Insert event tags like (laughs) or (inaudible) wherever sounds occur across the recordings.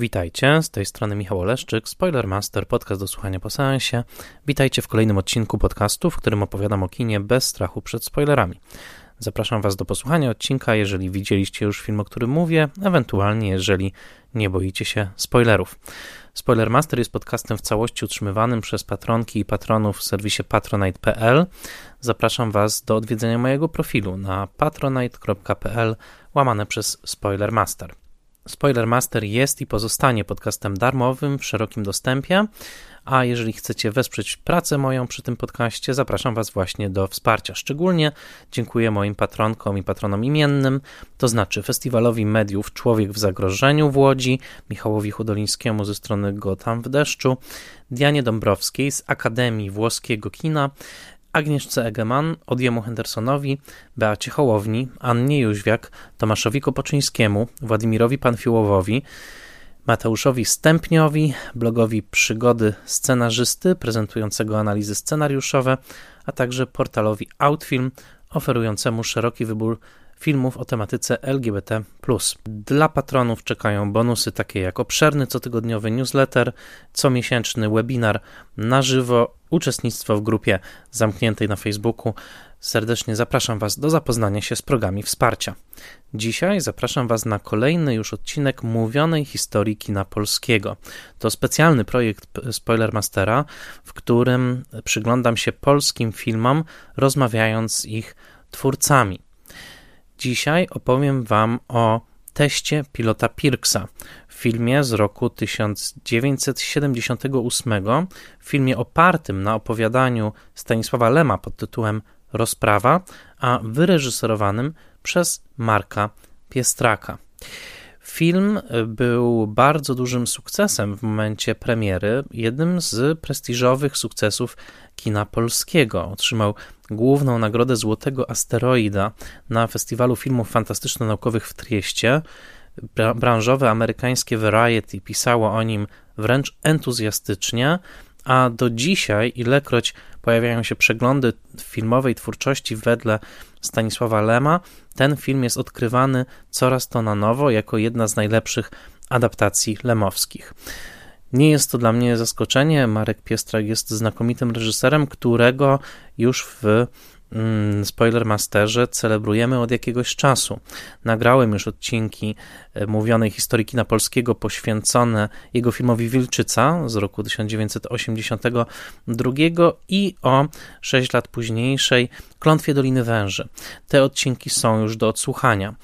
Witajcie, z tej strony Michał Oleszczyk, Spoilermaster, podcast do słuchania po seansie. Witajcie w kolejnym odcinku podcastu, w którym opowiadam o kinie bez strachu przed spoilerami. Zapraszam Was do posłuchania odcinka, jeżeli widzieliście już film, o którym mówię, ewentualnie jeżeli nie boicie się spoilerów. Spoilermaster jest podcastem w całości utrzymywanym przez patronki i patronów w serwisie patronite.pl. Zapraszam Was do odwiedzenia mojego profilu na patronite.pl łamane przez Spoilermaster. Spoilermaster jest i pozostanie podcastem darmowym w szerokim dostępie, a jeżeli chcecie wesprzeć pracę moją przy tym podcaście, zapraszam Was właśnie do wsparcia. Szczególnie dziękuję moim patronkom i patronom imiennym, to znaczy Festiwalowi Mediów Człowiek w Zagrożeniu w Łodzi, Michałowi Hudolińskiemu ze strony Gotham w deszczu, Dianie Dąbrowskiej z Akademii Włoskiego Kina, Agnieszce Egeman, Odiemu Hendersonowi, Beacie Hołowni, Annie Jóźwiak, Tomaszowi Kopoczyńskiemu, Władimirowi Panfiłowowi, Mateuszowi Stępniowi, blogowi Przygody Scenarzysty, prezentującego analizy scenariuszowe, a także portalowi Outfilm, oferującemu szeroki wybór filmów o tematyce LGBT. Dla patronów czekają bonusy takie jak obszerny cotygodniowy newsletter, comiesięczny webinar na żywo, uczestnictwo w grupie zamkniętej na Facebooku. Serdecznie zapraszam Was do zapoznania się z programami wsparcia. Dzisiaj zapraszam Was na kolejny już odcinek mówionej historii kina polskiego. To specjalny projekt Spoilermastera, w którym przyglądam się polskim filmom, rozmawiając z ich twórcami. Dzisiaj opowiem Wam o teście pilota Pirksa, filmie z roku 1978, filmie opartym na opowiadaniu Stanisława Lema pod tytułem Rozprawa, a wyreżyserowanym przez Marka Piestraka. Film był bardzo dużym sukcesem w momencie premiery, jednym z prestiżowych sukcesów kina polskiego. Otrzymał główną nagrodę Złotego Asteroida na Festiwalu Filmów Fantastyczno-Naukowych w Trieście. Branżowe amerykańskie Variety pisało o nim wręcz entuzjastycznie, a do dzisiaj, ilekroć pojawiają się przeglądy filmowej twórczości wedle Stanisława Lema, ten film jest odkrywany coraz to na nowo jako jedna z najlepszych adaptacji lemowskich. Nie jest to dla mnie zaskoczenie. Marek Piestrak jest znakomitym reżyserem, którego już w mm, Spoilermasterze celebrujemy od jakiegoś czasu. Nagrałem już odcinki e, mówionej historii kina polskiego poświęcone jego filmowi Wilczyca z roku 1982 i o 6 lat późniejszej Klątwie Doliny Węży. Te odcinki są już do odsłuchania.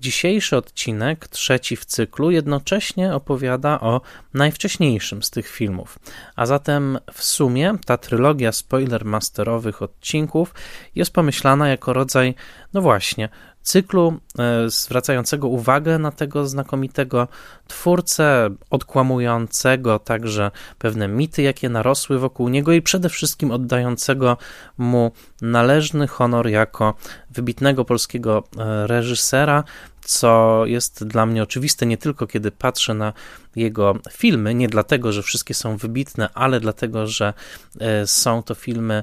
Dzisiejszy odcinek, trzeci w cyklu, jednocześnie opowiada o najwcześniejszym z tych filmów. A zatem w sumie ta trylogia spoilermasterowych odcinków jest pomyślana jako rodzaj, no właśnie, cyklu e, zwracającego uwagę na tego znakomitego twórcę, odkłamującego także pewne mity, jakie narosły wokół niego i przede wszystkim oddającego mu należny honor jako wybitnego polskiego e, reżysera, co jest dla mnie oczywiste nie tylko kiedy patrzę na jego filmy, nie dlatego, że wszystkie są wybitne, ale dlatego, że e, są to filmy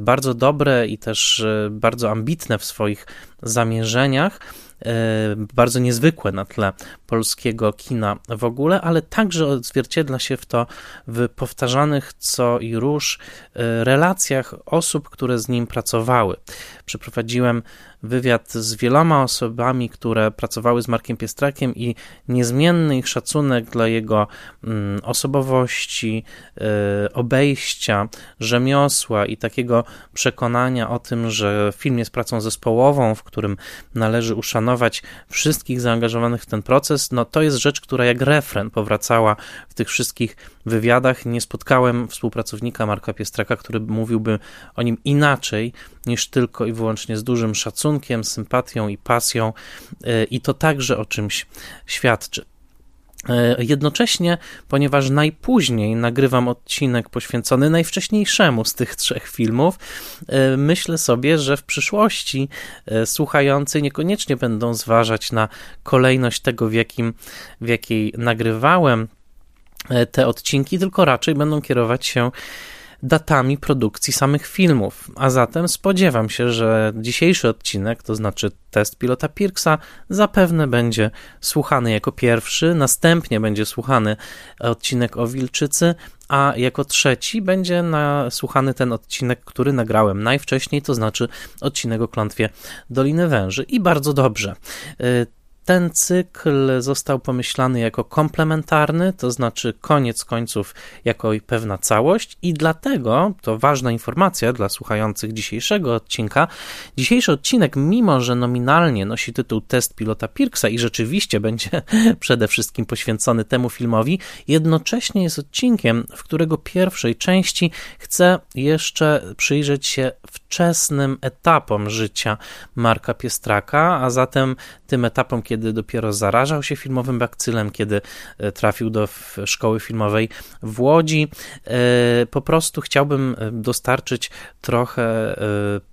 bardzo dobre i też bardzo ambitne w swoich zamierzeniach. E, bardzo niezwykłe na tle polskiego kina w ogóle, ale także odzwierciedla się w to w powtarzanych co i róż e, relacjach osób, które z nim pracowały. Przeprowadziłem wywiad z wieloma osobami, które pracowały z Markiem Piestrakiem i niezmienny ich szacunek dla jego mm, osobowości, e, obejścia, rzemiosła i takiego przekonania o tym, że film jest pracą zespołową, w którym należy uszanować wszystkich zaangażowanych w ten proces, no to jest rzecz, która jak refren powracała w tych wszystkich wywiadach. Nie spotkałem współpracownika Marka Piestraka, który mówiłby o nim inaczej niż tylko i wyłącznie z dużym szacunkiem, sympatią i pasją, y, i to także o czymś świadczy. Y, jednocześnie, ponieważ najpóźniej nagrywam odcinek poświęcony najwcześniejszemu z tych trzech filmów, y, myślę sobie, że w przyszłości słuchający niekoniecznie będą zważać na kolejność tego, w, jakim, w jakiej nagrywałem te odcinki, tylko raczej będą kierować się datami produkcji samych filmów. A zatem spodziewam się, że dzisiejszy odcinek, to znaczy test pilota Pirksa, zapewne będzie słuchany jako pierwszy, następnie będzie słuchany odcinek o Wilczycy, a jako trzeci będzie słuchany ten odcinek, który nagrałem najwcześniej, to znaczy odcinek o klątwie Doliny Węży. I bardzo dobrze. Ten cykl został pomyślany jako komplementarny, to znaczy koniec końców jako pewna całość, i dlatego to ważna informacja dla słuchających dzisiejszego odcinka. Dzisiejszy odcinek, mimo że nominalnie nosi tytuł Test pilota Pirksa i rzeczywiście będzie (laughs) przede wszystkim poświęcony temu filmowi, jednocześnie jest odcinkiem, w którego pierwszej części chcę jeszcze przyjrzeć się wczesnym etapom życia Marka Piestraka, a zatem tym etapom, kiedy dopiero zarażał się filmowym bakcylem, kiedy e, trafił do szkoły filmowej w Łodzi. E, po prostu chciałbym e, dostarczyć trochę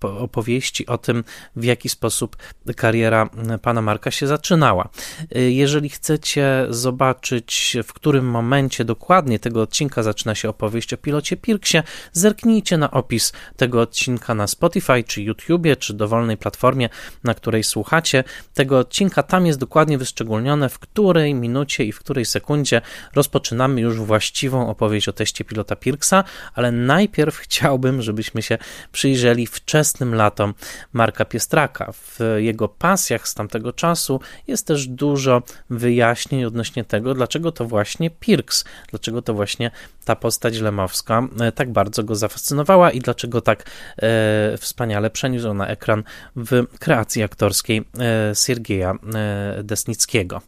opowieści o tym, w jaki sposób kariera pana Marka się zaczynała. Jeżeli chcecie zobaczyć, w którym momencie dokładnie tego odcinka zaczyna się opowieść o pilocie Pirksie, zerknijcie na opis tego odcinka na Spotify, czy YouTubie, czy dowolnej platformie, na której słuchacie tego odcinka. Tam jest dokładnie wyszczególnione, w której minucie i w której sekundzie rozpoczynamy już właściwą opowieść o teście pilota Pirksa, ale najpierw (laughs) chciałbym, żebyśmy się przyjrzeli wczesnym latom Marka Piestraka. W jego pasjach z tamtego czasu jest też dużo wyjaśnień odnośnie tego, dlaczego to właśnie Pirks, dlaczego to właśnie ta postać lemowska e, tak bardzo go zafascynowała i dlaczego tak e, wspaniale przeniósł na ekran w kreacji aktorskiej e, Siergieja e, Desnickiego.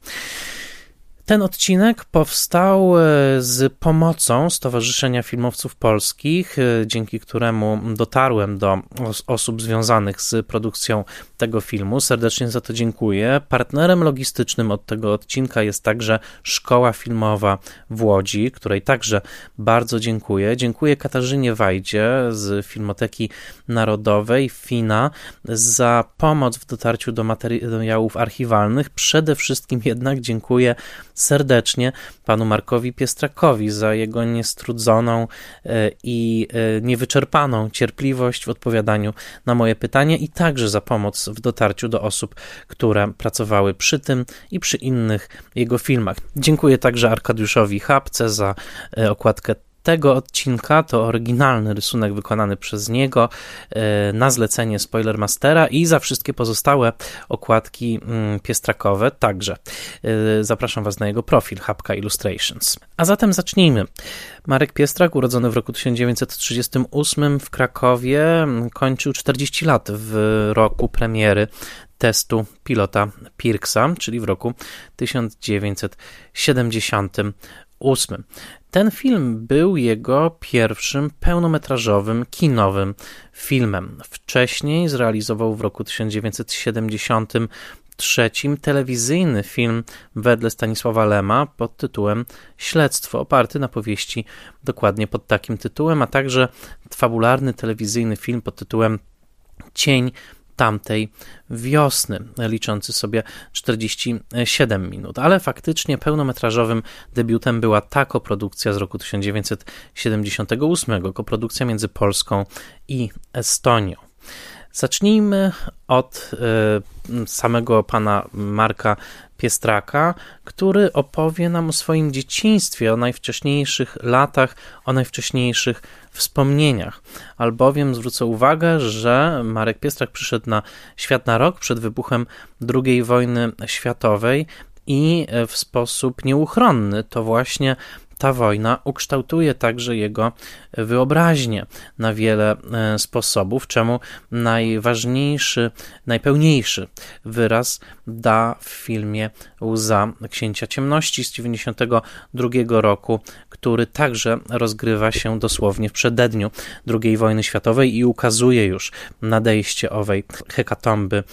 Ten odcinek powstał e, z pomocą Stowarzyszenia Filmowców Polskich, e, dzięki któremu dotarłem do osób związanych z produkcją tego filmu. Serdecznie za to dziękuję. Partnerem logistycznym od tego odcinka jest także Szkoła Filmowa w Łodzi, której także bardzo dziękuję. Dziękuję Katarzynie Wajdzie z Filmoteki Narodowej, FINA, za pomoc w dotarciu do materiałów archiwalnych. Przede wszystkim jednak dziękuję serdecznie panu Markowi Piestrakowi za jego niestrudzoną e, i e, niewyczerpaną cierpliwość w odpowiadaniu na moje pytania i także za pomoc w dotarciu do osób, które pracowały przy tym i przy innych jego filmach. Dziękuję także Arkadiuszowi Chapce za e, okładkę tego odcinka to oryginalny rysunek wykonany przez niego e, na zlecenie Spoilermastera i za wszystkie pozostałe okładki mm, piestrakowe także. E, zapraszam Was na jego profil Hapka Illustrations. A zatem zacznijmy. Marek Piestrak, urodzony w roku 1938 w Krakowie, kończył 40 lat w roku premiery testu pilota Pirksa, czyli w roku 1978. Ten film był jego pierwszym pełnometrażowym kinowym filmem. Wcześniej zrealizował w roku 1973 telewizyjny film wedle Stanisława Lema pod tytułem Śledztwo, oparty na powieści dokładnie pod takim tytułem, a także fabularny telewizyjny film pod tytułem Cień tamtej wiosny, liczący sobie 47 minut. Ale faktycznie pełnometrażowym debiutem była ta koprodukcja z roku 1978, koprodukcja między Polską i Estonią. Zacznijmy od y, samego pana Marka Piestraka, który opowie nam o swoim dzieciństwie, o najwcześniejszych latach, o najwcześniejszych wspomnieniach. Albowiem zwrócę uwagę, że Marek Piestrak przyszedł na świat na rok przed wybuchem II wojny światowej i w sposób nieuchronny to właśnie ta wojna ukształtuje także jego wyobraźnię na wiele e, sposobów, czemu najważniejszy, najpełniejszy wyraz da w filmie Łza Księcia Ciemności z 1992 roku, który także rozgrywa się dosłownie w przededniu II wojny światowej i ukazuje już nadejście owej hekatomby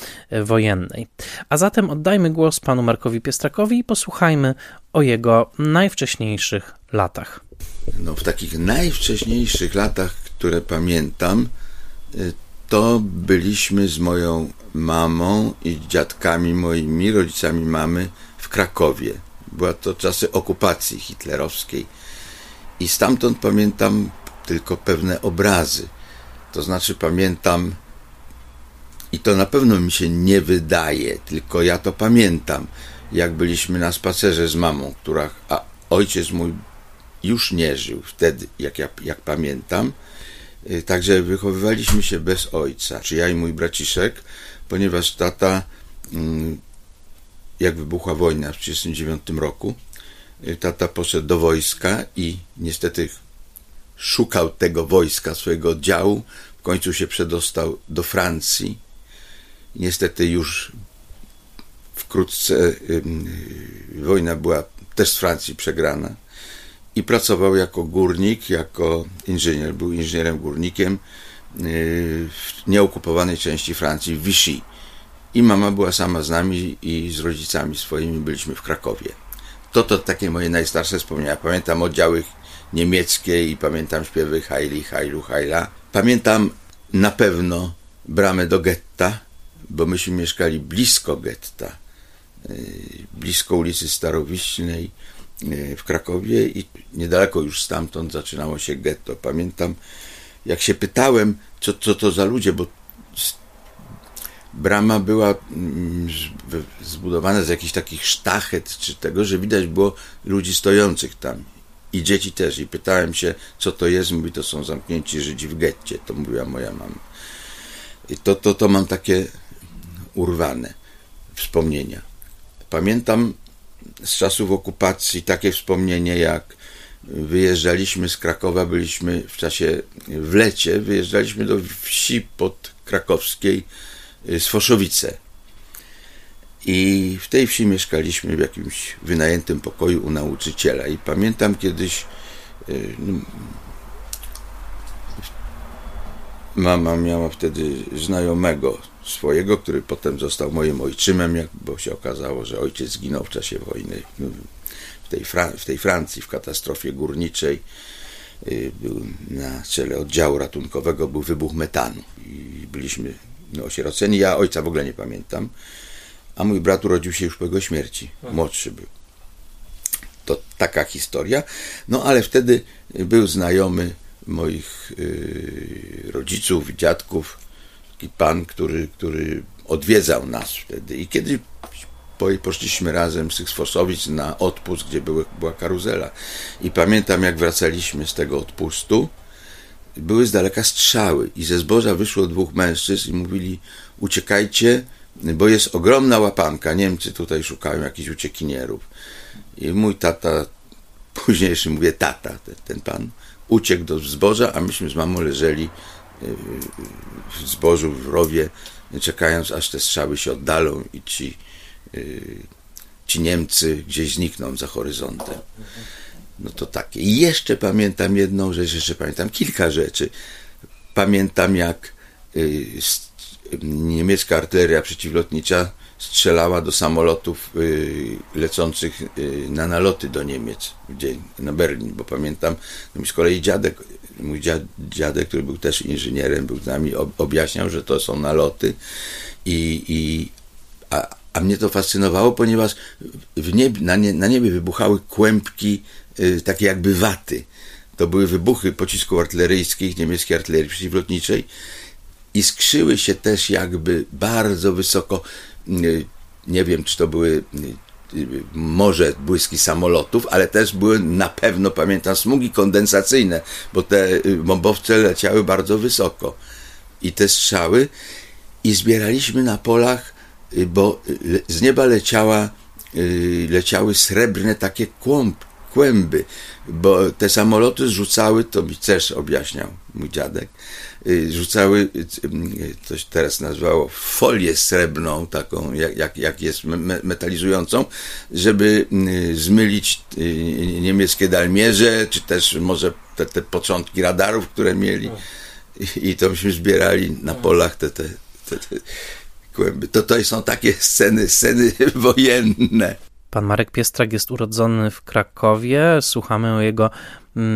wojennej. A zatem oddajmy głos panu Markowi Piestrakowi i posłuchajmy o jego najwcześniejszych latach. No, w takich najwcześniejszych latach, które pamiętam, y, to byliśmy z moją mamą i dziadkami moimi, rodzicami mamy w Krakowie. Była to czasy okupacji hitlerowskiej. I stamtąd pamiętam tylko pewne obrazy. To znaczy pamiętam, i to na pewno mi się nie wydaje, tylko ja to pamiętam, jak byliśmy na spacerze z mamą, która, a ojciec mój już nie żył wtedy, jak, ja, jak pamiętam. Y, także wychowywaliśmy się bez ojca, czy ja i mój braciszek, ponieważ tata, mm, jak wybuchła wojna w 1939 roku, y, tata poszedł do wojska i niestety szukał tego wojska, swojego oddziału. W końcu się przedostał do Francji. Niestety już wkrótce y, wojna była też z Francji przegrana i pracował jako górnik, jako inżynier. Był inżynierem górnikiem y, w nieokupowanej części Francji, w Vichy. I mama była sama z nami i z rodzicami swoimi byliśmy w Krakowie. To to takie moje najstarsze wspomnienia. Pamiętam oddziały niemieckie i pamiętam śpiewy Heili, Heilu, Heila. Pamiętam na pewno bramę do getta, bo myśmy mieszkali blisko getta, y, blisko ulicy Starowiśnej w Krakowie i niedaleko już stamtąd zaczynało się getto. Pamiętam, jak się pytałem, co, co to za ludzie, bo brama była mm, zbudowana z jakichś takich sztachet czy tego, że widać było ludzi stojących tam i dzieci też. I pytałem się, co to jest. Mówi, to są zamknięci Żydzi w getcie. To mówiła moja mama. I to, to, to mam takie urwane wspomnienia. Pamiętam z czasów okupacji takie wspomnienie, jak wyjeżdżaliśmy z Krakowa, byliśmy w czasie, w lecie, wyjeżdżaliśmy do wsi pod krakowskiej Sfoszowice i w tej wsi mieszkaliśmy w jakimś wynajętym pokoju u nauczyciela. I pamiętam kiedyś y, no, mama miała wtedy znajomego swojego, który potem został moim ojczymem, bo się okazało, że ojciec zginął w czasie wojny w tej, w tej Francji, w katastrofie górniczej. Y, był na czele oddziału ratunkowego, był wybuch metanu i byliśmy no, osieroceni. Ja ojca w ogóle nie pamiętam a mój brat urodził się już po jego śmierci. Młodszy był. To taka historia. No ale wtedy był znajomy moich yy, rodziców, dziadków, taki pan, który, który odwiedzał nas wtedy. I kiedy poszliśmy razem z tych Sfosowic na odpust, gdzie były, była karuzela. I pamiętam, jak wracaliśmy z tego odpustu, były z daleka strzały i ze zboża wyszło dwóch mężczyzn i mówili uciekajcie, bo jest ogromna łapanka. Niemcy tutaj szukają jakichś uciekinierów. I mój tata, późniejszy mówię tata, ten, ten pan, uciekł do zboża, a myśmy z mamą leżeli w zbożu, w rowie, czekając aż te strzały się oddalą i ci, e, ci Niemcy gdzieś znikną za horyzontem. No to takie. I jeszcze pamiętam jedną rzecz, jeszcze pamiętam kilka rzeczy. Pamiętam jak e, niemiecka artyleria przeciwlotnicza strzelała do samolotów y, lecących y, na naloty do Niemiec, na Berlin, bo pamiętam, no z kolei dziadek, mój dziadek, który był też inżynierem, był z nami, objaśniał, że to są naloty i, i a, a mnie to fascynowało, ponieważ niebie, na, nie, na niebie wybuchały kłębki y, takie jakby waty. To były wybuchy pocisków artyleryjskich, niemieckiej artylerii przeciwlotniczej i skrzyły się też jakby bardzo wysoko. Y, nie wiem, czy to były y, może błyski samolotów, ale też były na pewno, pamiętam, smugi kondensacyjne, bo te y, bombowce leciały bardzo wysoko. I te strzały i zbieraliśmy na polach, bo z nieba leciała, leciały srebrne takie kłąb, kłęby, bo te samoloty zrzucały, to mi też objaśniał mój dziadek, Y, rzucały, coś y, teraz nazwało, folię srebrną, taką jak, jak, jak jest metalizującą, żeby y, zmylić niemieckie dalmierze, czy też może te, te początki radarów, które mieli. I, i to myśmy zbierali na polach te, te, te, te kłęby. To, to są takie sceny, sceny (laughs) wojenne. Pan Marek Piestrak jest urodzony w Krakowie. Słuchamy o jego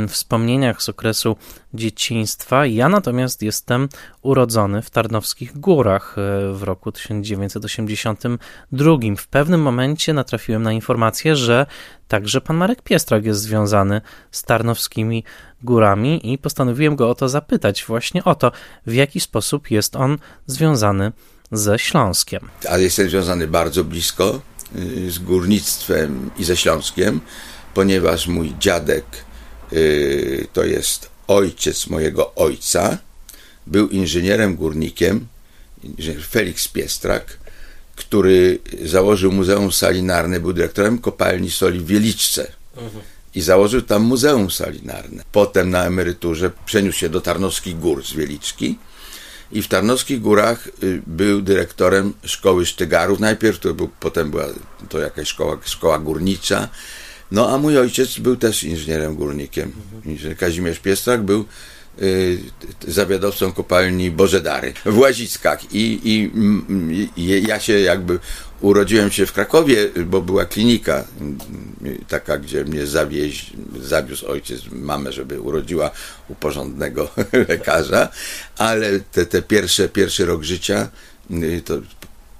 wspomnieniach z okresu dzieciństwa. Ja natomiast jestem urodzony w Tarnowskich Górach e, w roku 1982. W pewnym momencie natrafiłem na informację, że także pan Marek Piestrak jest związany z Tarnowskimi Górami i postanowiłem go o to zapytać, właśnie o to, w jaki sposób jest on związany ze Śląskiem. Ale jestem związany bardzo blisko y, z górnictwem i ze Śląskiem, ponieważ mój dziadek to jest ojciec mojego ojca, był inżynierem górnikiem, inżynier Felix Piestrak, który założył Muzeum Salinarne, był dyrektorem kopalni soli w Wieliczce. I założył tam Muzeum Salinarne. Potem na emeryturze przeniósł się do Tarnowskich Gór z Wieliczki i w Tarnowskich Górach y, był dyrektorem szkoły sztygarów. Najpierw to był, potem była to jakaś szkoła, szkoła górnicza. No a mój ojciec był też inżynierem górnikiem. Inżynier Kazimierz Piestrak był y, zawiadowcą kopalni Bożedary w Łaziskach I, i, ja się jakby urodziłem się w Krakowie, bo była klinika taka, gdzie mnie zawieź, zawiózł ojciec, mamę, żeby urodziła u porządnego (laughs) lekarza, ale te, te pierwsze, pierwszy rok życia y, to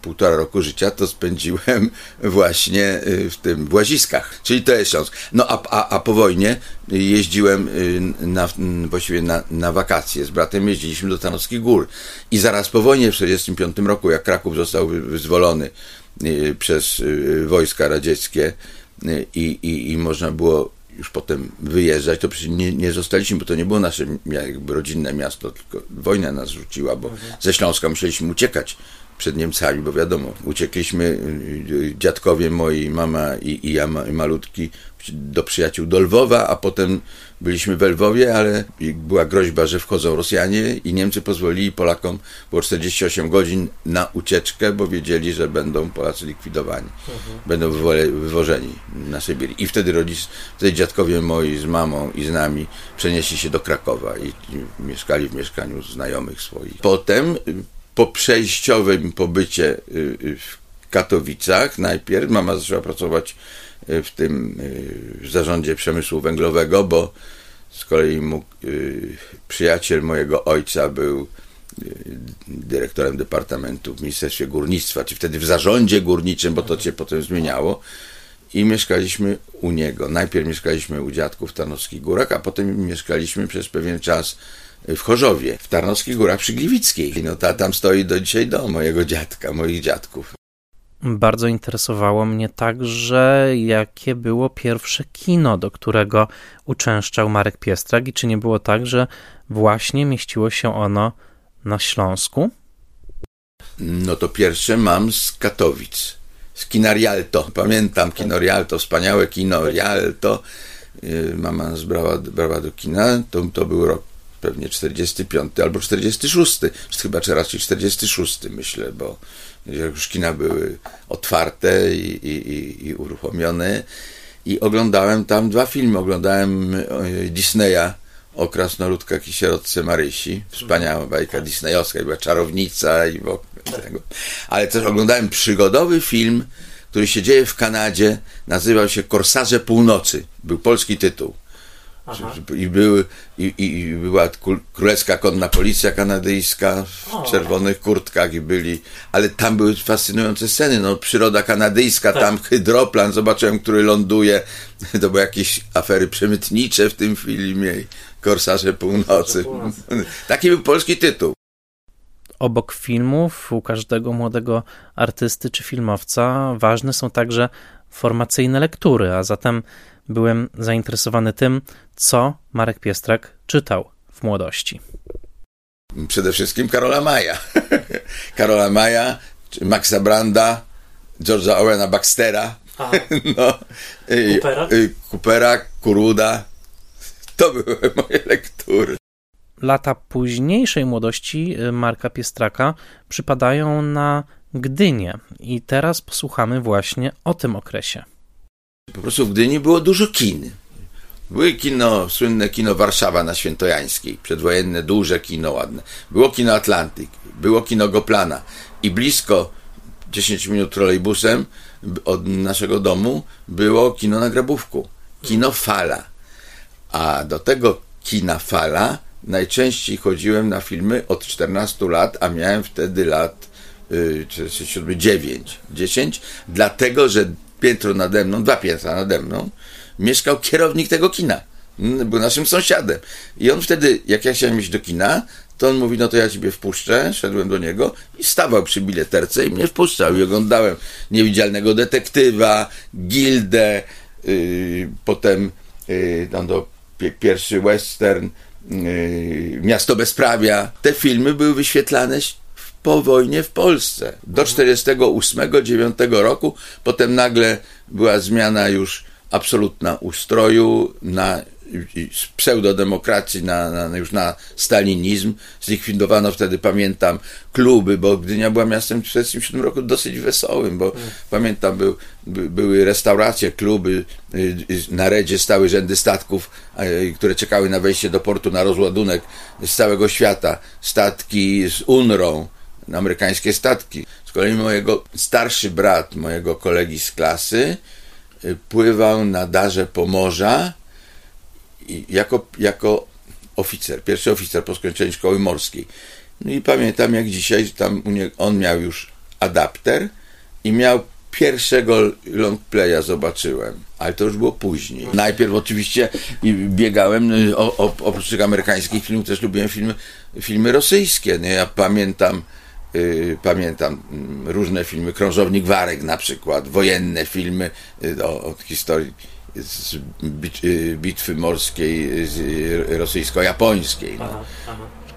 półtora roku życia to spędziłem (laughs) właśnie y, w tym w Łaziskach, czyli to jest Śląsk. No a, a, a po wojnie jeździłem y, na, właściwie na, na wakacje z bratem, jeździliśmy do Tarnowskich Gór i zaraz po wojnie w 1945 roku, jak Kraków został wyzwolony y, przez wojska radzieckie i, i, i można było już potem wyjeżdżać, to przecież nie, nie zostaliśmy, bo to nie było nasze jakby rodzinne miasto, tylko wojna nas rzuciła, bo mhm. ze Śląska musieliśmy uciekać przed Niemcami, bo wiadomo, uciekliśmy, y, y, dziadkowie moi, mama i, i ja i malutki, do przyjaciół do Lwowa, a potem byliśmy w Lwowie, ale była groźba, że wchodzą Rosjanie i Niemcy pozwolili Polakom, było 48 godzin na ucieczkę, bo wiedzieli, że będą Polacy likwidowani, mhm. będą wywożeni na Sybir. I wtedy rodzice, wtedy dziadkowie moi z mamą i z nami przenieśli się do Krakowa i, i mieszkali w mieszkaniu znajomych swoich. Potem po przejściowym pobycie y, y, w Katowicach najpierw mama zaczęła pracować y, w tym w zarządzie przemysłu węglowego, bo z kolei mógł, przyjaciel mojego ojca był dyrektorem departamentu w Ministerstwie Górnictwa, czy wtedy w zarządzie górniczym, bo to się potem zmieniało. I mieszkaliśmy u niego. Najpierw mieszkaliśmy u dziadków Tarnowskich Górach, a potem mieszkaliśmy przez pewien czas w Chorzowie, w Tarnowskich Górach przy Gliwickiej. No ta tam stoi do dzisiaj dom mojego dziadka, moich dziadków. Bardzo interesowało mnie także, jakie było pierwsze kino, do którego uczęszczał Marek Piestrak i czy nie było tak, że właśnie mieściło się ono na Śląsku? No to pierwsze mam z Katowic, z Kina Rialto. Pamiętam Kino Rialto, wspaniałe Kino Rialto. Y, mama nas brała, brała do kina, to, to był rok pewnie 45 albo 46, chyba raczej 46 myślę, bo już kina były otwarte i, i, i uruchomione i oglądałem tam dwa filmy. Oglądałem Disneya o krasnoludkach i sierotce Marysi. Wspaniała bajka disneyowska, była czarownica i. Ale też oglądałem przygodowy film, który się dzieje w Kanadzie. Nazywał się Korsarze Północy. Był polski tytuł. I, były, i, I była królewska konna policja kanadyjska w o. czerwonych kurtkach i byli, ale tam były fascynujące sceny, no przyroda kanadyjska, tak. tam hydroplan, zobaczyłem, który ląduje, (laughs) to były jakieś afery przemytnicze w tym filmie, Korsarze Północy. Północy. (laughs) Taki był polski tytuł. Obok filmów u każdego młodego artysty czy filmowca ważne są także formacyjne lektury, a zatem byłem zainteresowany tym, co Marek Piestrak czytał w młodości. Przede wszystkim Karola Maja. (laughs) Karola Maja, Maxa Branda, George'a Owena Baxtera, (laughs) no, Coopera? Coopera, Kuruda. To były (laughs) moje lektury. Lata późniejszej młodości y, Marka Piestraka przypadają na Gdynię i teraz posłuchamy właśnie o tym okresie. Po prostu w Gdyni było dużo kin. Były kino, słynne kino Warszawa na Świętojańskiej, przedwojenne, duże kino, ładne. Było kino Atlantyk, było kino Goplana i blisko 10 minut trolejbusem od naszego domu było kino na Grabówku, kino Fala. A do tego kina Fala najczęściej chodziłem na filmy od 14 lat, a miałem wtedy lat yy, 7, 9, 10, dlatego że piętro nade mną, dwa piętra nade mną, mieszkał kierownik tego kina. Był naszym sąsiadem. I on wtedy, jak ja chciałem iść do kina, to on mówi, no to ja ciebie wpuszczę. Szedłem do niego i stawał przy bileterce i mnie wpuszczał. I oglądałem Niewidzialnego Detektywa, Gildę, yy, potem yy, no, do, pierwszy western, yy, Miasto Bezprawia. Te filmy były wyświetlane po wojnie w Polsce. Do 48-9 roku, potem nagle była zmiana już absolutna ustroju na z pseudodemokracji na, na, już na stalinizm. Zlikwidowano wtedy, pamiętam, kluby, bo Gdynia była miastem w 1947 roku dosyć wesołym, bo hmm. pamiętam, był, by, były restauracje, kluby, y, y, na redzie stały rzędy statków, które czekały na wejście do portu na rozładunek z całego świata. Statki z UNRą, amerykańskie statki. Z kolei mojego starszy brat, mojego kolegi z klasy, y, pływał na darze Pomorza jako, jako oficer, pierwszy oficer po skończeniu szkoły morskiej. No i pamiętam jak dzisiaj, tam on miał już adapter i miał pierwszego long playa zobaczyłem, ale to już było później. Najpierw oczywiście biegałem, no o, o, oprócz tych amerykańskich filmów też lubiłem filmy, filmy rosyjskie. No ja pamiętam, pamiętam mm, różne filmy, Krążownik Warek na przykład, wojenne filmy y, o, o historii z y, bitwy morskiej rosyjsko-japońskiej. No.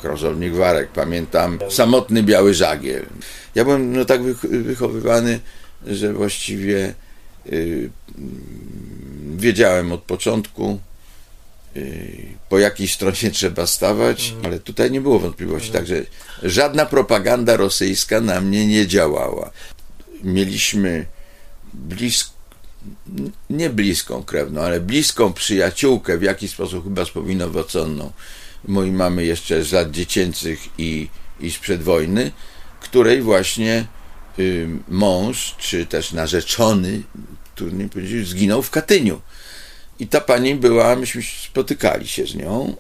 Krążownik Warek, pamiętam, samotny biały żagiel. Ja byłem no, tak wychowywany, że właściwie y, wiedziałem od początku, y, po jakiej stronie (laughs) trzeba stawać, mhm. ale tutaj nie było wątpliwości. Mhm. Także żadna propaganda rosyjska na mnie nie działała. Mieliśmy blisko nie bliską krewną, ale bliską przyjaciółkę, w jakiś sposób chyba spowinowaconną mojej mamy jeszcze z lat dziecięcych i, i sprzed wojny, której właśnie y, mąż, czy też narzeczony, trudno powiedzieć, zginął w Katyniu. I ta pani była, myśmy spotykali się z nią.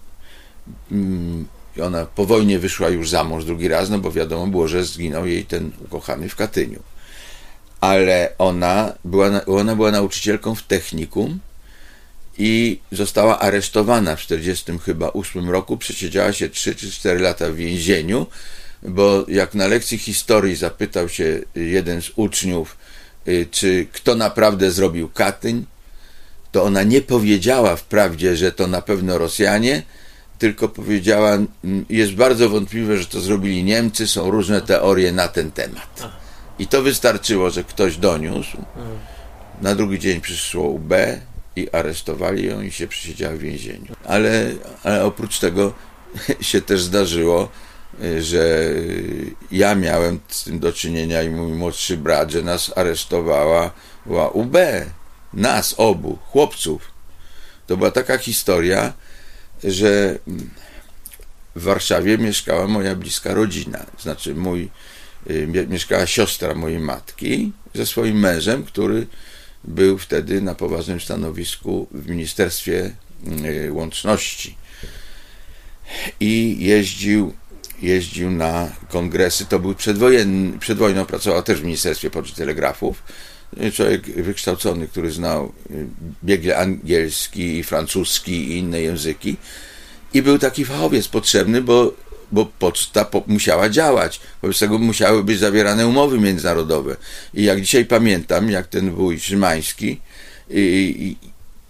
Mm, I ona po wojnie wyszła już za mąż drugi raz, no bo wiadomo było, że zginął jej ten ukochany w Katyniu ale ona była, ona była nauczycielką w technikum i została aresztowana w 40 chyba 8 roku, przesiedziała się 3 czy 4 lata w więzieniu, bo jak na lekcji historii zapytał się jeden z uczniów, y, czy kto naprawdę zrobił Katyń, to ona nie powiedziała wprawdzie, że to na pewno Rosjanie, tylko powiedziała, jest bardzo wątpliwe, że to zrobili Niemcy, są różne teorie na ten temat. I to wystarczyło, że ktoś doniósł. Na drugi dzień przyszło UB i aresztowali ją i się przesiedziała w więzieniu. Ale, ale oprócz tego (laughs) się też zdarzyło, że ja miałem z tym do czynienia i mój młodszy brat, że nas aresztowała była UB. Nas obu, chłopców. To była taka historia, że w Warszawie mieszkała moja bliska rodzina. Znaczy mój Y, mieszkała siostra mojej matki ze swoim mężem, który był wtedy na poważnym stanowisku w Ministerstwie y, Łączności i jeździł, jeździł na kongresy. To był przedwojenny, przed wojną pracował też w Ministerstwie Poczty Telegrafów. Y, człowiek wykształcony, który znał biegle angielski, francuski i inne języki. I był taki fachowiec potrzebny, bo bo poczta po, musiała działać. Wobec tego musiały być zawierane umowy międzynarodowe. I jak dzisiaj pamiętam, jak ten wuj Szymański i, i,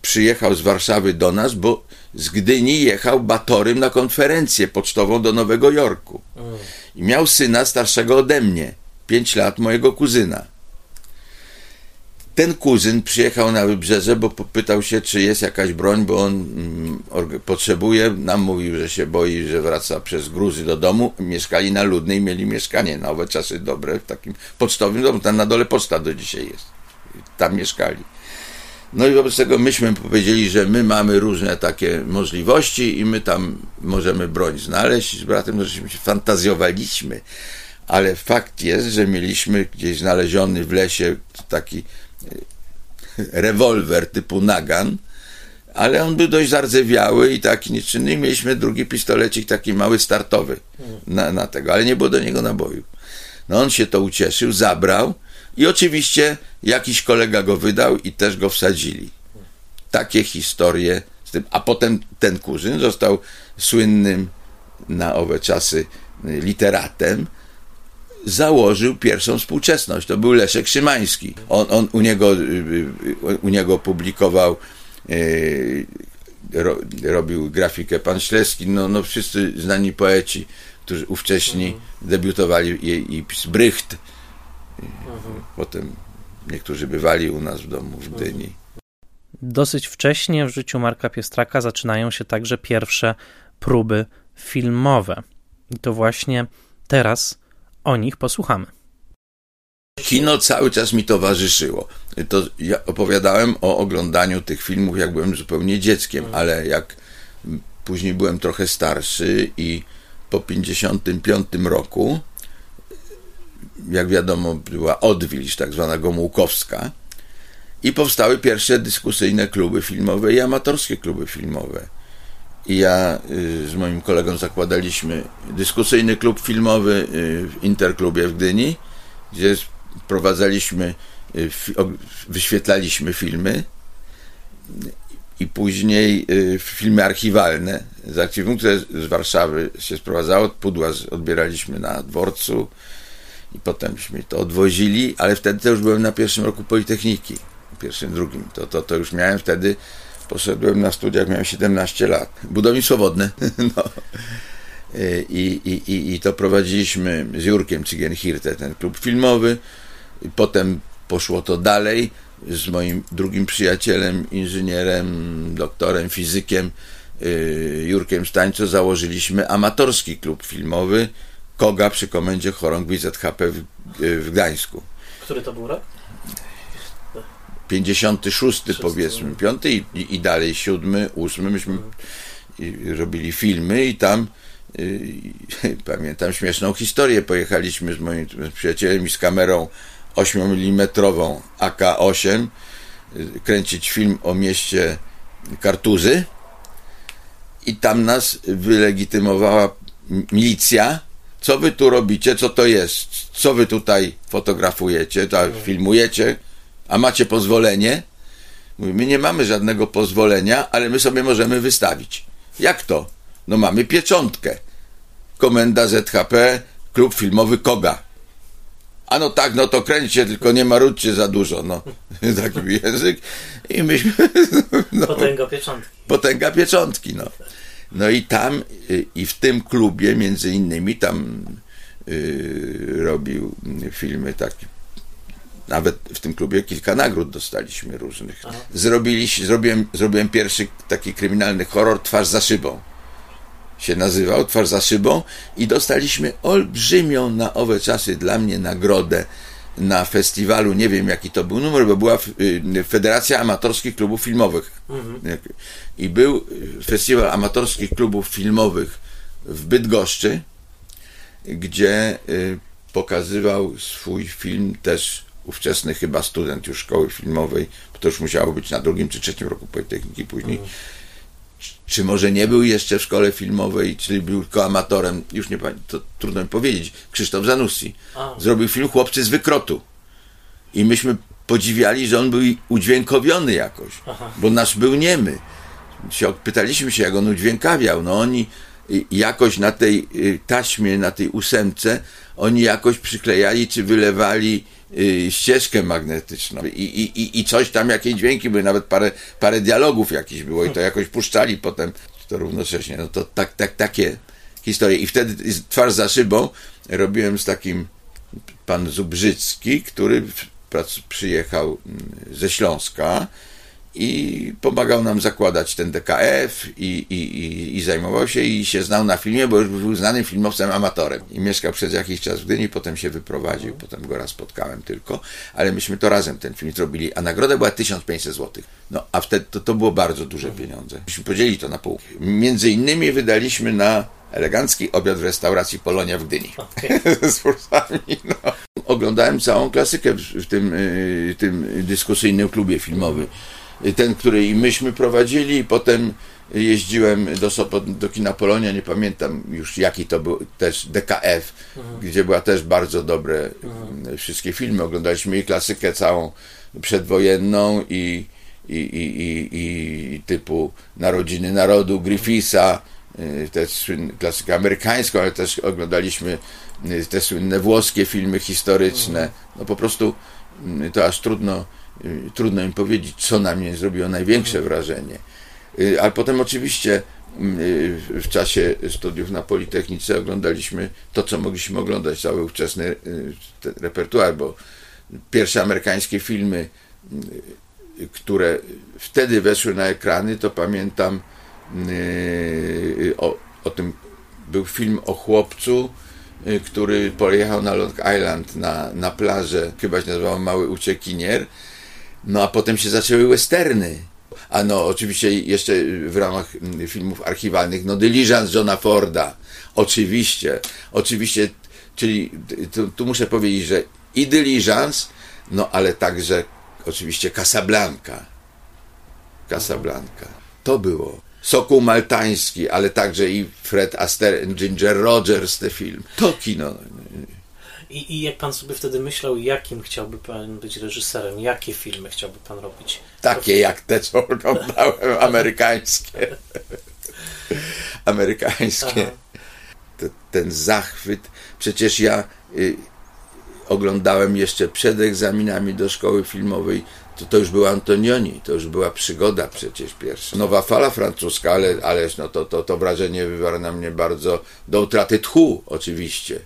przyjechał z Warszawy do nas, bo z Gdyni jechał batorym na konferencję pocztową do Nowego Jorku. I miał syna starszego ode mnie, pięć lat, mojego kuzyna ten kuzyn przyjechał na wybrzeże, bo popytał się, czy jest jakaś broń, bo on mm, potrzebuje. Nam mówił, że się boi, że wraca przez gruzy do domu. Mieszkali na Ludnej, mieli mieszkanie na owe czasy dobre, w takim pocztowym domu. Tam na dole poczta do dzisiaj jest. Tam mieszkali. No i wobec tego myśmy powiedzieli, że my mamy różne takie możliwości i my tam możemy broń znaleźć. Z bratem no, żeśmy się fantazjowaliśmy. Ale fakt jest, że mieliśmy gdzieś znaleziony w lesie taki rewolwer typu nagan, ale on był dość zardzewiały i taki nieczynny. I mieliśmy drugi pistolecik, taki mały startowy na, na tego, ale nie było do niego naboju. No on się to ucieszył, zabrał i oczywiście jakiś kolega go wydał i też go wsadzili. Takie historie z tym. A potem ten kurzyn został słynnym na owe czasy literatem, założył pierwszą współczesność. To był Leszek Szymański. On, on u, niego, u niego publikował, e, ro, robił grafikę pan Śleski, no, no wszyscy znani poeci, którzy ówcześni mhm. debiutowali i, i Brycht. Mhm. Potem niektórzy bywali u nas w domu w Gdyni. Dosyć wcześnie w życiu Marka Piestraka zaczynają się także pierwsze próby filmowe. I to właśnie teraz o nich posłuchamy. Kino cały czas mi towarzyszyło. To ja opowiadałem o oglądaniu tych filmów, jak byłem zupełnie dzieckiem, ale jak później byłem trochę starszy i po 55 roku, jak wiadomo, była odwilż, tak zwana Gomułkowska, i powstały pierwsze dyskusyjne kluby filmowe i amatorskie kluby filmowe. I ja y, z moim kolegą zakładaliśmy dyskusyjny klub filmowy y, w Interklubie w Gdyni, gdzie prowadzaliśmy, y, wyświetlaliśmy filmy. I później filmy archiwalne z archiwum, które z Warszawy się sprowadzało, pudła odbieraliśmy na dworcu i potemśmy to odwozili, ale wtedy to już byłem na pierwszym roku Politechniki, pierwszym, drugim, to, to, to już miałem wtedy Poszedłem na studiach, miałem 17 lat. Budownictwo wodne. (laughs) no. I, i, i, I to prowadziliśmy z Jurkiem Cygenhirte, ten klub filmowy. Potem poszło to dalej z moim drugim przyjacielem, inżynierem, doktorem, fizykiem, y, Jurkiem Stańco, założyliśmy amatorski klub filmowy Koga przy komendzie chorągwi ZHP w, w Gdańsku. Który to był rok? 56 powiedzmy, 5 i, i, dalej 7, 8. Myśmy robili filmy i tam y, (laughs) pamiętam śmieszną historię. Pojechaliśmy z moim przyjacielem i z kamerą 8 mm AK-8 y, kręcić film o mieście Kartuzy i tam nas wylegitymowała milicja. Co wy tu robicie? Co to jest? Co wy tutaj fotografujecie? To filmujecie? A macie pozwolenie? Mówi, my nie mamy żadnego pozwolenia, ale my sobie możemy wystawić. Jak to? No mamy pieczątkę. Komenda ZHP, klub filmowy Koga. A no tak, no to kręćcie, tylko nie marudźcie za dużo, no. (laughs) Taki język. I myśmy... (laughs) No, potęga pieczątki. Potęga pieczątki, no. No i tam, y, i w tym klubie, między innymi, tam yy, robił filmy takie nawet w tym klubie kilka nagród dostaliśmy różnych. Zrobiliśmy, zrobiłem, zrobiłem pierwszy taki kryminalny horror Twarz za szybą. Się nazywał Twarz za szybą i dostaliśmy olbrzymią na owe czasy dla mnie nagrodę na festiwalu, nie wiem jaki to był numer, bo była y, Federacja Amatorskich Klubów Filmowych. Mhm. I był Festiwal Amatorskich Klubów Filmowych w Bydgoszczy, gdzie y, pokazywał swój film też ówczesny chyba student już szkoły filmowej, bo to już musiało być na drugim czy trzecim roku Politechniki później. Mhm. Czy może nie był jeszcze w szkole filmowej, czyli był tylko amatorem, już nie to trudno mi powiedzieć. Krzysztof Zanussi zrobił film Chłopcy z wykrotu. I myśmy podziwiali, że on był udźwiękowiony jakoś, Aha. bo nasz był niemy. Pytaliśmy się, jak on udźwiękawiał. No oni jakoś na tej y, taśmie, na tej ósemce, oni jakoś przyklejali czy wylewali Y, ścieżkę magnetyczną I, i, i coś tam, jakieś dźwięki były, nawet parę, parę dialogów jakichś było i to jakoś puszczali potem to równocześnie. No to tak, tak, takie historie. I wtedy twarz za szybą robiłem z takim pan Zubrzycki, który przyjechał mm, ze Śląska i pomagał nam zakładać ten DKF i, i, i, i, zajmował się i się znał na filmie, bo już był znanym filmowcem amatorem. I mieszkał przez jakiś czas w Gdyni, potem się wyprowadził, potem go raz spotkałem tylko, ale myśmy to razem ten film zrobili, a nagroda była 1500 zł. No, a wtedy to, to było bardzo duże pieniądze. Myśmy podzielili to na pół. Między innymi wydaliśmy na elegancki obiad w restauracji Polonia w Gdyni. Okay. (laughs) Z forsami, no. Oglądałem całą klasykę w, w tym, y, tym dyskusyjnym klubie filmowym ten, który i myśmy prowadzili, potem jeździłem do Sopot, do kina Polonia, nie pamiętam już jaki to był, też DKF, mhm. gdzie była też bardzo dobre mhm. wszystkie filmy, oglądaliśmy i klasykę całą przedwojenną i, i, i, i, i typu Narodziny Narodu, Griffitha, y, też klasykę amerykańską, ale też oglądaliśmy y, te słynne włoskie filmy historyczne. Mhm. No po prostu y, to aż trudno, trudno im powiedzieć, co na mnie zrobiło największe wrażenie. Ale potem oczywiście w czasie studiów na Politechnice oglądaliśmy to, co mogliśmy oglądać, cały ówczesny repertuar, bo pierwsze amerykańskie filmy które wtedy weszły na ekrany, to pamiętam o, o tym, był film o chłopcu, który pojechał na Long Island na, na plażę, chyba się nazywał Mały Uciekinier, no a potem się zaczęły westerny. A no, oczywiście jeszcze w ramach filmów archiwalnych, no Diligence Johna Forda, oczywiście, oczywiście, czyli tu, tu muszę powiedzieć, że i Diligence, no ale także oczywiście Casablanca. Casablanca. To było. Sokół Maltański, ale także i Fred Astaire, Ginger Rogers, te film. To kino. I, I jak pan sobie wtedy myślał, jakim chciałby pan być reżyserem? Jakie filmy chciałby pan robić? Takie jak te, co oglądałem, (laughs) amerykańskie. (laughs) amerykańskie. ten zachwyt. Przecież ja y, oglądałem jeszcze przed egzaminami do szkoły filmowej, to, to już był Antonioni, to już była przygoda przecież pierwsza. Nowa fala francuska, ale, ależ no to, to, to wrażenie wywarło na mnie bardzo, do utraty tchu oczywiście.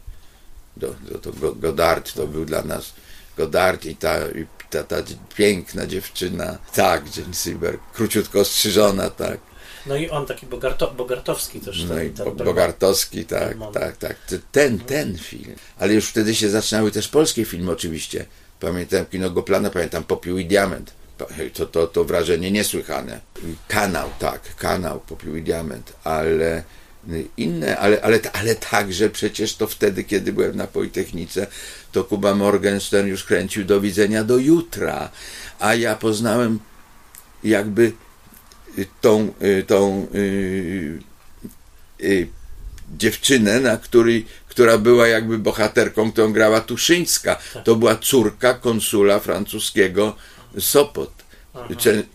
Do, do, to Godard to był dla nas Godard i ta, i ta, ta piękna dziewczyna, tak, Jane Silver, króciutko strzyżona, tak. No i on taki Bogarto, Bogartowski też. No ten, i ten Bogartowski, tak, tak, tak. Ten, ten film. Ale już wtedy się zaczynały też polskie filmy oczywiście. Pamiętam kino Goplana, pamiętam Popiół i Diament. To, to, to wrażenie niesłychane. Kanał, tak, kanał, Popiół i Diament, ale inne, ale, ale, ale także przecież to wtedy, kiedy byłem na Politechnice, to Kuba Morgenstern już kręcił do widzenia do jutra, a ja poznałem jakby tą, y, tą y, y, dziewczynę, na której, która była jakby bohaterką, którą grała Tuszyńska. Tak. To była córka konsula francuskiego Sopot.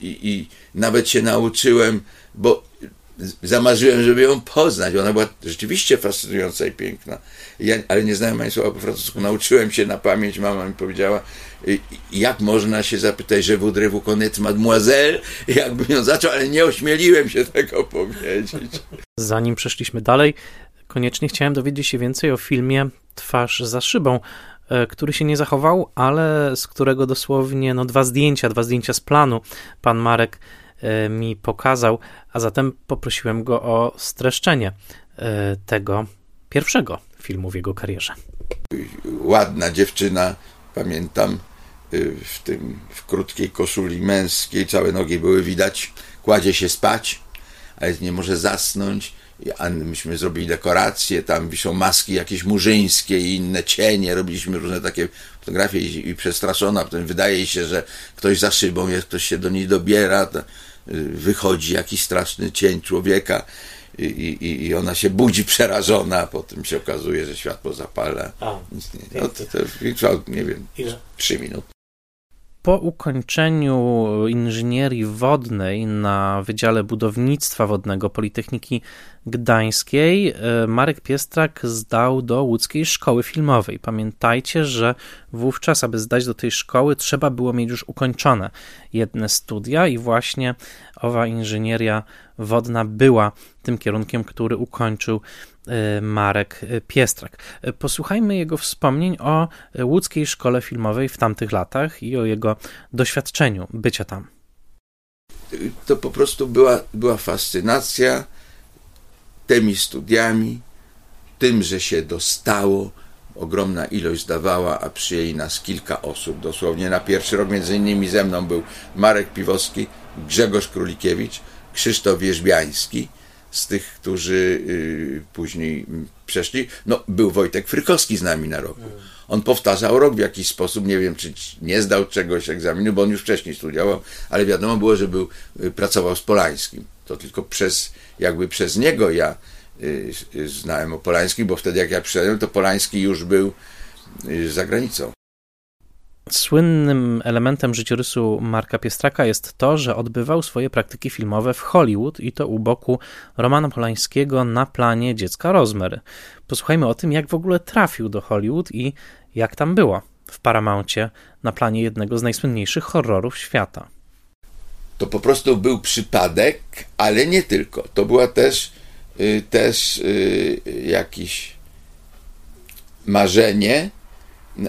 I, I, nawet się nauczyłem, bo zamarzyłem, żeby ją poznać. Ona była rzeczywiście fascynująca i piękna. Ja, ale nie znałem ani słowa po francusku. Nauczyłem się na pamięć, mama mi powiedziała, jak można się zapytać, że voudrez-vous connaître mademoiselle, jakbym ją zaczął, ale nie ośmieliłem się tego powiedzieć. Zanim przeszliśmy dalej, koniecznie chciałem dowiedzieć się więcej o filmie Twarz za szybą, e, który się nie zachował, ale z którego dosłownie no, dwa zdjęcia, dwa zdjęcia z planu pan Marek mi pokazał, a zatem poprosiłem go o streszczenie e, tego pierwszego filmu w jego karierze. Ładna dziewczyna, pamiętam, Y, w tym w krótkiej koszuli męskiej, całe nogi były widać, kładzie się spać, ale nie może zasnąć. Myśmy zrobili dekoracje, tam wiszą maski jakieś murzyńskie i inne cienie, robiliśmy różne takie fotografie i, i przestraszona, potem wydaje się, że ktoś za szybą jest, ktoś się do niej dobiera, y, wychodzi jakiś straszny cień człowieka i, i, i ona się budzi przerażona, a potem się okazuje, że światło zapala. A, no, to, to, to, nie wiem, trzy minuty. Po ukończeniu inżynierii wodnej na Wydziale Budownictwa Wodnego Politechniki Gdańskiej e, Marek Piestrak zdał do łódzkiej szkoły filmowej. Pamiętajcie, że wówczas, aby zdać do tej szkoły, trzeba było mieć już ukończone jedne studia i właśnie owa inżynieria wodna była tym kierunkiem, który ukończył Marek Piestrak. Posłuchajmy jego wspomnień o łódzkiej szkole filmowej w tamtych latach i o jego doświadczeniu bycia tam. To po prostu była, była fascynacja tymi studiami, tym, że się dostało, ogromna ilość zdawała, a przyjęli nas kilka osób. Dosłownie na pierwszy rok między innymi ze mną był Marek Piwowski, Grzegorz Królikiewicz, Krzysztof Wierzbiański, z tych, którzy y, później przeszli. No, był Wojtek Frykowski z nami na roku. On powtarzał rok w jakiś sposób, nie wiem, czy nie zdał czegoś egzaminu, bo on już wcześniej studiował, ale wiadomo było, że był, y, pracował z Polańskim. To tylko przez, jakby przez niego ja y, znałem o Polańskim, bo wtedy jak ja przyszedłem, to Polański już był za granicą. Słynnym elementem życiorysu Marka Piestraka jest to, że odbywał swoje praktyki filmowe w Hollywood i to u boku Romana Polańskiego na planie dziecka Rozmery. Posłuchajmy o tym, jak w ogóle trafił do Hollywood i jak tam było w Paramountie na planie jednego z najsłynniejszych horrorów świata. To po prostu był przypadek, ale nie tylko. To była też, y, też y, jakiś marzenie,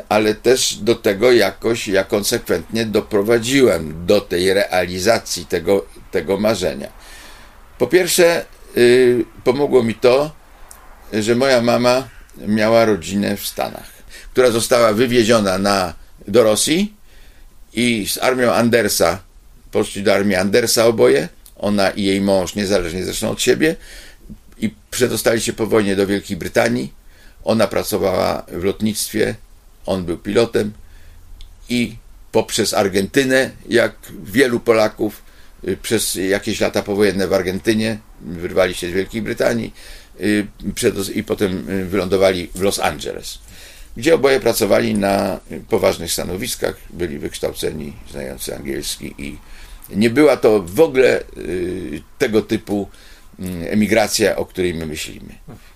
ale też do tego jakoś ja konsekwentnie doprowadziłem do tej realizacji tego, tego marzenia. Po pierwsze, yy, pomogło mi to, że moja mama miała rodzinę w Stanach, która została wywieziona na, do Rosji i z armią Andersa, poszli do armii Andersa oboje, ona i jej mąż, niezależnie zresztą od siebie, i przedostali się po wojnie do Wielkiej Brytanii. Ona pracowała w lotnictwie on był pilotem i poprzez Argentynę, jak wielu Polaków, y, przez jakieś lata powojenne w Argentynie, wyrwali się z Wielkiej Brytanii y, i potem y, wylądowali w Los Angeles, gdzie oboje pracowali na poważnych stanowiskach, byli wykształceni, znający angielski i nie była to w ogóle tego typu emigracja, o której my myślimy.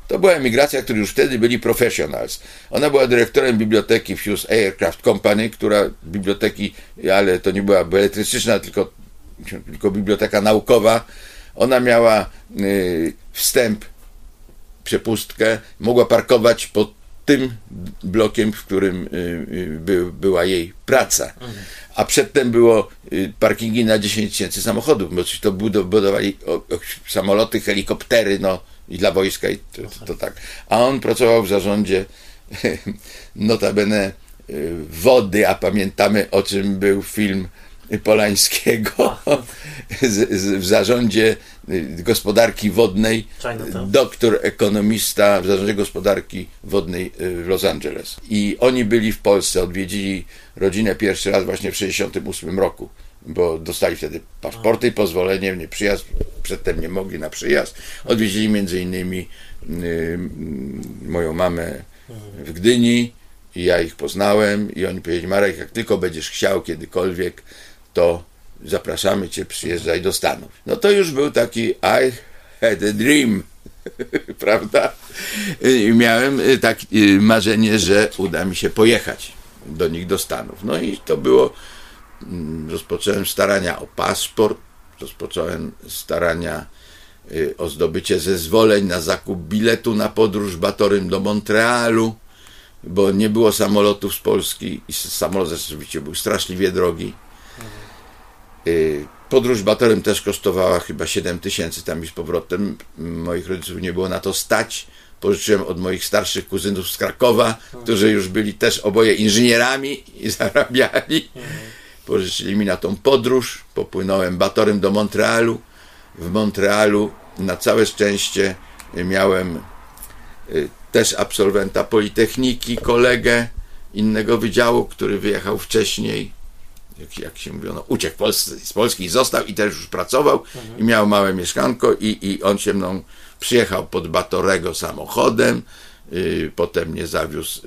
To była emigracja, którzy już wtedy byli professionals. Ona była dyrektorem biblioteki Fuse Aircraft Company, która biblioteki, ale to nie była beletrystyczna, tylko, tylko biblioteka naukowa. Ona miała y, wstęp, przepustkę, mogła parkować pod tym blokiem, w którym y, y, by, była jej praca. A przedtem było parkingi na 10 tysięcy samochodów, bo to budowali samoloty, helikoptery, no i dla wojska, i to, to, to tak. A on pracował w zarządzie (laughs) notabene wody, a pamiętamy o czym był film Polańskiego (laughs) w zarządzie gospodarki wodnej, doktor ekonomista w zarządzie gospodarki wodnej w Los Angeles. I oni byli w Polsce, odwiedzili rodzinę pierwszy raz właśnie w 1968 roku, bo dostali wtedy paszporty i pozwolenie, nie przyjazd, przedtem nie mogli na przyjazd. Odwiedzili między innymi y, moją mamę w Gdyni i ja ich poznałem i oni powiedzieli, Marek, jak tylko będziesz chciał kiedykolwiek, to zapraszamy cię, przyjeżdżaj do Stanów. No to już był taki I had a dream, (laughs) prawda? I miałem takie marzenie, że uda mi się pojechać do nich do Stanów. No i to było, rozpocząłem starania o paszport, rozpocząłem starania y, o zdobycie zezwoleń na zakup biletu na podróż batorym do Montrealu, bo nie było samolotów z Polski i samolot rzeczywiście był straszliwie drogi. Y, podróż batorem też kosztowała chyba 7 tysięcy tam i z powrotem. Moich rodziców nie było na to stać. Pożyczyłem od moich starszych kuzynów z Krakowa, którzy już byli też oboje inżynierami i zarabiali. Pożyczyli mi na tą podróż. Popłynąłem batorem do Montrealu. W Montrealu na całe szczęście miałem y, też absolwenta Politechniki, kolegę innego wydziału, który wyjechał wcześniej jak, jak się mówiono, uciekł Polsce, z Polski został i też już pracował mhm. i miał małe mieszkanko i, i on się mną przyjechał pod Batorego samochodem, yy, potem mnie zawiózł,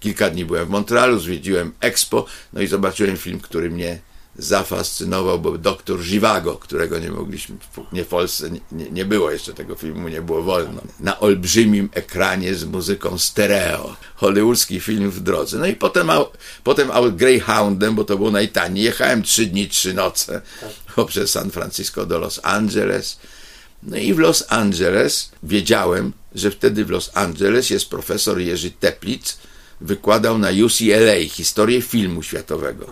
kilka dni byłem w Montrealu, zwiedziłem Expo, no i zobaczyłem film, który mnie zafascynował, bo doktor Zivago, którego nie mogliśmy, nie w Polsce nie, nie, było jeszcze tego filmu, nie było wolno. Na olbrzymim ekranie z muzyką stereo. Hollywoodzki film w drodze. No i potem, potem Greyhoundem, bo to było najtaniej. Jechałem trzy dni, trzy noce poprzez San Francisco do Los Angeles. No i w Los Angeles wiedziałem, że wtedy w Los Angeles jest profesor Jerzy Teplitz, wykładał na UCLA historię filmu światowego.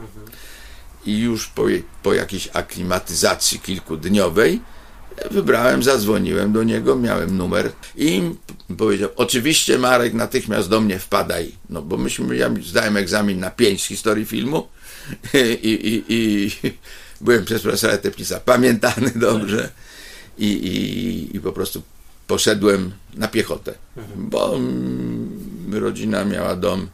I już po, po jakiejś aklimatyzacji kilkudniowej wybrałem, zadzwoniłem do niego, miałem numer i powiedział, oczywiście Marek, natychmiast do mnie wpadaj, no bo myśmy, ja zdałem egzamin na pięć z historii filmu (laughs) i, i, i byłem przez profesora Teplisa pamiętany dobrze i, i, i po prostu poszedłem na piechotę, bo rodzina miała dom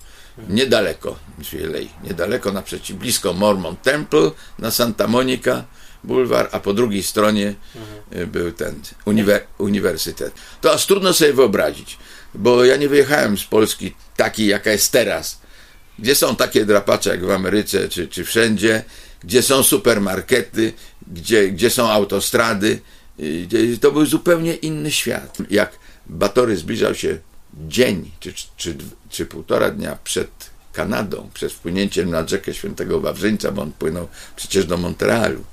niedaleko Lej, niedaleko naprzeciw, blisko Mormon Temple na Santa Monica Boulevard, a po drugiej stronie mhm. był ten uniwer, uniwersytet. To aż trudno sobie wyobrazić, bo ja nie wyjechałem z Polski takiej, jaka jest teraz, gdzie są takie drapacze jak w Ameryce czy, czy wszędzie, gdzie są supermarkety, gdzie, gdzie są autostrady. To był zupełnie inny świat. Jak Batory zbliżał się dzień czy, czy, czy półtora dnia przed Kanadą, przed wpłynięciem na rzekę Świętego Wawrzyńca, bo on płynął przecież do Montrealu,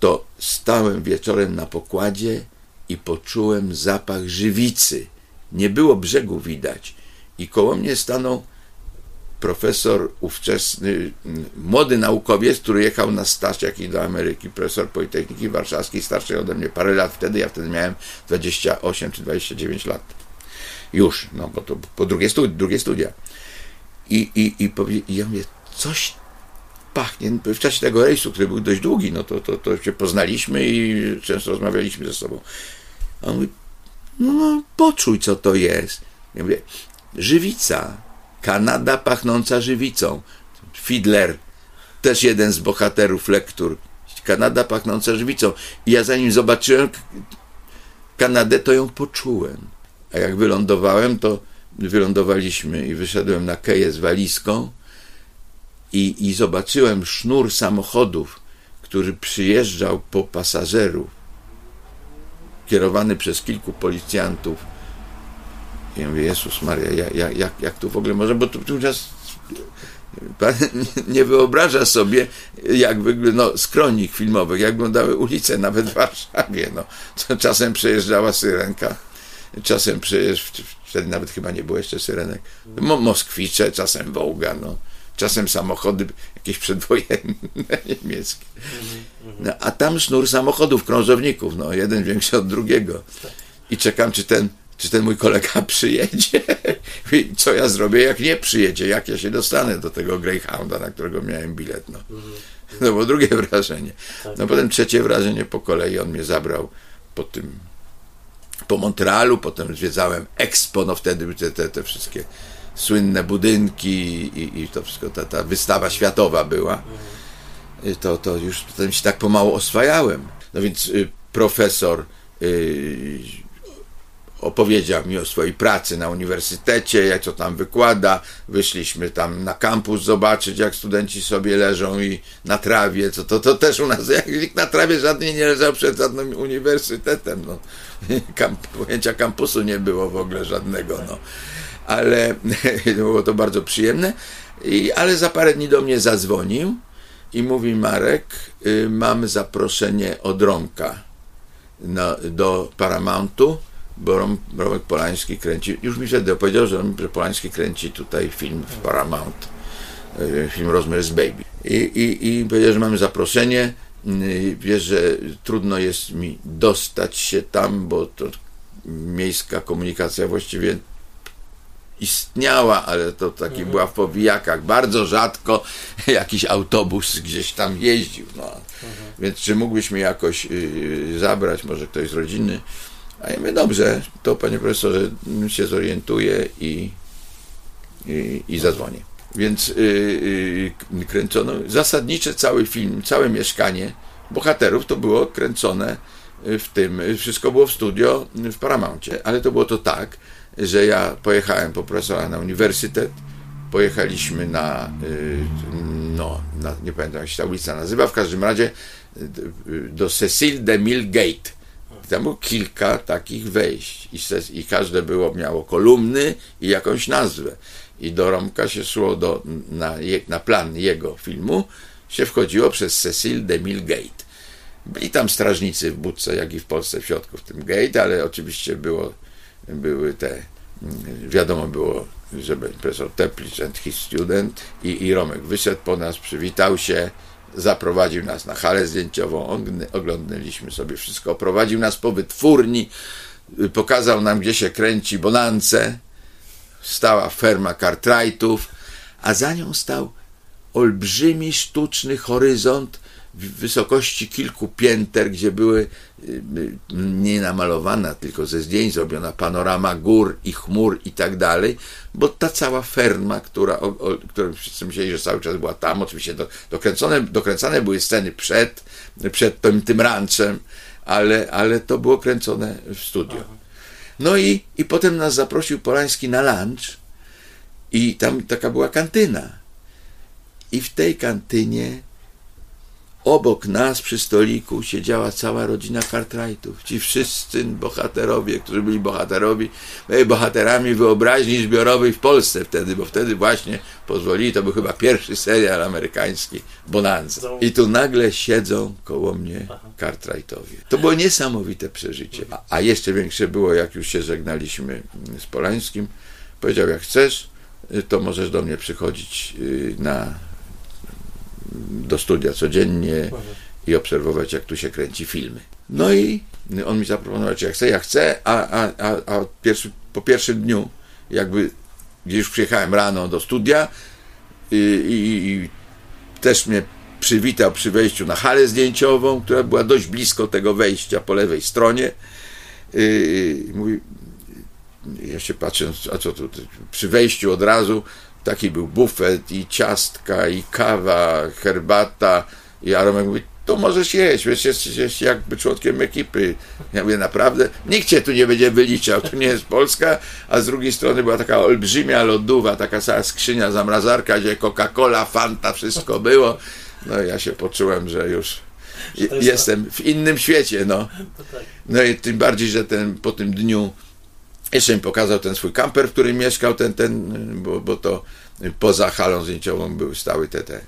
to stałem wieczorem na pokładzie i poczułem zapach żywicy. Nie było brzegu widać. I koło mnie stanął profesor ówczesny, młody naukowiec, który jechał na staż jakiś do Ameryki, profesor Politechniki Warszawskiej, starszy ode mnie parę lat wtedy, ja wtedy miałem 28 czy 29 lat. Już, no bo to po drugie, studi drugie studia. I, i, i, i ja mówię, coś pachnie. W czasie tego rejsu, który był dość długi, no to, to, to się poznaliśmy i często rozmawialiśmy ze sobą. A on mówi, no, no poczuj, co to jest. Ja mówię, żywica Kanada pachnąca żywicą. Fiedler, też jeden z bohaterów lektur. Kanada pachnąca żywicą. I ja zanim zobaczyłem Kanadę, to ją poczułem. A jak wylądowałem, to wylądowaliśmy i wyszedłem na keję z walizką i, i zobaczyłem sznur samochodów, który przyjeżdżał po pasażerów, kierowany przez kilku policjantów ja mówię, Jezus Maria, jak, jak, jak tu w ogóle może, bo tu, tu czas Pan (laughs) nie wyobraża sobie, jak wygląda, no, z kronik filmowych, jak wyglądały ulice, nawet w Warszawie. No. Czasem przejeżdżała syrenka, czasem przejeżdż, wtedy nawet chyba nie było jeszcze syrenek, Mo Moskwicze, czasem Wołga, no. czasem samochody jakieś przedwojenne (laughs) niemieckie. No, a tam sznur samochodów, krążowników, no, jeden większy od drugiego. I czekam, czy ten czy ten mój kolega (laughs) przyjedzie? Co ja zrobię, jak nie przyjedzie? Jak ja się dostanę do tego Greyhounda, na którego miałem bilet? No, (laughs) no bo drugie (laughs) wrażenie. No potem trzecie wrażenie po kolei on mnie zabrał po tym, po Montrealu, potem zwiedzałem Expo, no wtedy te, te, te wszystkie słynne budynki i, i to wszystko, ta, ta wystawa światowa była. To, to już potem się tak pomału oswajałem. No więc y, profesor y, opowiedział mi o swojej pracy na uniwersytecie, jak to tam wykłada. Wyszliśmy tam na kampus zobaczyć, jak studenci sobie leżą i na trawie. To, to, to też u nas, jak nikt na trawie żadnej nie leżał przed żadnym uniwersytetem. No. (laughs) Kamp, pojęcia kampusu nie było w ogóle żadnego. No. Ale (laughs) było to bardzo przyjemne. I, ale za parę dni do mnie zadzwonił i mówi Marek, y, mam zaproszenie od Romka do Paramountu bo Romek Polański kręci, już mi wtedy opowiedział, że Polański kręci tutaj film w Paramount, e, film Rosemary's Baby. I, i, i powiedział, że mamy zaproszenie, wiesz, że trudno jest mi dostać się tam, bo to miejska komunikacja właściwie istniała, ale to taki mhm. była w powijakach. Bardzo rzadko (laughs) jakiś autobus gdzieś tam jeździł. No. Mhm. Więc czy mógłbyś mnie jakoś y, zabrać, może ktoś z rodziny? A ja mówię, dobrze, to panie profesorze się zorientuje i, i, i zadzwonię. Więc yy, yy, kręcono zasadnicze cały film, całe mieszkanie bohaterów to było kręcone w tym, wszystko było w studio w Paramouncie, ale to było to tak, że ja pojechałem po profesora na uniwersytet, pojechaliśmy na, yy, no, na, nie pamiętam jak się ta ulica nazywa, w każdym razie do Cecil de Mille Gate tam było kilka takich wejść i, i każde było, miało kolumny i jakąś nazwę. I do Romka się szło do, na, na plan jego filmu, się wchodziło przez Cecil de Mille Gate. Byli tam strażnicy w budce, jak i w Polsce w środku w tym gate, ale oczywiście było, były te, wiadomo było, żeby profesor Teplitz and his student i, i Romek wyszedł po nas, przywitał się, zaprowadził nas na halę zdjęciową, oglądaliśmy sobie wszystko, prowadził nas po wytwórni, pokazał nam, gdzie się kręci Bonance, stała ferma Cartwrightów, a za nią stał olbrzymi sztuczny horyzont w wysokości kilku pięter, gdzie były y, nie namalowana, tylko ze zdjęć zrobiona panorama gór i chmur i tak dalej, bo ta cała ferma, która, o, o, którą wszyscy myśleli, że cały czas była tam, oczywiście do, dokręcone, dokręcane były sceny przed, przed tym, tym ranczem, ale, ale to było kręcone w studio. No i, i potem nas zaprosił Polański na lunch i tam taka była kantyna. I w tej kantynie obok nas przy stoliku siedziała cała rodzina Cartwrightów. Ci wszyscy bohaterowie, którzy byli bohaterowi, bohaterami wyobraźni zbiorowej w Polsce wtedy, bo wtedy właśnie pozwolili, to był chyba pierwszy serial amerykański, Bonanza. I tu nagle siedzą koło mnie Cartwrightowie. To było niesamowite przeżycie. A, a jeszcze większe było, jak już się żegnaliśmy z Polańskim. Powiedział, jak chcesz, to możesz do mnie przychodzić y, na do studia codziennie i obserwować, jak tu się kręci filmy. No i on mi zaproponował, czy ja chcę, ja chcę, a, a, a, a pierwszy, po pierwszym dniu, jakby gdzie już przyjechałem rano do studia i, i, i też mnie przywitał przy wejściu na halę zdjęciową, która była dość blisko tego wejścia po lewej stronie. I mówi, ja się patrzę, a co tu, przy wejściu od razu taki był bufet i ciastka i kawa, herbata i Aromek mówi, to możesz jeść, wiesz, jesteś jakby członkiem ekipy. Ja mówię, naprawdę? Nikt cię tu nie będzie wyliczał, tu nie jest Polska, a z drugiej strony była taka olbrzymia lodówa, taka cała skrzynia, zamrazarka, gdzie Coca-Cola, Fanta, wszystko było. No ja się poczułem, że już jestem w innym świecie, no. (laughs) Tak. No i tym bardziej, że ten, po tym dniu jeszcze mi pokazał ten swój kamper, w którym mieszkał, ten, ten, bo, bo to poza halą zdjęciową były stały te, te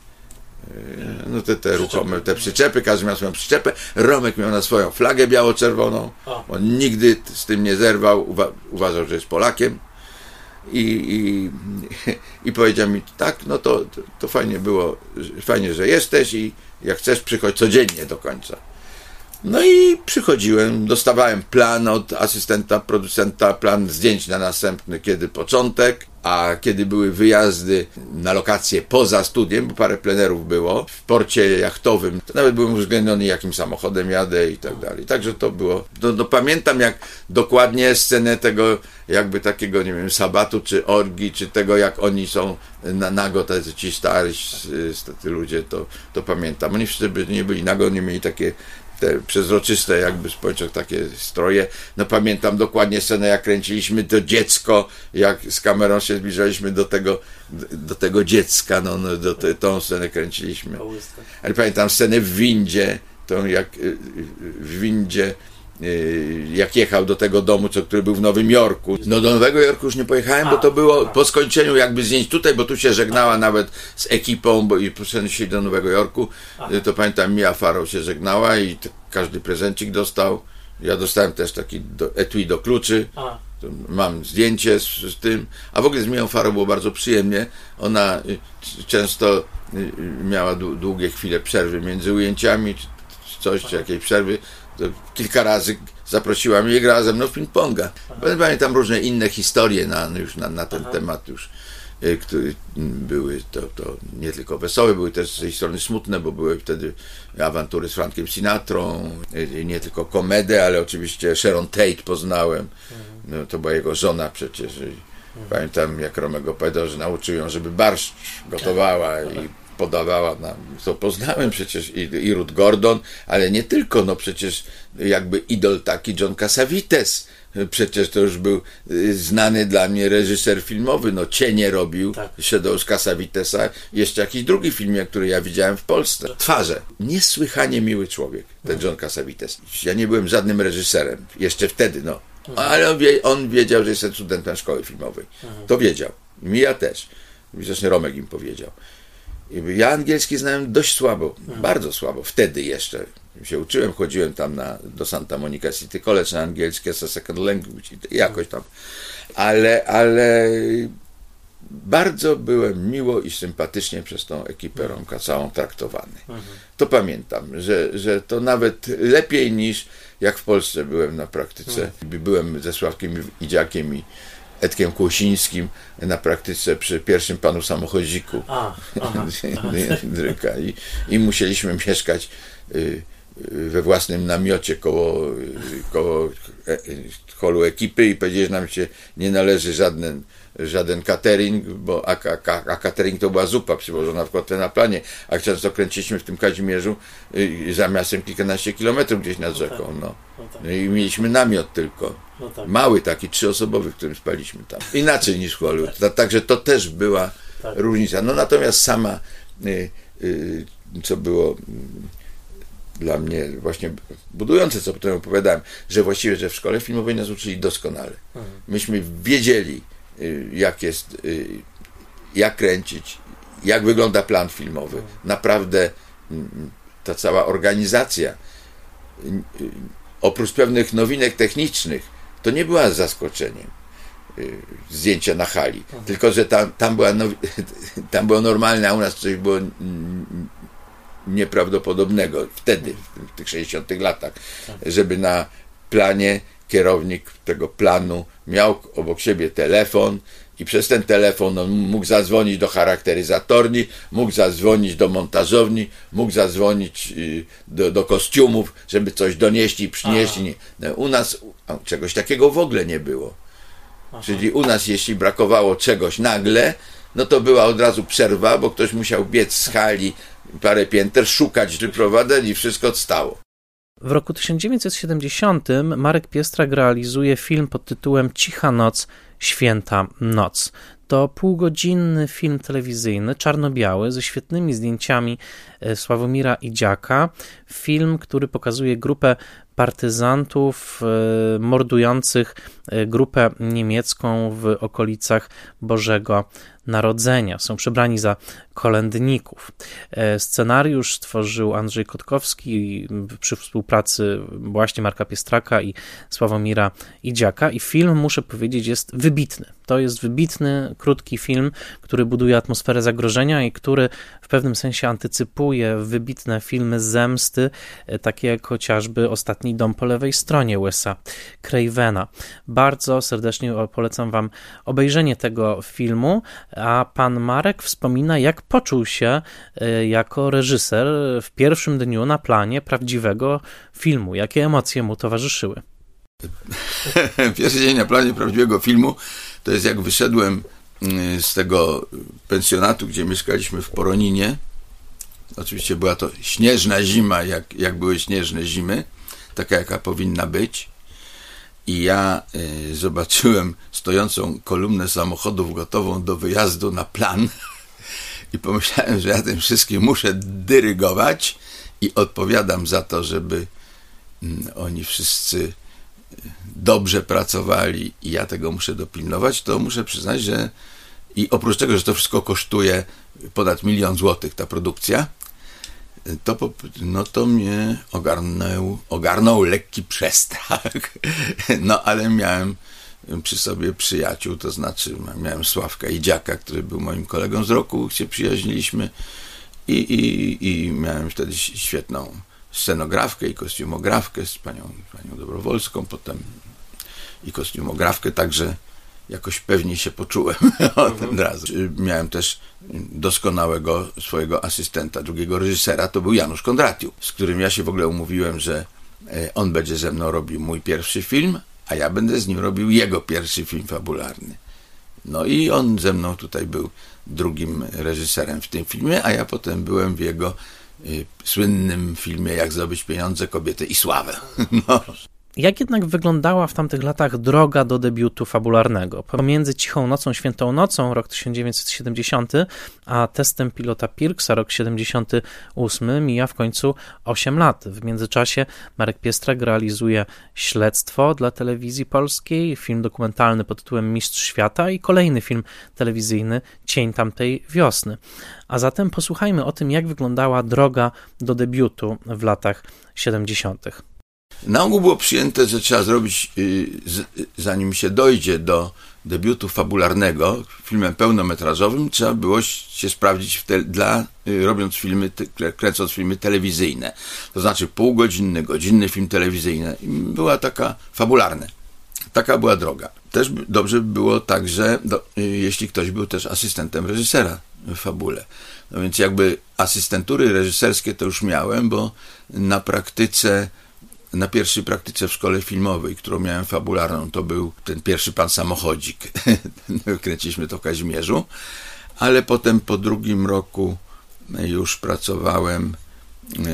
no te, te ruchome, te przyczepy, każdy miał swoją przyczepę. Romek miał na swoją flagę biało-czerwoną. On nigdy z tym nie zerwał, uwa uważał, że jest Polakiem. I, i, i powiedział mi, tak, no to, to fajnie było, fajnie, że jesteś i jak chcesz, przychodź codziennie do końca. No i przychodziłem, dostawałem plan od asystenta, producenta, plan zdjęć na następny, kiedy początek, a kiedy były wyjazdy na lokacje poza studiem, bo parę plenerów było, w porcie jachtowym, to nawet byłem uwzględniony, jakim samochodem jadę i tak dalej. Także to było, no, no pamiętam jak dokładnie scenę tego jakby takiego, nie wiem, sabatu, czy orgi, czy tego, jak oni są na nago, tacy ci stary, ludzie, to, to pamiętam. Oni wszyscy nie byli nago, nie mieli takie te przezroczyste jakby spojrzeć takie stroje. No pamiętam dokładnie scenę, jak kręciliśmy to dziecko, jak z kamerą się zbliżaliśmy do tego, do tego dziecka, no, no do te, tą scenę kręciliśmy. Ale pamiętam scenę w windzie, tą jak w windzie jak jechał do tego domu, co, który był w Nowym Jorku. No do Nowego Jorku już nie pojechałem, bo to było po skończeniu jakby zdjęć tutaj, bo tu się żegnała nawet z ekipą, bo i się do Nowego Jorku. Y, to pamiętam, Mia Farrow się żegnała i każdy prezencik dostał. Ja dostałem też taki do, etui do kluczy. Mam zdjęcie z, z, tym. A w ogóle z Mią Farrow było bardzo przyjemnie. Ona y, często miała długie chwile przerwy między ujęciami, czy coś, czy jakiejś przerwy kilka razy zaprosiła mnie i grała ze mną w ping-ponga. Pamiętam różne inne historie na, już na, na ten Aha. temat już, y, które były to, to nie tylko wesołe, były też z tej strony smutne, bo były wtedy awantury z Frankiem Sinatrą, y, nie tylko komedę, ale oczywiście Sharon Tate poznałem. No, to była jego żona przecież. Pamiętam, jak Romego powiedział, że nauczył ją, żeby barszcz gotowała i podawała nam, to poznałem przecież i, i Ruth Gordon, ale nie tylko, no przecież jakby idol taki John Cassavetes, przecież to już był y, znany dla mnie reżyser filmowy, no Cienie robił, tak. Shadows Cassavitesa, jeszcze jakiś drugi film, który ja widziałem w Polsce. Twarze. Niesłychanie miły człowiek, ten John Cassavetes. Ja nie byłem żadnym reżyserem, jeszcze wtedy, no. Mhm. Ale on, wie, on wiedział, że jestem studentem szkoły filmowej. Mhm. To wiedział. Mi ja też. Widocznie Romek im powiedział. Ja angielski znałem dość słabo, mhm. bardzo słabo, wtedy jeszcze. Się uczyłem, chodziłem tam na, do Santa Monica City College na angielski as a second language, jakoś tam. Ale, ale bardzo byłem miło i sympatycznie przez tą ekipę Romka całą traktowany. Mhm. To pamiętam, że, że to nawet lepiej niż jak w Polsce byłem na praktyce. Mhm. Byłem ze Sławkiem Idziakiem i Edkiem Kłosińskim na praktyce przy pierwszym panu samochodziku A, aha. (laughs) I, I musieliśmy mieszkać y, y, we własnym namiocie koło, y, koło e, holu ekipy i powiedzieli, że nam się nie należy żaden żaden catering, bo a, a, a catering to była zupa przywożona w kotle na planie, a często kręciliśmy w tym Kazimierzu y, za miastem kilkanaście kilometrów gdzieś nad rzeką, no. No, tak. no i mieliśmy namiot tylko. No tak. Mały taki, trzyosobowy, w którym spaliśmy tam. Inaczej niż w Hollywood. Tak. Także to też była tak. różnica. No natomiast sama, y, y, co było y, dla mnie właśnie budujące, co potem opowiadałem, że właściwie, że w szkole filmowej nas uczyli doskonale. Mhm. Myśmy wiedzieli, jak jest, y, jak kręcić, jak wygląda plan filmowy. Naprawdę mm, ta cała organizacja, y, oprócz pewnych nowinek technicznych, to nie była zaskoczeniem zdjęcia na hali, mhm. tylko że tam, tam, była nowi- (laughs) tam było normalne, a u nas coś było nieprawdopodobnego wtedy, w tych 60 latach, tak. żeby na planie kierownik tego planu miał obok siebie telefon i przez ten telefon on mógł zadzwonić do charakteryzatorni, mógł zadzwonić do montażowni, mógł zadzwonić y, do, do kostiumów, żeby coś donieść i przynieść. No, u nas czegoś takiego w ogóle nie było. Aha. Czyli u nas, jeśli brakowało czegoś nagle, no to była od razu przerwa, bo ktoś musiał biec z hali parę pięter, szukać wyprowadzeń i wszystko odstało. W roku 1970 Marek Piestrak realizuje film pod tytułem Cicha noc, święta noc. To półgodzinny film telewizyjny, czarno-biały, ze świetnymi zdjęciami Sławomira Idziaka. Film, który pokazuje grupę partyzantów e, mordujących e, grupę niemiecką w okolicach Bożego Narodzenia. Są przebrani za kolędników. E, scenariusz stworzył Andrzej Kotkowski przy współpracy właśnie Marka Piestraka i Sławomira Idziaka i film, muszę powiedzieć, jest wybitny. To jest wybitny, krótki film, który buduje atmosferę zagrożenia i który w pewnym sensie antycypuje wybitne filmy zemsty, takie jak chociażby Ostatni dom po lewej stronie Wes'a Cravena. Bardzo serdecznie polecam Wam obejrzenie tego filmu, a pan Marek wspomina, jak poczuł się e, jako reżyser w pierwszym dniu na planie prawdziwego filmu. Jakie emocje mu towarzyszyły? (laughs) Pierwszy dzień na planie prawdziwego filmu to jest jak wyszedłem mm, z tego pensjonatu, gdzie mieszkaliśmy w Poroninie. Oczywiście była to śnieżna zima, jak, jak były śnieżne zimy, taka jaka powinna być. I ja y, zobaczyłem stojącą kolumnę samochodów gotową do wyjazdu na plan i pomyślałem, że ja tym wszystkim muszę dyrygować i odpowiadam za to, żeby mm, oni wszyscy y, dobrze pracowali i ja tego muszę dopilnować, to muszę przyznać, że i oprócz tego, że to wszystko kosztuje ponad milion złotych ta produkcja, to, no to mnie ogarnął, ogarnął lekki przestrach. (laughs) No ale miałem przy sobie przyjaciół, to znaczy miałem Sławka i Dziaka, który był moim kolegą z roku, się przyjaźniliśmy i, i, i miałem wtedy świetną scenografkę i kostiumografkę z panią, panią Dobrowolską, potem i kostiumografkę, także jakoś pewnie się poczułem (laughs) od mhm. razu. Miałem też doskonałego swojego asystenta, drugiego reżysera, to był Janusz Kondratiu, z którym ja się w ogóle umówiłem, że e, on będzie ze mną robił mój pierwszy film, a ja będę z nim robił jego pierwszy film fabularny. No i on ze mną tutaj był drugim reżyserem w tym filmie, a ja potem byłem w jego y, słynnym filmie Jak zdobyć pieniądze, kobietę i sławę. (laughs) No. Jak jednak wyglądała w tamtych latach droga do debiutu fabularnego? Pomiędzy Cichą Nocą, Świętą Nocą, rok 1970, a testem pilota Pirksa, rok 78, mija w końcu 8 lat. W międzyczasie Marek Piestrak realizuje Śledztwo dla telewizji polskiej, film dokumentalny pod tytułem Mistrz Świata i kolejny film telewizyjny Cień tamtej wiosny. A zatem posłuchajmy o tym, jak wyglądała droga do debiutu w latach 70. Na ogół było przyjęte, że trzeba zrobić, y, zanim się dojdzie do debiutu fabularnego filmem pełnometrażowym, trzeba było się sprawdzić te, dla, y, robiąc filmy, kręcąc filmy telewizyjne. To znaczy półgodzinny, godzinny film telewizyjny. Była taka fabularne. taka była droga. Też dobrze by było także, do, jeśli ktoś był też asystentem reżysera w fabule. No więc jakby asystentury reżyserskie to już miałem, bo na praktyce, na pierwszej praktyce w szkole filmowej, którą miałem fabularną, to był ten pierwszy pan samochodzik. (laughs) Kręciliśmy to w Kazimierzu, ale potem po drugim roku już pracowałem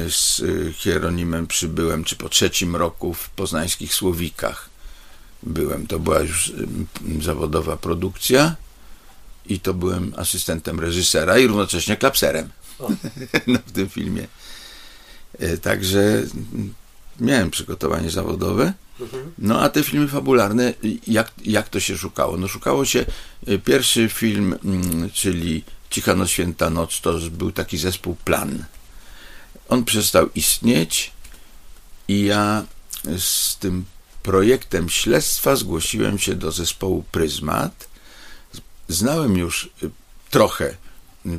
z Hieronimem Przybyłem, czy po trzecim roku w poznańskich Słowikach byłem. To była już zawodowa produkcja i to byłem asystentem reżysera i równocześnie klapserem no, (laughs) w tym filmie. E, także miałem przygotowanie zawodowe. No a te filmy fabularne, jak, jak to się szukało? No szukało się, e, pierwszy film, mm, czyli Cicha Noc, Święta Noc, to był taki zespół Plan. On przestał istnieć i ja z tym projektem śledztwa zgłosiłem się do zespołu Pryzmat. Znałem już y, trochę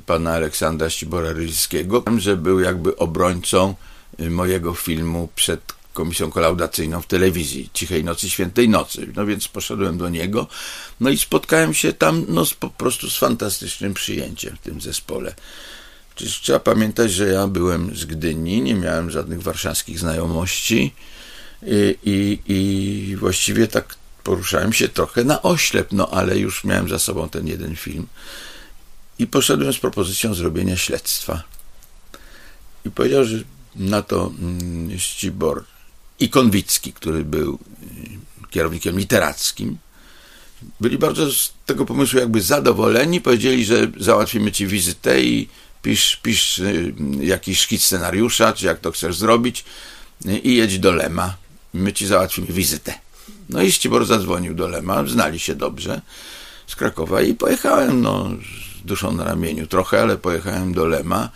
pana Aleksandra Ścibora Rylskiego, że był jakby obrońcą y, mojego filmu przed komisją kolaudacyjną w telewizji Cichej Nocy, Świętej Nocy. No więc poszedłem do niego, no i spotkałem się tam no, po prostu z fantastycznym przyjęciem w tym zespole. Przecież trzeba pamiętać, że ja byłem z Gdyni, nie miałem żadnych warszawskich znajomości i, i, i właściwie tak poruszałem się trochę na oślep, no ale już miałem za sobą ten jeden film. I poszedłem z propozycją zrobienia śledztwa. I powiedział, że na to mm, Ścibor i Konwicki, który był y, kierownikiem literackim, byli bardzo z tego pomysłu jakby zadowoleni. Powiedzieli, że załatwimy ci wizytę i pisz, pisz y, jakiś szkic scenariusza, czy jak to chcesz zrobić i jedź do Lema. My ci załatwimy wizytę. No i Ścibor zadzwonił do Lema, znali się dobrze z Krakowa i pojechałem, no, z duszą na ramieniu trochę, ale pojechałem do Lema.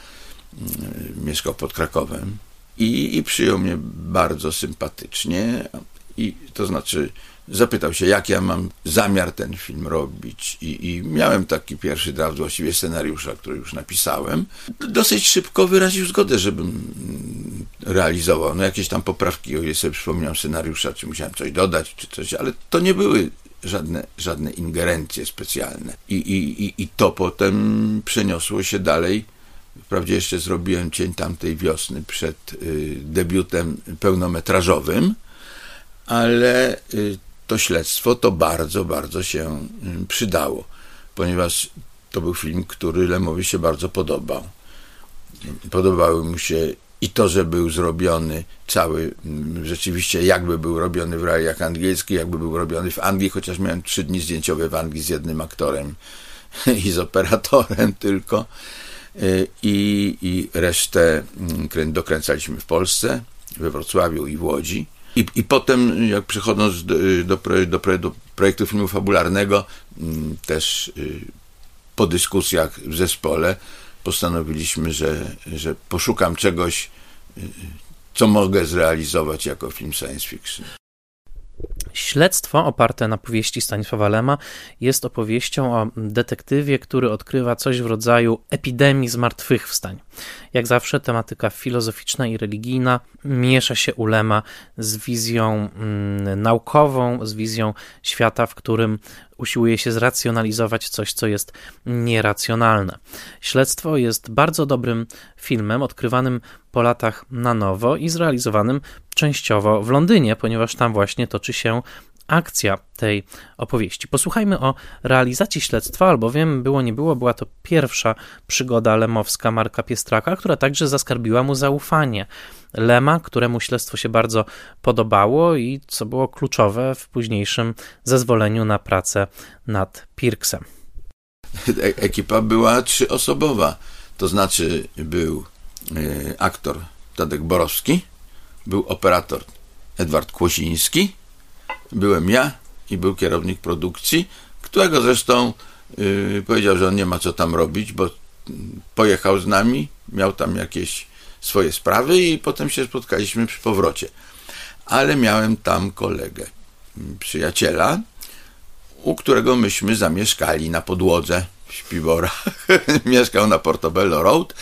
Mieszkał pod Krakowem i, i przyjął mnie bardzo sympatycznie. I to znaczy, zapytał się, jak ja mam zamiar ten film robić. I, I, miałem taki pierwszy draft właściwie scenariusza, który już napisałem. Dosyć szybko wyraził zgodę, żebym realizował. No jakieś tam poprawki, o ile sobie przypominam scenariusza, czy musiałem coś dodać, czy coś, ale to nie były żadne, żadne ingerencje specjalne. I, i, i, I to potem przeniosło się dalej Wprawdzie jeszcze zrobiłem cień tamtej wiosny przed y, debiutem pełnometrażowym, ale y, to śledztwo to bardzo, bardzo się y, przydało, ponieważ to był film, który Lemowi się bardzo podobał. Podobały mu się i to, że był zrobiony cały, mm, rzeczywiście jakby był robiony w realiach angielskich, jakby był robiony w Anglii, chociaż miałem trzy dni zdjęciowe w Anglii z jednym aktorem (laughs) i z operatorem tylko. Y, i, i resztę mm, dokręcaliśmy w Polsce, we Wrocławiu i w Łodzi. I, i potem, jak przychodząc do, do, do, do projektu filmu fabularnego, mm, też y, po dyskusjach w zespole postanowiliśmy, że, że poszukam czegoś, y, co mogę zrealizować jako film science fiction. Śledztwo oparte na powieści Stanisława Lema jest opowieścią o detektywie, który odkrywa coś w rodzaju epidemii zmartwychwstań. Jak zawsze tematyka filozoficzna i religijna miesza się u Lema z wizją mm, naukową, z wizją świata, w którym usiłuje się zracjonalizować coś, co jest nieracjonalne. Śledztwo jest bardzo dobrym filmem, odkrywanym po latach na nowo i zrealizowanym częściowo w Londynie, ponieważ tam właśnie toczy się akcja tej opowieści. Posłuchajmy o realizacji śledztwa, albowiem było nie było, była to pierwsza przygoda lemowska Marka Piestraka, która także zaskarbiła mu zaufanie. Lema, któremu śledztwo się bardzo podobało i co było kluczowe w późniejszym zezwoleniu na pracę nad Pirksem. Ekipa była trzyosobowa, to znaczy był aktor Tadek Borowski, był operator Edward Kłosiński, byłem ja i był kierownik produkcji, którego zresztą yy, powiedział, że on nie ma co tam robić, bo pojechał z nami, miał tam jakieś swoje sprawy i potem się spotkaliśmy przy powrocie. Ale miałem tam kolegę, przyjaciela, u którego myśmy zamieszkali na podłodze w Śpiworach. (laughs) Mieszkał na Portobello Road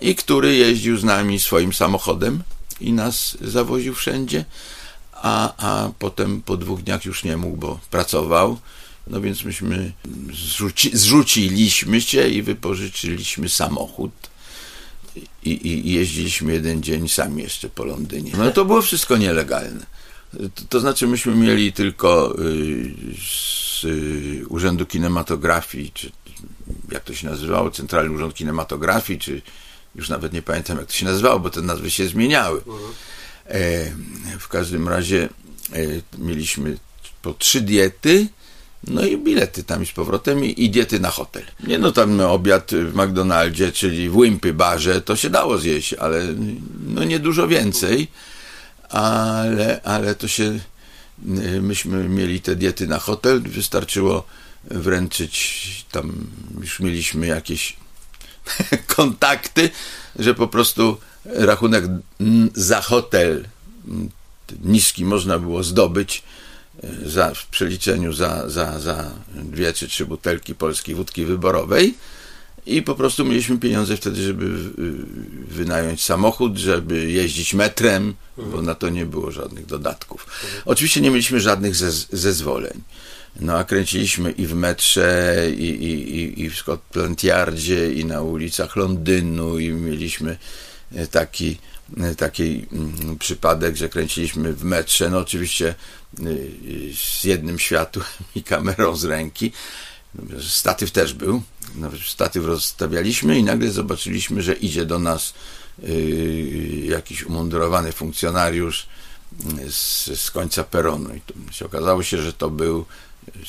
i który jeździł z nami swoim samochodem i nas zawoził wszędzie a, a potem po dwóch dniach już nie mógł, bo pracował. No więc myśmy zrzuci, zrzuciliśmy się i wypożyczyliśmy samochód. I, I, jeździliśmy jeden dzień sami jeszcze po Londynie. No to było wszystko nielegalne. To, to znaczy, myśmy mieli tylko y, z y, Urzędu Kinematografii, czy jak to się nazywało, Centralny Urząd Kinematografii, czy już nawet nie pamiętam, jak to się nazywało, bo te nazwy się zmieniały. E, w każdym razie e, mieliśmy po trzy diety, no i bilety tam i z powrotem i, i diety na hotel. Nie no, tam obiad w McDonaldzie, czyli w Wimpy barze, to się dało zjeść, ale no nie dużo więcej, ale, ale to się, myśmy mieli te diety na hotel, wystarczyło wręczyć, tam już mieliśmy jakieś (laughs) kontakty, że po prostu rachunek za hotel niski można było zdobyć e, za, w przeliczeniu za, za, za dwie czy trzy butelki polskiej wódki wyborowej i po prostu mieliśmy pieniądze wtedy, żeby wynająć samochód, żeby jeździć metrem, bo na to nie było żadnych dodatków. Mhm. Oczywiście nie mieliśmy żadnych zezwoleń. No a kręciliśmy i w metrze, i, i, i w Scotland Yardzie, i na ulicach Londynu, i mieliśmy e, taki, e, taki mm, przypadek, że kręciliśmy w metrze, no oczywiście e, z jednym światłem (laughs) i kamerą z ręki. Statyw też był. Statyw rozstawialiśmy i nagle zobaczyliśmy, że idzie do nas jakiś umundurowany funkcjonariusz z, z końca peronu. I się okazało się, że to był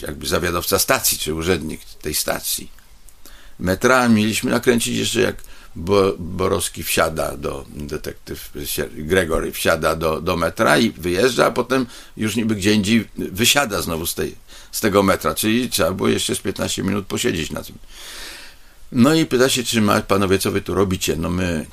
jakby zawiadowca stacji, czy urzędnik tej stacji. Metra mieliśmy nakręcić jeszcze jak Bo, Borowski wsiada do, detektyw Gregory wsiada do, do metra i wyjeżdża, a potem już niby gdzie indziej wysiada znowu z, tej, z tego metra, czyli trzeba było jeszcze z 15 minut posiedzieć na tym. No i pyta się, czy ma, panowie, co wy tu robicie? No my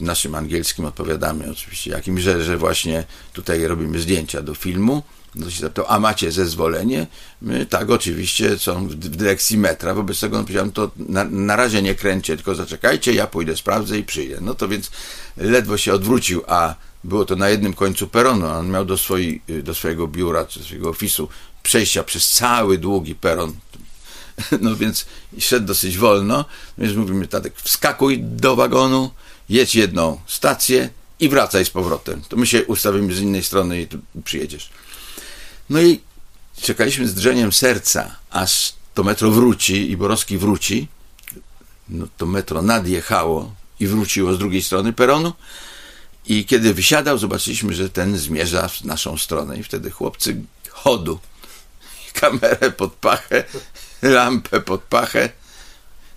naszym angielskim odpowiadamy oczywiście jakim, że, że właśnie tutaj robimy zdjęcia do filmu, no się zapytał, a macie zezwolenie? My, tak, oczywiście, są w dyrekcji metra, wobec tego no, powiedziałem, to na, na razie nie kręcie, tylko zaczekajcie, ja pójdę, sprawdzę i przyjdę. No to więc ledwo się odwrócił, a było to na jednym końcu peronu, on miał do, swojej, do swojego biura, czy do swojego ofisu przejścia przez cały długi peron. (laughs) No więc szedł dosyć wolno, więc mówimy, Tadek, wskakuj do wagonu, jedź jedną stację i wracaj z powrotem. To my się ustawimy z innej strony i tu przyjedziesz. No i czekaliśmy z drżeniem serca, aż to metro wróci i Borowski wróci. No to metro nadjechało i wróciło z drugiej strony peronu. I kiedy wysiadał, zobaczyliśmy, że ten zmierza w naszą stronę. I wtedy chłopcy chodu, (laughs) kamerę pod pachę, lampę pod pachę.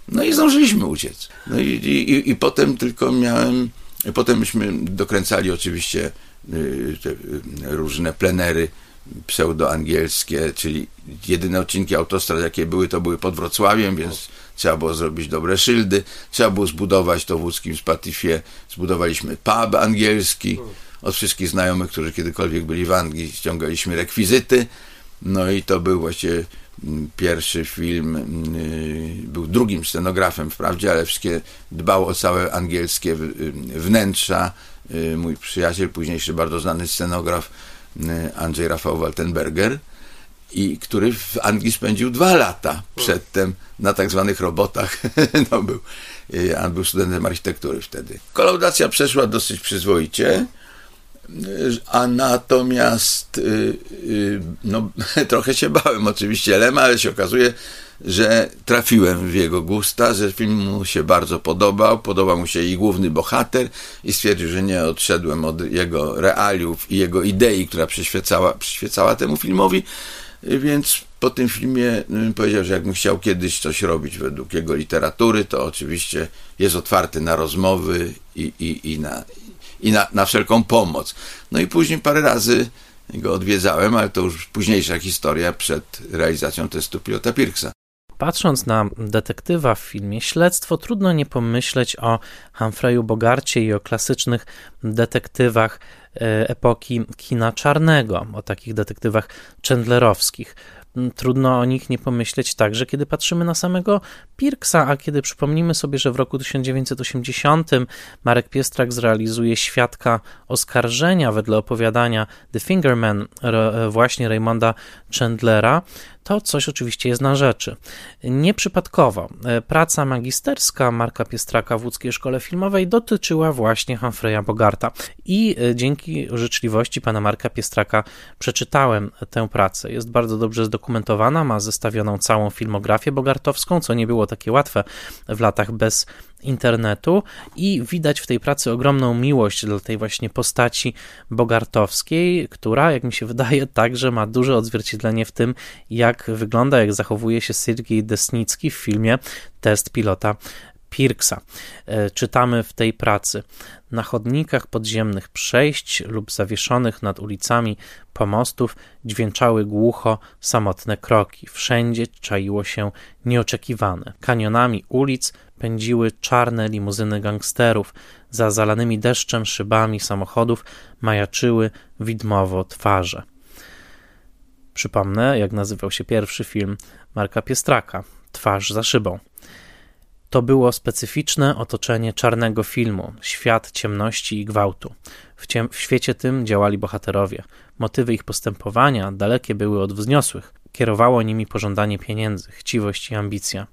No i zdążyliśmy uciec. No i, i, i potem tylko miałem, potem myśmy dokręcali oczywiście y, te y, różne plenery pseudoangielskie, czyli jedyne odcinki autostrad, jakie były, to były pod Wrocławiem, więc trzeba było zrobić dobre szyldy, trzeba było zbudować to w łódzkim Spatifie, zbudowaliśmy pub angielski, od wszystkich znajomych, którzy kiedykolwiek byli w Anglii, ściągaliśmy rekwizyty, no i to był właśnie mm, pierwszy film, mm, y, był drugim scenografem wprawdzie, ale wszystkie dbał o całe angielskie y, wnętrza, y, mój przyjaciel, późniejszy bardzo znany scenograf Andrzej Rafał Waltenberger, i który w Anglii spędził dwa lata przedtem na tak zwanych robotach. (laughs) no, był, y, on był studentem architektury wtedy. Kolaudacja przeszła dosyć przyzwoicie, y, a natomiast no, (laughs) trochę się bałem oczywiście Lema, ale się okazuje, że trafiłem w jego gusta, że film mu się bardzo podobał, podobał mu się i główny bohater i stwierdził, że nie odszedłem od jego realiów i jego idei, która przyświecała, przyświecała temu filmowi, więc po tym filmie mm, powiedział, że jakbym chciał kiedyś coś robić według jego literatury, to oczywiście jest otwarty na rozmowy i, i, i, na, i na, na wszelką pomoc. No i później parę razy go odwiedzałem, ale to już późniejsza historia przed realizacją testu pilota Pirksa. Patrząc na detektywa w filmie Śledztwo, trudno nie pomyśleć o Humphreyu Bogarcie i o klasycznych detektywach e, epoki kina czarnego, o takich detektywach chandlerowskich. Trudno o nich nie pomyśleć także, kiedy patrzymy na samego Pirksa, a kiedy przypomnimy sobie, że w roku 1980 Marek Piestrak zrealizuje Świadka Oskarżenia wedle opowiadania The Fingerman właśnie Raymonda Chandlera, to coś oczywiście jest na rzeczy. Nieprzypadkowo e, praca magisterska Marka Piestraka w łódzkiej szkole filmowej dotyczyła właśnie Humphreya Bogarta i e, dzięki życzliwości pana Marka Piestraka przeczytałem tę pracę. Jest bardzo dobrze zdokumentowana, ma zestawioną całą filmografię bogartowską, co nie było takie łatwe w latach bez internetu. I widać w tej pracy ogromną miłość dla tej właśnie postaci bogartowskiej, która, jak mi się (laughs) wydaje, także ma duże odzwierciedlenie w tym, jak wygląda, jak zachowuje się Siergiej Desnicki w filmie Test pilota Pirksa. E, czytamy w tej pracy. Na chodnikach podziemnych przejść lub zawieszonych nad ulicami pomostów dźwięczały głucho samotne kroki. Wszędzie czaiło się nieoczekiwane. Kanionami ulic pędziły czarne limuzyny gangsterów. Za zalanymi deszczem szybami samochodów majaczyły widmowo twarze. Przypomnę, jak nazywał się pierwszy film Marka Piestraka Twarz za szybą. To było specyficzne otoczenie czarnego filmu, świat ciemności i gwałtu. W, ciem- w, świecie tym działali bohaterowie. Motywy ich postępowania dalekie były od wzniosłych. Kierowało nimi pożądanie pieniędzy, chciwość i ambicja.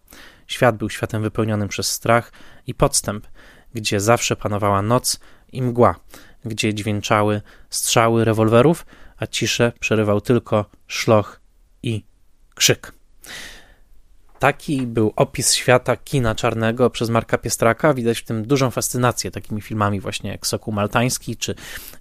Świat był światem wypełnionym przez strach i podstęp, gdzie zawsze panowała noc i mgła, gdzie dźwięczały strzały rewolwerów, a ciszę przerywał tylko szloch i krzyk. Taki był opis świata kina czarnego przez Marka Piestraka. Widać w tym dużą fascynację takimi filmami właśnie jak Sokół Maltański czy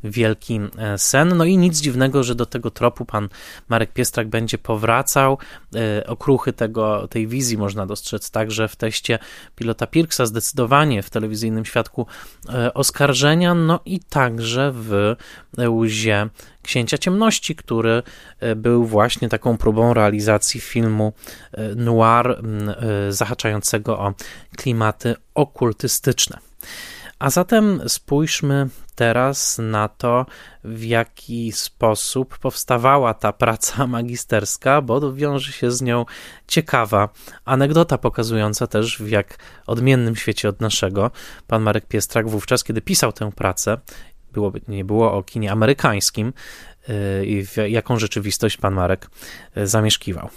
Wielki e, Sen. No i nic dziwnego, że do tego tropu pan Marek Piestrak będzie powracał. E, okruchy tego, tej wizji można dostrzec także w teście pilota Pirksa, zdecydowanie w telewizyjnym świadku e, oskarżenia, no i także w łzie Księcia Ciemności, który e, był właśnie taką próbą realizacji filmu e, noir e, zahaczającego o klimaty okultystyczne. A zatem spójrzmy teraz na to, w jaki sposób powstawała ta praca (laughs) magisterska, bo wiąże się z nią ciekawa anegdota pokazująca też, w jak odmiennym świecie od naszego pan Marek Piestrak wówczas, kiedy pisał tę pracę, było, nie było o kinie amerykańskim y, i jaką rzeczywistość pan Marek y, zamieszkiwał.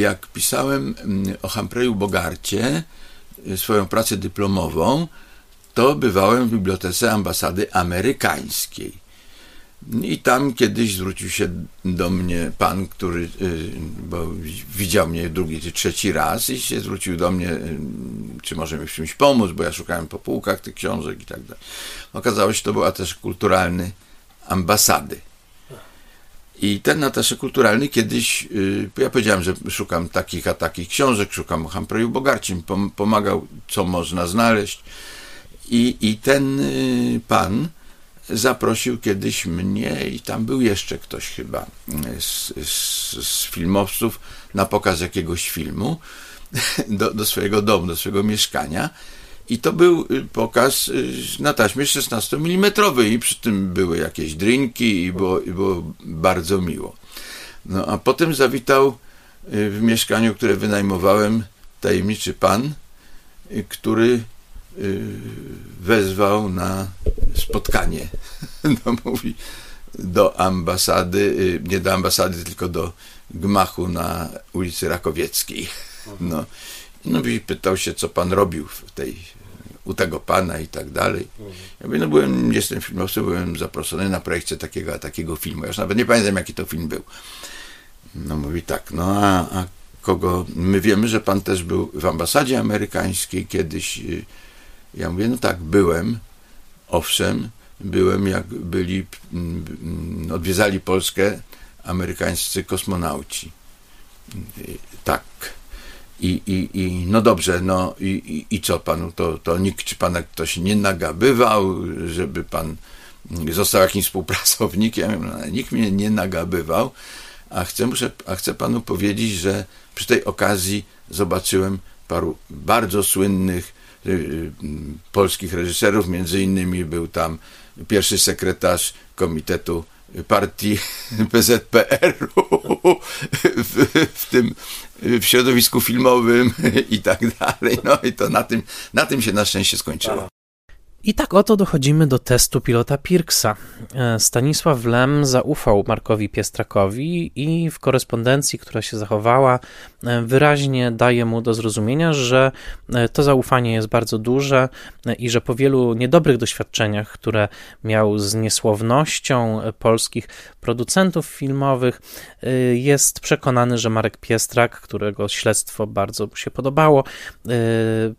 Jak pisałem mm, o Humphreyu Bogarcie, y, swoją pracę dyplomową, to bywałem w bibliotece ambasady amerykańskiej. I tam kiedyś zwrócił się do mnie pan, który, y, bo widział mnie drugi czy trzeci raz i się zwrócił do mnie, y, czy może mi w czymś pomóc, bo ja szukałem po półkach tych książek i tak dalej. Okazało się, to był atasz kulturalny ambasady. I ten atasz kulturalny kiedyś, y, ja powiedziałem, że szukam takich a takich książek, szukam o Humphreyu Bogarcim, pomagał, co można znaleźć. I, i ten pan, zaprosił kiedyś mnie i tam był jeszcze ktoś chyba z, z, z filmowców na pokaz jakiegoś filmu (laughs) do, do swojego domu, do swojego mieszkania. I to był y, pokaz y, na taśmie 16 mm i przy tym były jakieś drinki i było, i było bardzo miło. No a potem zawitał y, w mieszkaniu, które wynajmowałem, tajemniczy pan, który wezwał na spotkanie. (laughs) No, mówi, do ambasady, y, nie do ambasady, tylko do gmachu na ulicy Rakowieckiej. No, no i pytał się, co pan robił w tej, u tego pana i tak dalej. Ja mówię, no byłem, jestem filmowcem, byłem zaproszony na projekcie takiego, takiego filmu. Ja już nawet nie pamiętam, jaki to film był. No mówi tak, no a, a kogo, my wiemy, że pan też był w ambasadzie amerykańskiej kiedyś. Ja mówię, no tak, byłem, owszem, byłem, jak byli, mm, odwiedzali Polskę amerykańscy kosmonauci. Tak. I, i, i no dobrze, no i, i, i co panu, to, to nikt, pana ktoś nie nagabywał, żeby pan został jakimś współpracownikiem? No, nikt mnie nie nagabywał, a chcę, muszę, a chcę panu powiedzieć, że przy tej okazji zobaczyłem paru bardzo słynnych polskich reżyserów, między innymi był tam pierwszy sekretarz Komitetu partii (laughs) PZPR-u (laughs) w, w tym w środowisku filmowym (laughs) i tak dalej. No i to na tym, na tym się na szczęście skończyło. I tak oto dochodzimy do testu pilota Pirksa. E, Stanisław Lem zaufał Markowi Piestrakowi i w korespondencji, która się zachowała, wyraźnie daje mu do zrozumienia, że e, to zaufanie jest bardzo duże i że po wielu niedobrych doświadczeniach, które miał z niesłownością polskich producentów filmowych, jest przekonany, że Marek Piestrak, którego śledztwo bardzo mu się podobało,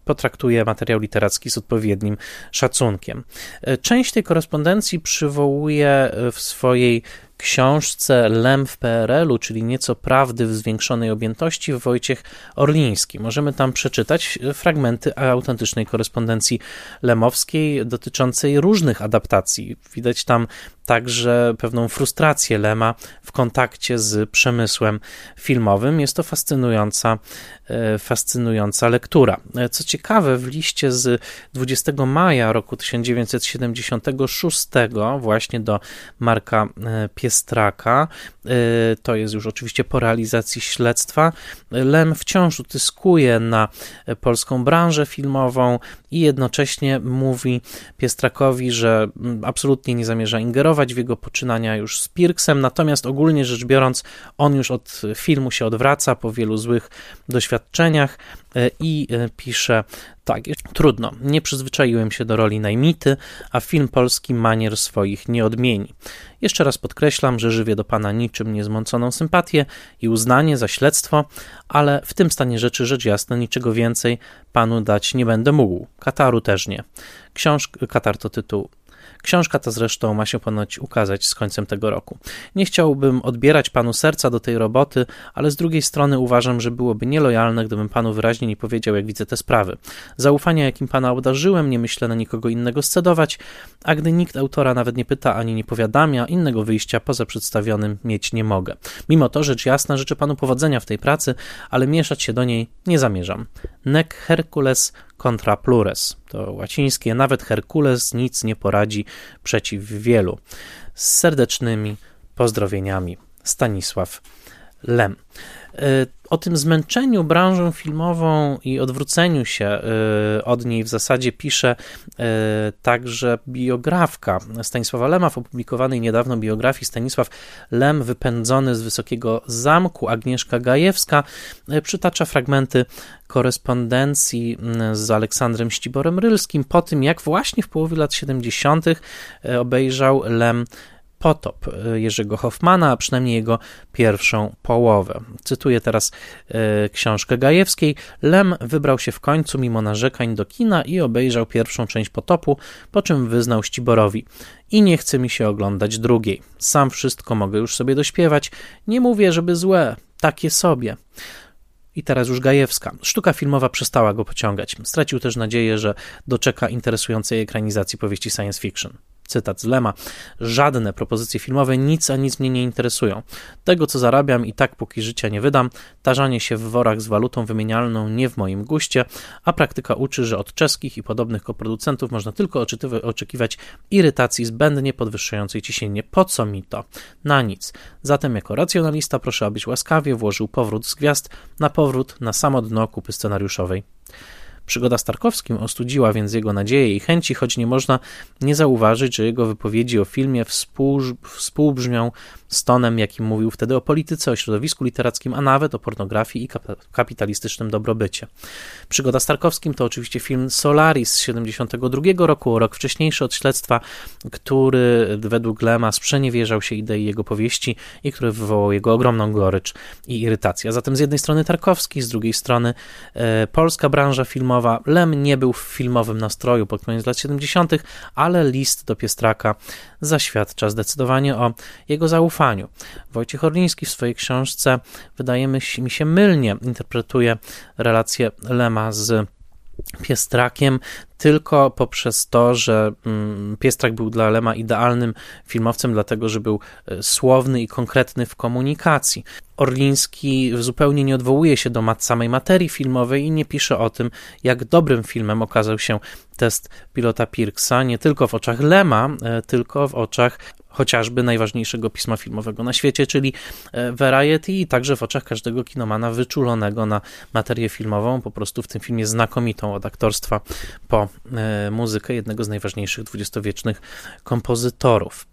potraktuje materiał literacki z odpowiednim szacunkiem. E, część tej korespondencji przywołuje e, w swojej książce Lem w PRL-u, czyli nieco prawdy w zwiększonej objętości, Wojciech Orliński. Możemy tam przeczytać fragmenty autentycznej korespondencji lemowskiej dotyczącej różnych adaptacji. Widać tam także pewną frustrację Lema w kontakcie z przemysłem filmowym. Jest to fascynująca, e, fascynująca lektura. E, co ciekawe, w liście z 20 maja roku 1976 właśnie do Marka e, Piestraka, to jest już oczywiście po realizacji śledztwa, Lem wciąż utyskuje na polską branżę filmową i jednocześnie mówi Piestrakowi, że mm, absolutnie nie zamierza ingerować w jego poczynania już z Pirksem, natomiast ogólnie rzecz biorąc, on już od filmu się odwraca po wielu złych doświadczeniach i e, pisze tak, trudno, nie przyzwyczaiłem się do roli najmity, a film polski manier swoich nie odmieni. Jeszcze raz podkreślam, że żywię do pana niczym niezmąconą sympatię i uznanie za śledztwo, ale w tym stanie rzeczy rzecz jasna niczego więcej panu dać nie będę mógł. Kataru też nie. Książka, Katar to tytuł Książka ta zresztą ma się ponoć ukazać z końcem tego roku. Nie chciałbym odbierać panu serca do tej roboty, ale z drugiej strony uważam, że byłoby nielojalne, gdybym panu wyraźnie nie powiedział, jak widzę te sprawy. Zaufania, jakim pana obdarzyłem, nie myślę na nikogo innego scedować, a gdy nikt autora nawet nie pyta ani nie powiadamia, innego wyjścia poza przedstawionym mieć nie mogę. Mimo to, rzecz jasna, życzę panu powodzenia w tej pracy, ale mieszać się do niej nie zamierzam. Nec Hercules contra plures. To łacińskie, nawet Herkules nic nie poradzi przeciw wielu. Z serdecznymi pozdrowieniami. Stanisław Lem. E, o tym zmęczeniu branżą filmową i odwróceniu się e, od niej w zasadzie pisze e, także biografka Stanisława Lema w opublikowanej niedawno biografii Stanisław Lem wypędzony z Wysokiego Zamku Agnieszka Gajewska przytacza fragmenty korespondencji z Aleksandrem Ściborem Rylskim po tym, jak właśnie w połowie lat 70. obejrzał Lem Potop e, Jerzego Hoffmana, a przynajmniej jego pierwszą połowę. Cytuję teraz e, książkę Gajewskiej. Lem wybrał się w końcu mimo narzekań do kina i obejrzał pierwszą część Potopu, po czym wyznał Ściborowi i nie chce mi się oglądać drugiej. Sam wszystko mogę już sobie dośpiewać. Nie mówię, żeby złe, takie sobie. I teraz już Gajewska. Sztuka filmowa przestała go pociągać. Stracił też nadzieję, że doczeka interesującej ekranizacji powieści science fiction cytat z Lema, żadne propozycje filmowe nic a nic mnie nie interesują. Tego, co zarabiam i tak póki życia nie wydam, tarzanie się w worach z walutą wymienialną nie w moim guście, a praktyka uczy, że od czeskich i podobnych koproducentów można tylko oczekiwać irytacji zbędnie podwyższającej ciśnienie. Po co mi to? Na nic. Zatem jako racjonalista proszę, abyś łaskawie włożył powrót z gwiazd na powrót na samo dno kupy scenariuszowej. Przygoda z Tarkowskim ostudziła więc jego nadzieje i chęci, choć nie można nie zauważyć, że jego wypowiedzi o filmie współ, współbrzmią z tonem, jakim mówił wtedy o polityce, o środowisku literackim, a nawet o pornografii i kapitalistycznym dobrobycie. Przygoda z Tarkowskim to oczywiście film Solaris z 1972 roku, rok wcześniejszy od śledztwa, który według Lema sprzeniewierzał się idei jego powieści i który wywołał jego ogromną gorycz i irytację. A zatem z jednej strony Tarkowski, z drugiej strony e, polska branża filmowa. Lem nie był w filmowym nastroju pod koniec lat 70., ale list do Piestraka zaświadcza zdecydowanie o jego zaufaniu. Wojciech Orliński w swojej książce, wydaje mi się, mylnie interpretuje relację Lema z Piestrakiem tylko poprzez to, że mm, Piestrak był dla Lema idealnym filmowcem, dlatego że był e, słowny i konkretny w komunikacji. Orliński zupełnie nie odwołuje się do samej materii filmowej i nie pisze o tym, jak dobrym filmem okazał się test pilota Pirksa, nie tylko w oczach Lema, e, tylko w oczach chociażby najważniejszego pisma filmowego na świecie, czyli e, Variety i także w oczach każdego kinomana wyczulonego na materię filmową, po prostu w tym filmie znakomitą od aktorstwa po e, muzykę jednego z najważniejszych dwudziestowiecznych kompozytorów.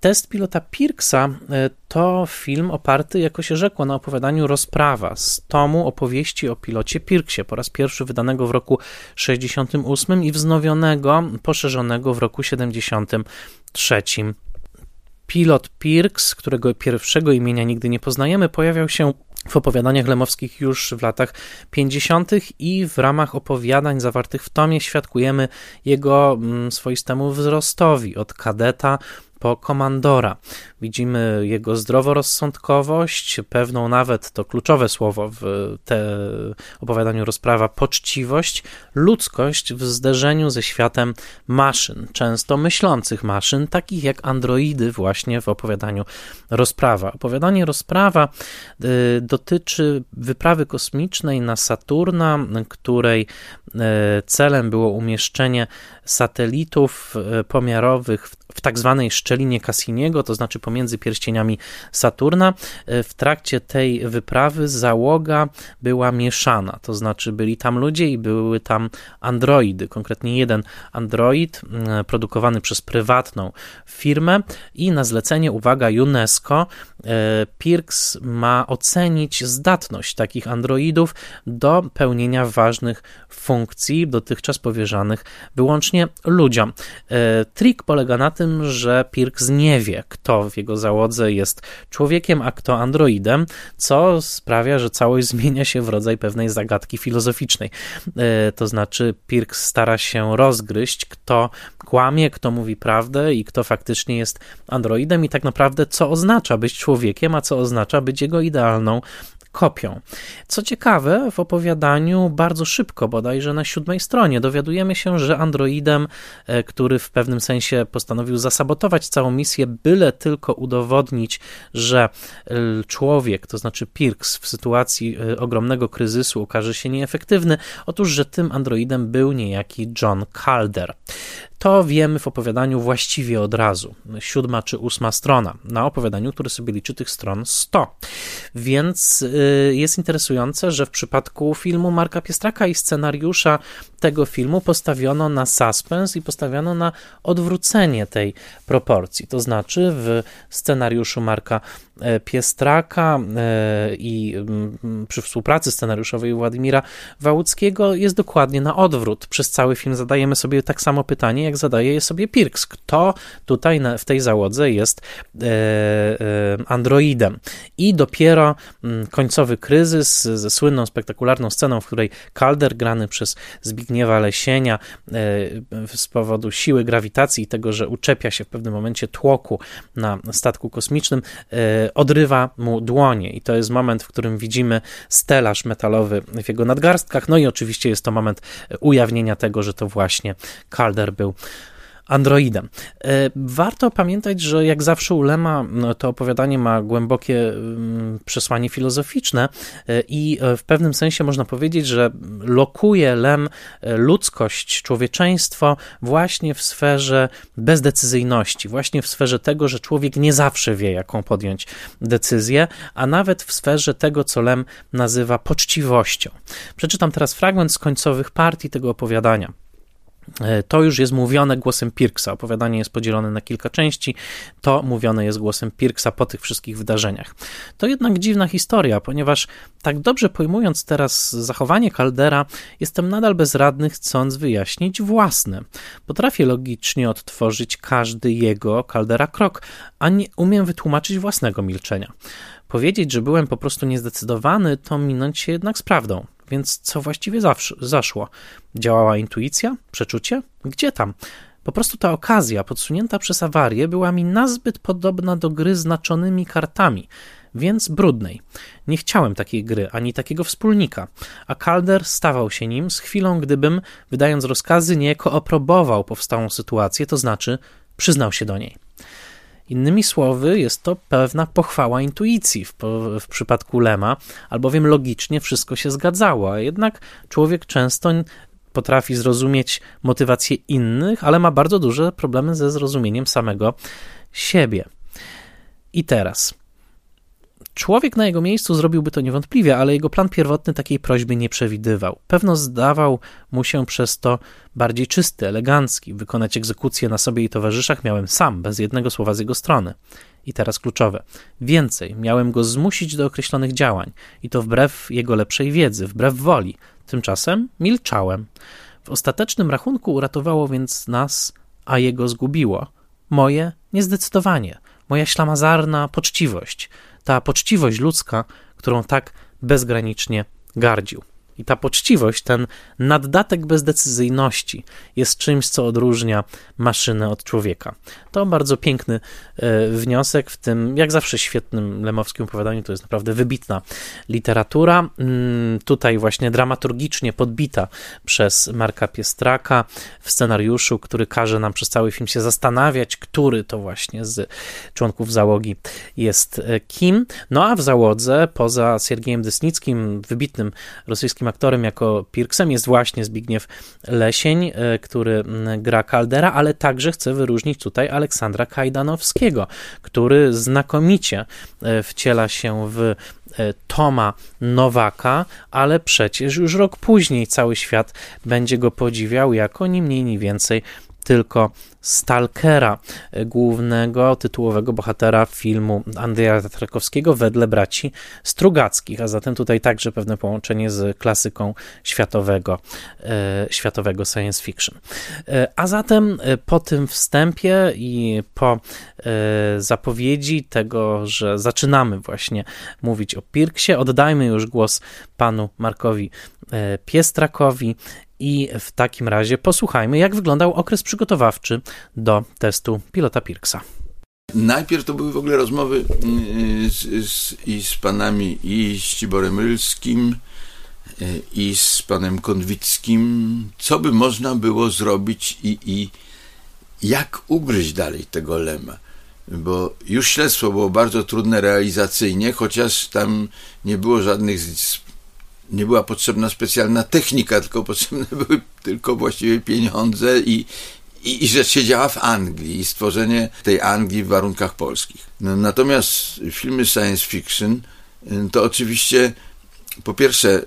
Test pilota Pirksa e, to film oparty, jako się rzekło, na opowiadaniu Rozprawa z tomu opowieści o pilocie Pirksie, po raz pierwszy wydanego w roku 68 i wznowionego, poszerzonego w roku 73. Pilot Pirks, którego pierwszego imienia nigdy nie poznajemy, pojawiał się w opowiadaniach lemowskich już w latach 50. i w ramach opowiadań zawartych w tomie świadkujemy jego mm, swoistemu wzrostowi od kadeta po komandora. Widzimy jego zdroworozsądkowość, pewną nawet, to kluczowe słowo w te opowiadaniu rozprawa, poczciwość, ludzkość w zderzeniu ze światem maszyn, często myślących maszyn, takich jak androidy właśnie w opowiadaniu rozprawa. Opowiadanie rozprawa y, dotyczy wyprawy kosmicznej na Saturna, której y, celem było umieszczenie satelitów y, pomiarowych w, w tak zwanej szczelinie Cassiniego, to znaczy pomiędzy pierścieniami Saturna. E, w trakcie tej wyprawy załoga była mieszana, to znaczy byli tam ludzie i były tam androidy, konkretnie jeden android produkowany przez prywatną firmę i na zlecenie, uwaga, UNESCO, Pirks ma ocenić zdatność takich androidów do pełnienia ważnych funkcji dotychczas powierzanych wyłącznie ludziom. E, trik polega na tym, że Pirks nie wie, kto w jego załodze jest człowiekiem, a kto androidem, co sprawia, że całość zmienia się w rodzaj pewnej zagadki filozoficznej. E, to znaczy, Pirks stara się rozgryźć, kto kłamie, kto mówi prawdę i kto faktycznie jest androidem, i tak naprawdę, co oznacza być człowiekiem, a co oznacza być jego idealną kopią. Co ciekawe, w opowiadaniu bardzo szybko, bodajże na siódmej stronie, dowiadujemy się, że androidem, e, który w pewnym sensie postanowił zasabotować całą misję, byle tylko udowodnić, że e, człowiek, to znaczy Pirks, w sytuacji e, ogromnego kryzysu okaże się nieefektywny, otóż, że tym androidem był niejaki John Calder. To wiemy w opowiadaniu właściwie od razu. Siódma czy ósma strona. Na opowiadaniu, które sobie liczy tych stron 100. Więc y, jest interesujące, że w przypadku filmu Marka Piestraka i scenariusza tego filmu postawiono na suspens i postawiono na odwrócenie tej proporcji. To znaczy w scenariuszu Marka e, Piestraka e, i mm, przy współpracy scenariuszowej Władimira Wałuckiego jest dokładnie na odwrót. Przez cały film zadajemy sobie tak samo pytanie, jak zadaje je sobie Pirks. Kto tutaj w tej załodze jest e, androidem? I dopiero mm, końcowy kryzys ze słynną, spektakularną sceną, w której Calder grany przez Zbigniew Zbigniewa Lesienia e, z powodu siły grawitacji i tego, że uczepia się w pewnym momencie tłoku na statku kosmicznym, e, odrywa mu dłonie i to jest moment, w którym widzimy stelaż metalowy w jego nadgarstkach, no i oczywiście jest to moment ujawnienia tego, że to właśnie Calder był androidem. E, warto pamiętać, że jak zawsze u Lema no, to opowiadanie ma głębokie mm, przesłanie filozoficzne e, i e, w pewnym sensie można powiedzieć, że lokuje Lem ludzkość, człowieczeństwo właśnie w sferze bezdecyzyjności, właśnie w sferze tego, że człowiek nie zawsze wie, jaką podjąć decyzję, a nawet w sferze tego, co Lem nazywa poczciwością. Przeczytam teraz fragment z końcowych partii tego opowiadania. E, to już jest mówione głosem Pirksa. Opowiadanie jest podzielone na kilka części. To mówione jest głosem Pirksa po tych wszystkich wydarzeniach. To jednak dziwna historia, ponieważ tak dobrze pojmując teraz zachowanie Caldera, jestem nadal bezradny, chcąc wyjaśnić własne. Potrafię logicznie odtworzyć każdy jego Caldera krok, a nie umiem wytłumaczyć własnego milczenia. Powiedzieć, że byłem po prostu niezdecydowany, to minąć się jednak z prawdą. Więc co właściwie zawsze, zaszło? Działała intuicja? Przeczucie? Gdzie tam? Po prostu ta okazja, podsunięta przez awarię, była mi nazbyt podobna do gry znaczonymi kartami, więc brudnej. Nie chciałem takiej gry, ani takiego wspólnika, a Calder stawał się nim z chwilą, gdybym, wydając rozkazy, niejako aprobował powstałą sytuację, to znaczy przyznał się do niej. Innymi słowy, jest to pewna pochwała intuicji w, w, przypadku Lema, albowiem logicznie wszystko się zgadzało, a jednak człowiek często potrafi zrozumieć motywację innych, ale ma bardzo duże problemy ze zrozumieniem samego siebie. I teraz. Człowiek na jego miejscu zrobiłby to niewątpliwie, ale jego plan pierwotny takiej prośby nie przewidywał. Pewno zdawał mu się przez to bardziej czysty, elegancki. Wykonać egzekucję na sobie i towarzyszach miałem sam, bez jednego słowa z jego strony. I teraz kluczowe. Więcej, miałem go zmusić do określonych działań, i to wbrew jego lepszej wiedzy, wbrew woli. Tymczasem milczałem. W ostatecznym rachunku uratowało więc nas, a jego zgubiło. Moje niezdecydowanie, moja ślamazarna poczciwość, ta poczciwość ludzka, którą tak bezgranicznie gardził. I ta poczciwość, ten naddatek bezdecyzyjności jest czymś, co odróżnia maszynę od człowieka. To bardzo piękny e, wniosek w tym, jak zawsze, świetnym lemowskim opowiadaniu. To jest naprawdę wybitna literatura. Mm, tutaj właśnie dramaturgicznie podbita przez Marka Piestraka w scenariuszu, który każe nam przez cały film się zastanawiać, który to właśnie z członków załogi jest e, kim. No a w załodze, poza Siergiejem Dysnickim, wybitnym rosyjskim aktorem jako Pirksem jest właśnie Zbigniew Lesień, e, który gra Caldera, ale także chcę wyróżnić tutaj Aleksandra Kajdanowskiego, który znakomicie e, wciela się w e, Toma Nowaka, ale przecież już rok później cały świat będzie go podziwiał jako ni mniej, ni więcej tylko Stalkera, głównego tytułowego bohatera filmu Andrzeja Tarkowskiego wedle braci Strugackich, a zatem tutaj także pewne połączenie z klasyką światowego, e, światowego science fiction. E, a zatem e, po tym wstępie i po zapowiedzi tego, że zaczynamy właśnie mówić o Pirksie, oddajmy już głos panu Markowi Piestrakowi i w takim razie posłuchajmy, jak wyglądał okres przygotowawczy do testu pilota Pirksa. Najpierw to były w ogóle rozmowy mm, z, z, i z panami i z Ciborem Rylskim, y, i z panem Konwickim, co by można było zrobić i, i jak ugryźć dalej tego lema. Bo już śledztwo było bardzo trudne realizacyjnie, chociaż tam nie było żadnych nie była potrzebna specjalna technika, tylko potrzebne (laughs) były tylko właściwie pieniądze i, i, i rzecz się działa w Anglii i stworzenie tej Anglii w warunkach polskich. No, natomiast filmy science fiction to oczywiście po pierwsze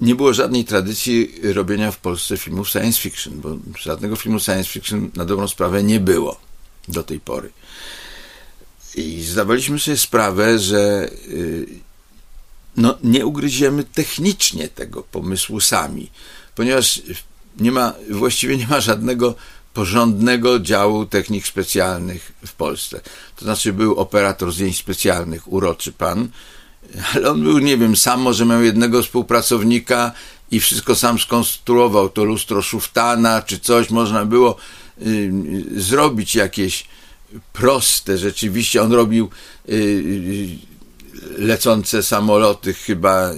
nie było żadnej tradycji robienia w Polsce filmów science fiction, bo żadnego filmu science fiction na dobrą sprawę nie było do tej pory. I zdawaliśmy sobie sprawę, że y, no, nie ugryziemy technicznie tego pomysłu sami, ponieważ nie ma, właściwie nie ma żadnego porządnego działu technik specjalnych w Polsce. To znaczy był operator zdjęć specjalnych, uroczy pan, ale on był, nie wiem, sam może miał jednego współpracownika i wszystko sam skonstruował, to lustro Szuftana czy coś, można było y, zrobić jakieś proste, rzeczywiście on robił y, y, lecące samoloty chyba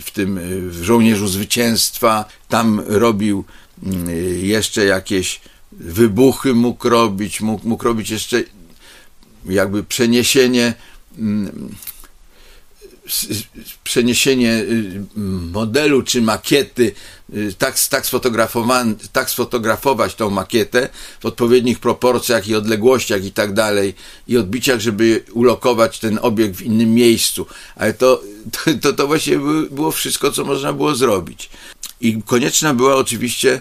w tym w żołnierzu zwycięstwa. Tam robił mm, jeszcze jakieś wybuchy mógł robić, mógł, mógł robić jeszcze jakby przeniesienie mm, przeniesienie y, modelu czy makiety, y, tak, tak, tak sfotografować tą makietę w odpowiednich proporcjach i odległościach i tak dalej, i odbiciach, żeby ulokować ten obiekt w innym miejscu. Ale to, (laughs) to, to, właściwie było wszystko, co można było zrobić. I konieczna była oczywiście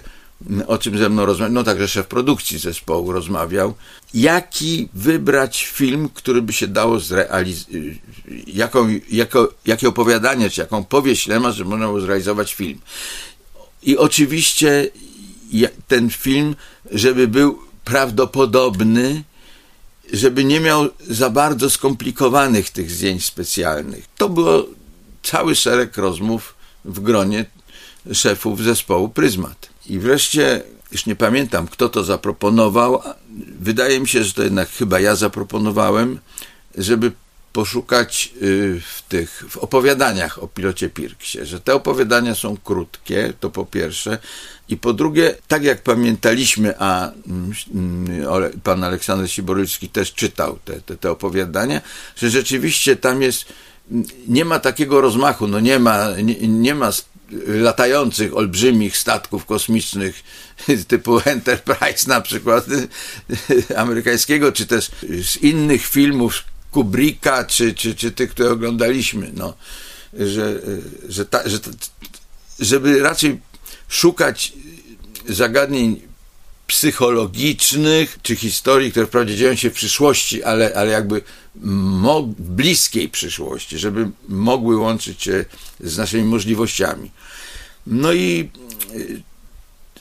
o czym ze mną rozmawiał, no także szef produkcji zespołu rozmawiał, jaki wybrać film, który by się dało zrealizować, jaką, jako, jakie opowiadanie, czy jaką powieść Lema, żeby można było zrealizować film. I oczywiście ten film, żeby był prawdopodobny, żeby nie miał za bardzo skomplikowanych tych zdjęć specjalnych. To było cały szereg rozmów w gronie szefów zespołu Pryzmat. I wreszcie, już nie pamiętam, kto to zaproponował, wydaje mi się, że to jednak chyba ja zaproponowałem, żeby poszukać y, w tych w opowiadaniach o pilocie Pirksie, że te opowiadania są krótkie, to po pierwsze, i po drugie, tak jak pamiętaliśmy, a mm, pan Aleksander Siborylski też czytał te, te, te opowiadania, że rzeczywiście tam jest, nie ma takiego rozmachu, no nie ma, nie, nie ma latających, olbrzymich statków kosmicznych (laughs) typu Enterprise na przykład (laughs) amerykańskiego, czy też z innych filmów Kubricka, czy, czy, czy tych, które oglądaliśmy, no, że, że, ta, że żeby raczej szukać zagadnień psychologicznych, czy historii, które wprawdzie dzieją się w przyszłości, ale, ale jakby bliskiej przyszłości, żeby mogły łączyć się z naszymi możliwościami. No i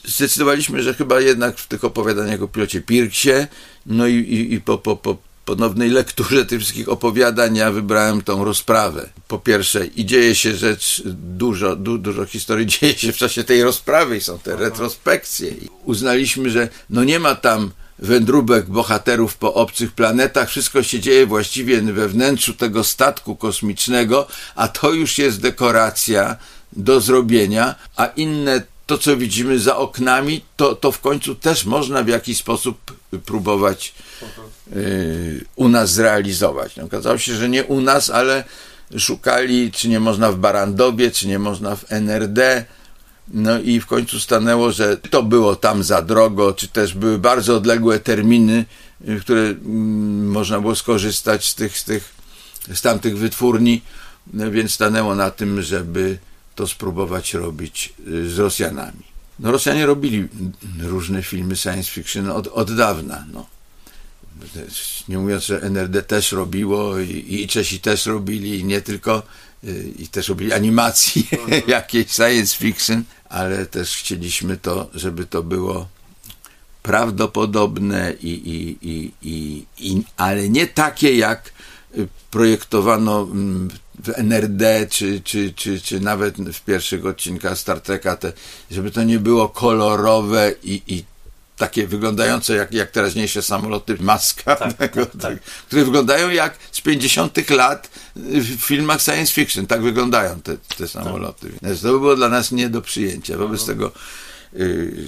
e, zdecydowaliśmy, że chyba jednak w tych opowiadaniach o pilocie Pirksie, no i, i, i po, po, po ponownej lekturze tych wszystkich opowiadań ja wybrałem tą rozprawę. Po pierwsze, i dzieje się rzecz, dużo, du, dużo historii dzieje się w czasie tej rozprawy i są te retrospekcje. I uznaliśmy, że no nie ma tam wędrówek bohaterów po obcych planetach, wszystko się dzieje właściwie we wnętrzu tego statku kosmicznego, a to już jest dekoracja do zrobienia, a inne to, co widzimy za oknami, to, to w końcu też można w jakiś sposób próbować y, u nas zrealizować. No, okazało się, że nie u nas, ale szukali, czy nie można w Barandowie, czy nie można w NRD. No i w końcu stanęło, że to było tam za drogo, czy też były bardzo odległe terminy, w które mm, można było skorzystać z tych, z tych z tamtych wytwórni, no więc stanęło na tym, żeby to spróbować robić y, z Rosjanami. No Rosjanie robili różne filmy science fiction od, od dawna, no. Nie mówiąc, że NRD też robiło i, i Czesi też robili, i nie tylko, y, i też robili animacji mhm. (laughs) jakiejś science fiction, ale też chcieliśmy to, żeby to było prawdopodobne i, i, i, i, i ale nie takie jak projektowano mm, w NRD, czy, czy, czy, czy nawet w pierwszych odcinkach Star Treka, te, żeby to nie było kolorowe i, i takie wyglądające jak, jak teraźniejsze samoloty maska, tak, tego, tak, tak. które wyglądają jak z 50 lat w filmach science fiction. Tak wyglądają te, te samoloty. Tak. To było dla nas nie do przyjęcia. Wobec mhm. tego y,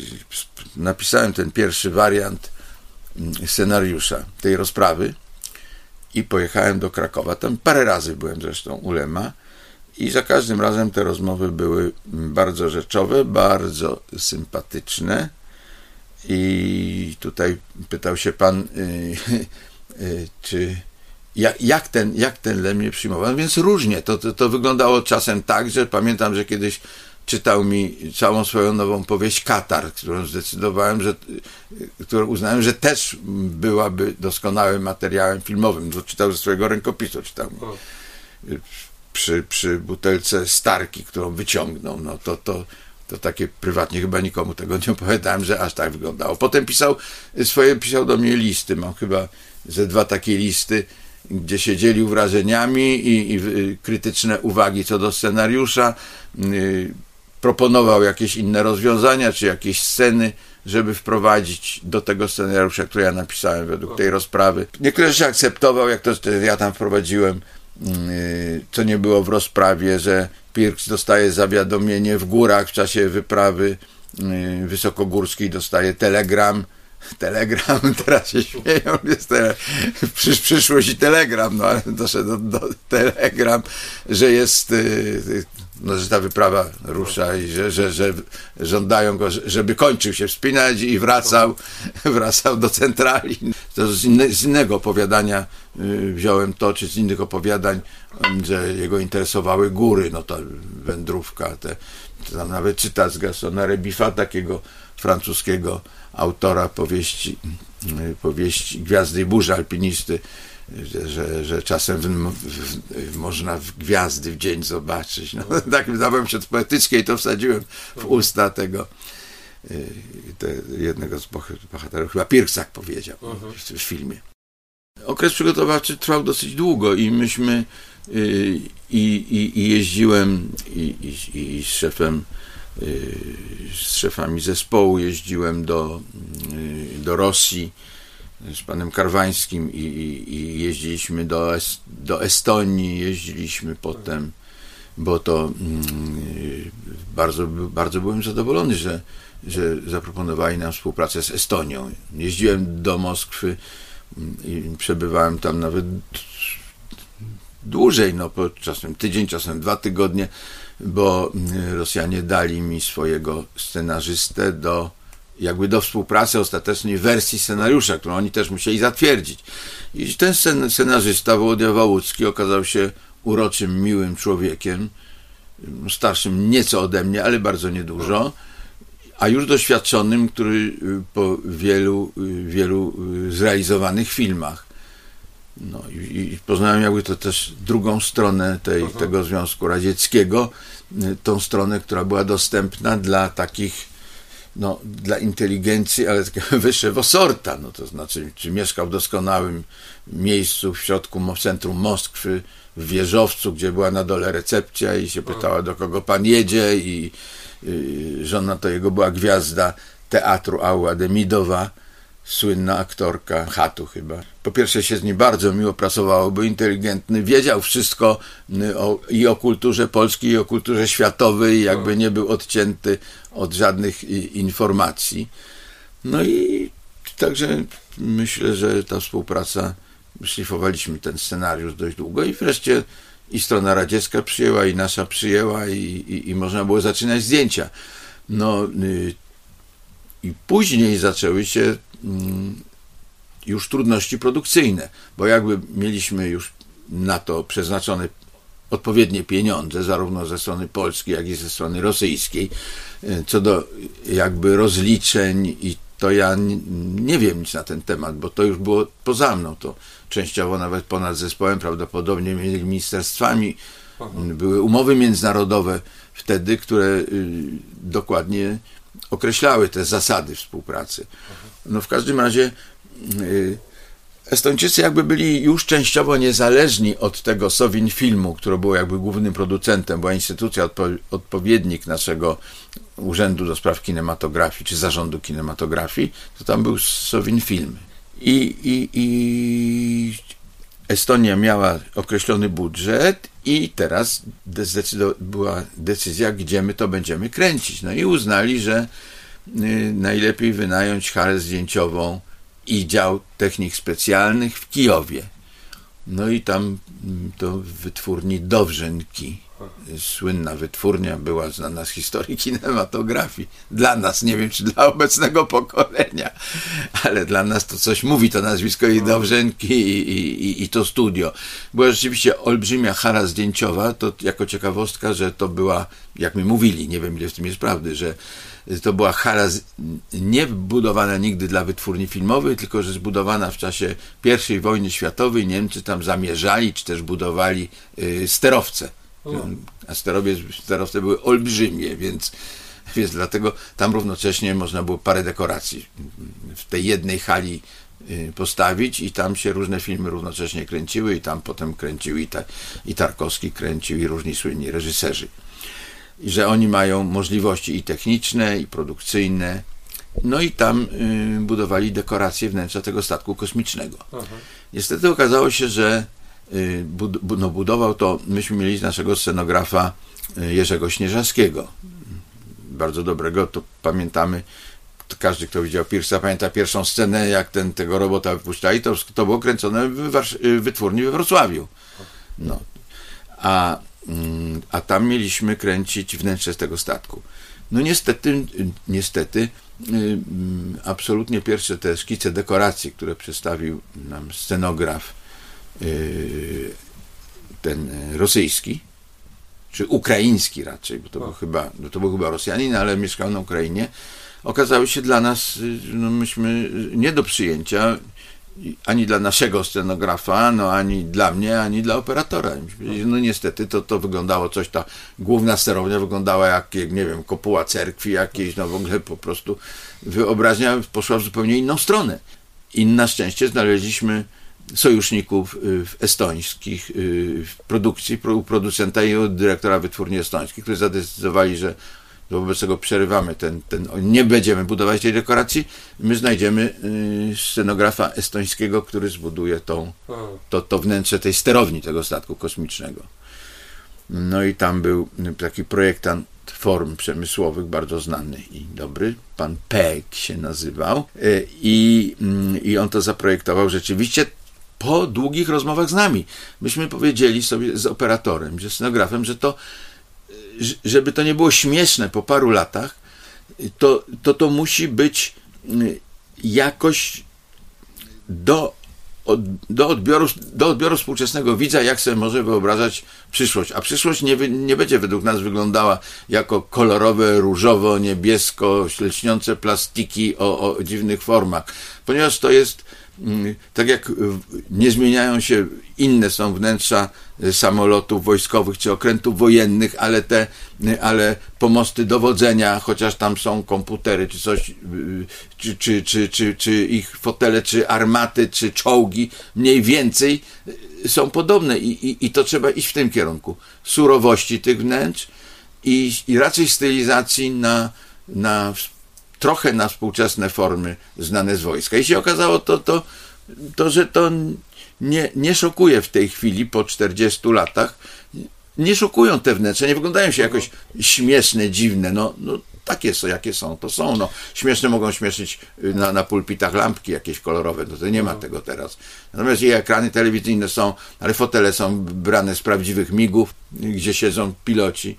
napisałem ten pierwszy wariant mm, scenariusza tej rozprawy i pojechałem do Krakowa. Tam parę razy byłem zresztą u Lema i za każdym razem te rozmowy były bardzo rzeczowe, bardzo sympatyczne. I tutaj pytał się pan, yy, yy, czy jak, jak, ten, jak ten Lem mnie przyjmował. No więc różnie. To, to, to wyglądało czasem tak, że pamiętam, że kiedyś czytał mi całą swoją nową powieść Katar, którą zdecydowałem, że, którą uznałem, że też byłaby doskonałym materiałem filmowym. To czytał ze swojego rękopisu, czytał przy, przy butelce Starki, którą wyciągnął. No to, to, to takie prywatnie chyba nikomu tego nie opowiadałem, że aż tak wyglądało. Potem pisał swoje, pisał do mnie listy. Mam chyba ze dwa takie listy, gdzie się dzielił wrażeniami i, i krytyczne uwagi co do scenariusza. Y, proponował jakieś inne rozwiązania, czy jakieś sceny, żeby wprowadzić do tego scenariusza, który ja napisałem według tej rozprawy. Niektóre rzeczy akceptował, jak to ja tam wprowadziłem, y, co nie było w rozprawie, że Pirks dostaje zawiadomienie w górach w czasie wyprawy y, wysokogórskiej, dostaje telegram, (laughs) telegram, (laughs) teraz się śmieją, jest tele, przysz, telegram, no ale doszedł do, do telegram, że jest y, no, że ta wyprawa rusza i że, że, że żądają go, żeby kończył się wspinać i wracał, (laughs) wracał do centrali. To z, z innego opowiadania y, wziąłem to, czy z innych opowiadań, że jego interesowały góry, no ta wędrówka, te, tam nawet czyta z Gastona Rebifa, takiego francuskiego autora powieści, y, powieści Gwiazdy i Burza, alpinisty, że, że czasem w, w, można w gwiazdy w dzień zobaczyć. No, (laughs) tak zabrałem się od poetyckiej, to wsadziłem w usta tego y, te, jednego z bohaterów, chyba Pirksak powiedział mhm. w, w filmie. Okres przygotowawczy trwał dosyć długo i myśmy y, i, i, i jeździłem i, i, i z szefem y, z szefami zespołu jeździłem do, do Rosji z panem Karwańskim i, i, i jeździliśmy do, do Estonii, jeździliśmy potem, bo to mm, bardzo, bardzo byłem zadowolony, że, że zaproponowali nam współpracę z Estonią. Jeździłem do Moskwy mm, i przebywałem tam nawet dłużej, no po czasem tydzień, czasem dwa tygodnie bo y, Rosjanie dali mi swojego scenarzystę do jakby do współpracy ostatecznej wersji scenariusza, którą oni też musieli zatwierdzić. I ten scenarzysta, Wołodia Wałucki, okazał się uroczym, miłym człowiekiem, starszym nieco ode mnie, ale bardzo niedużo, a już doświadczonym, który y, po wielu, y, wielu zrealizowanych filmach no i, i poznałem jakby to też drugą stronę tej, tego Związku Radzieckiego, y, tą stronę, która była dostępna dla takich, no, dla inteligencji, ale (laughs) wyższego sorta, no to znaczy, czy mieszkał w doskonałym miejscu w środku, w centrum Moskwy, w wieżowcu, gdzie była na dole recepcja i się pytała, do kogo pan jedzie i, i żona to jego była gwiazda teatru Aua Demidowa, słynna aktorka Hatu chyba. Po pierwsze się z nim bardzo miło pracowało, był inteligentny, wiedział wszystko y, o, i o kulturze polskiej, i o kulturze światowej, jakby nie był odcięty od żadnych y, informacji. No i także myślę, że ta współpraca, szlifowaliśmy ten scenariusz dość długo i wreszcie i strona radziecka przyjęła, i nasza przyjęła, i, i, i można było zaczynać zdjęcia. No, y, i później zaczęły się już trudności produkcyjne, bo jakby mieliśmy już na to przeznaczone odpowiednie pieniądze, zarówno ze strony polskiej, jak i ze strony rosyjskiej, e, co do jakby rozliczeń i to ja nie wiem nic na ten temat, bo to już było poza mną, to częściowo nawet ponad zespołem, prawdopodobnie między ministerstwami, były umowy międzynarodowe wtedy, które y, dokładnie określały te zasady współpracy. No w każdym razie y, Estończycy jakby byli już częściowo niezależni od tego Sowin Filmu, który był jakby głównym producentem, była instytucja, odpo odpowiednik naszego Urzędu do Spraw Kinematografii, czy Zarządu Kinematografii, to tam był Sowin Film. I, i, i Estonia miała określony budżet i teraz była decyzja, gdzie my to będziemy kręcić. No i uznali, że najlepiej wynająć halę zdjęciową i dział technik specjalnych w Kijowie. No i tam mm, to wytwórni Dowrzynki słynna wytwórnia była znana z historii kinematografii. Dla nas, nie wiem czy dla obecnego pokolenia, ale dla nas to coś mówi to nazwisko i Dobrzenki i, i, i to studio. Była rzeczywiście olbrzymia hara zdjęciowa, to jako ciekawostka, że to była, jak mi mówili, nie wiem ile w tym jest prawdy, że to była hala nie budowana nigdy dla wytwórni filmowej, tylko że zbudowana w czasie I wojny światowej. Niemcy tam zamierzali, czy też budowali y, sterowce a sterowie, sterowce były olbrzymie, więc, więc dlatego tam równocześnie można było parę dekoracji w tej jednej hali y, postawić i tam się różne filmy równocześnie kręciły i tam potem kręcił i, ta, i Tarkowski kręcił i różni słynni reżyserzy. I że oni mają możliwości i techniczne, i produkcyjne, no i tam y, budowali dekoracje wnętrza tego statku kosmicznego. Aha. Niestety okazało się, że Y, bud no, budował to, myśmy mieli naszego scenografa y, Jerzego Śnieżaskiego, bardzo dobrego, to pamiętamy, to każdy, kto widział Pierce'a, pamięta pierwszą scenę, jak ten, tego robota wypuszczali, to, to było kręcone w wytwórni we Wrocławiu. No. A, a tam mieliśmy kręcić wnętrze z tego statku. No niestety, niestety, mm, absolutnie pierwsze te szkice dekoracji, które przedstawił nam scenograf Y, ten rosyjski, czy ukraiński raczej, bo to, był chyba, bo to był chyba Rosjanin, ale mieszkał na Ukrainie, okazały się dla nas, y, no myśmy nie do przyjęcia, ani dla naszego scenografa, no ani dla mnie, ani dla operatora. No niestety to, to wyglądało coś, ta główna sterownia wyglądała jak, nie wiem, kopuła cerkwi jakiejś, no w ogóle po prostu wyobraźnia poszła w zupełnie inną stronę. I na szczęście znaleźliśmy sojuszników y, estońskich y, w produkcji, u producenta i dyrektora wytwórni estońskiej, którzy zadecydowali, że wobec tego przerywamy ten, ten, nie będziemy budować tej dekoracji, my znajdziemy y, scenografa estońskiego, który zbuduje tą, to, to wnętrze tej sterowni tego statku kosmicznego. No i tam był taki projektant form przemysłowych bardzo znany i dobry, pan Peck się nazywał i, mm, i on to zaprojektował rzeczywiście po długich rozmowach z nami. Myśmy powiedzieli sobie z operatorem, ze scenografem, że to żeby to nie było śmieszne po paru latach, to to, to musi być y, jakoś do, do, odbioru, do odbioru współczesnego widza, jak sobie może wyobrażać przyszłość. A przyszłość nie, nie będzie według nas wyglądała jako kolorowe, różowo, niebiesko, lśniące plastiki o, o dziwnych formach, ponieważ to jest Mm, tak jak nie zmieniają się inne są wnętrza y, samolotów wojskowych czy okrętów wojennych, ale te, y, ale pomosty dowodzenia, chociaż tam są komputery czy coś, y, czy, czy, czy, czy, czy ich fotele, czy armaty, czy czołgi, mniej więcej są podobne i, i, i to trzeba iść w tym kierunku. Surowości tych wnętrz i, i raczej stylizacji na, na trochę na współczesne formy znane z wojska. I się okazało to, to, to że to nie, nie szokuje w tej chwili po 40 latach. Nie szokują te wnętrza, nie wyglądają się jakoś śmieszne, dziwne. No, no takie są, jakie są, to są. No, śmieszne mogą śmieszyć na, na pulpitach lampki jakieś kolorowe, no to nie ma tego teraz. Natomiast i ekrany telewizyjne są, ale fotele są brane z prawdziwych migów, gdzie siedzą piloci.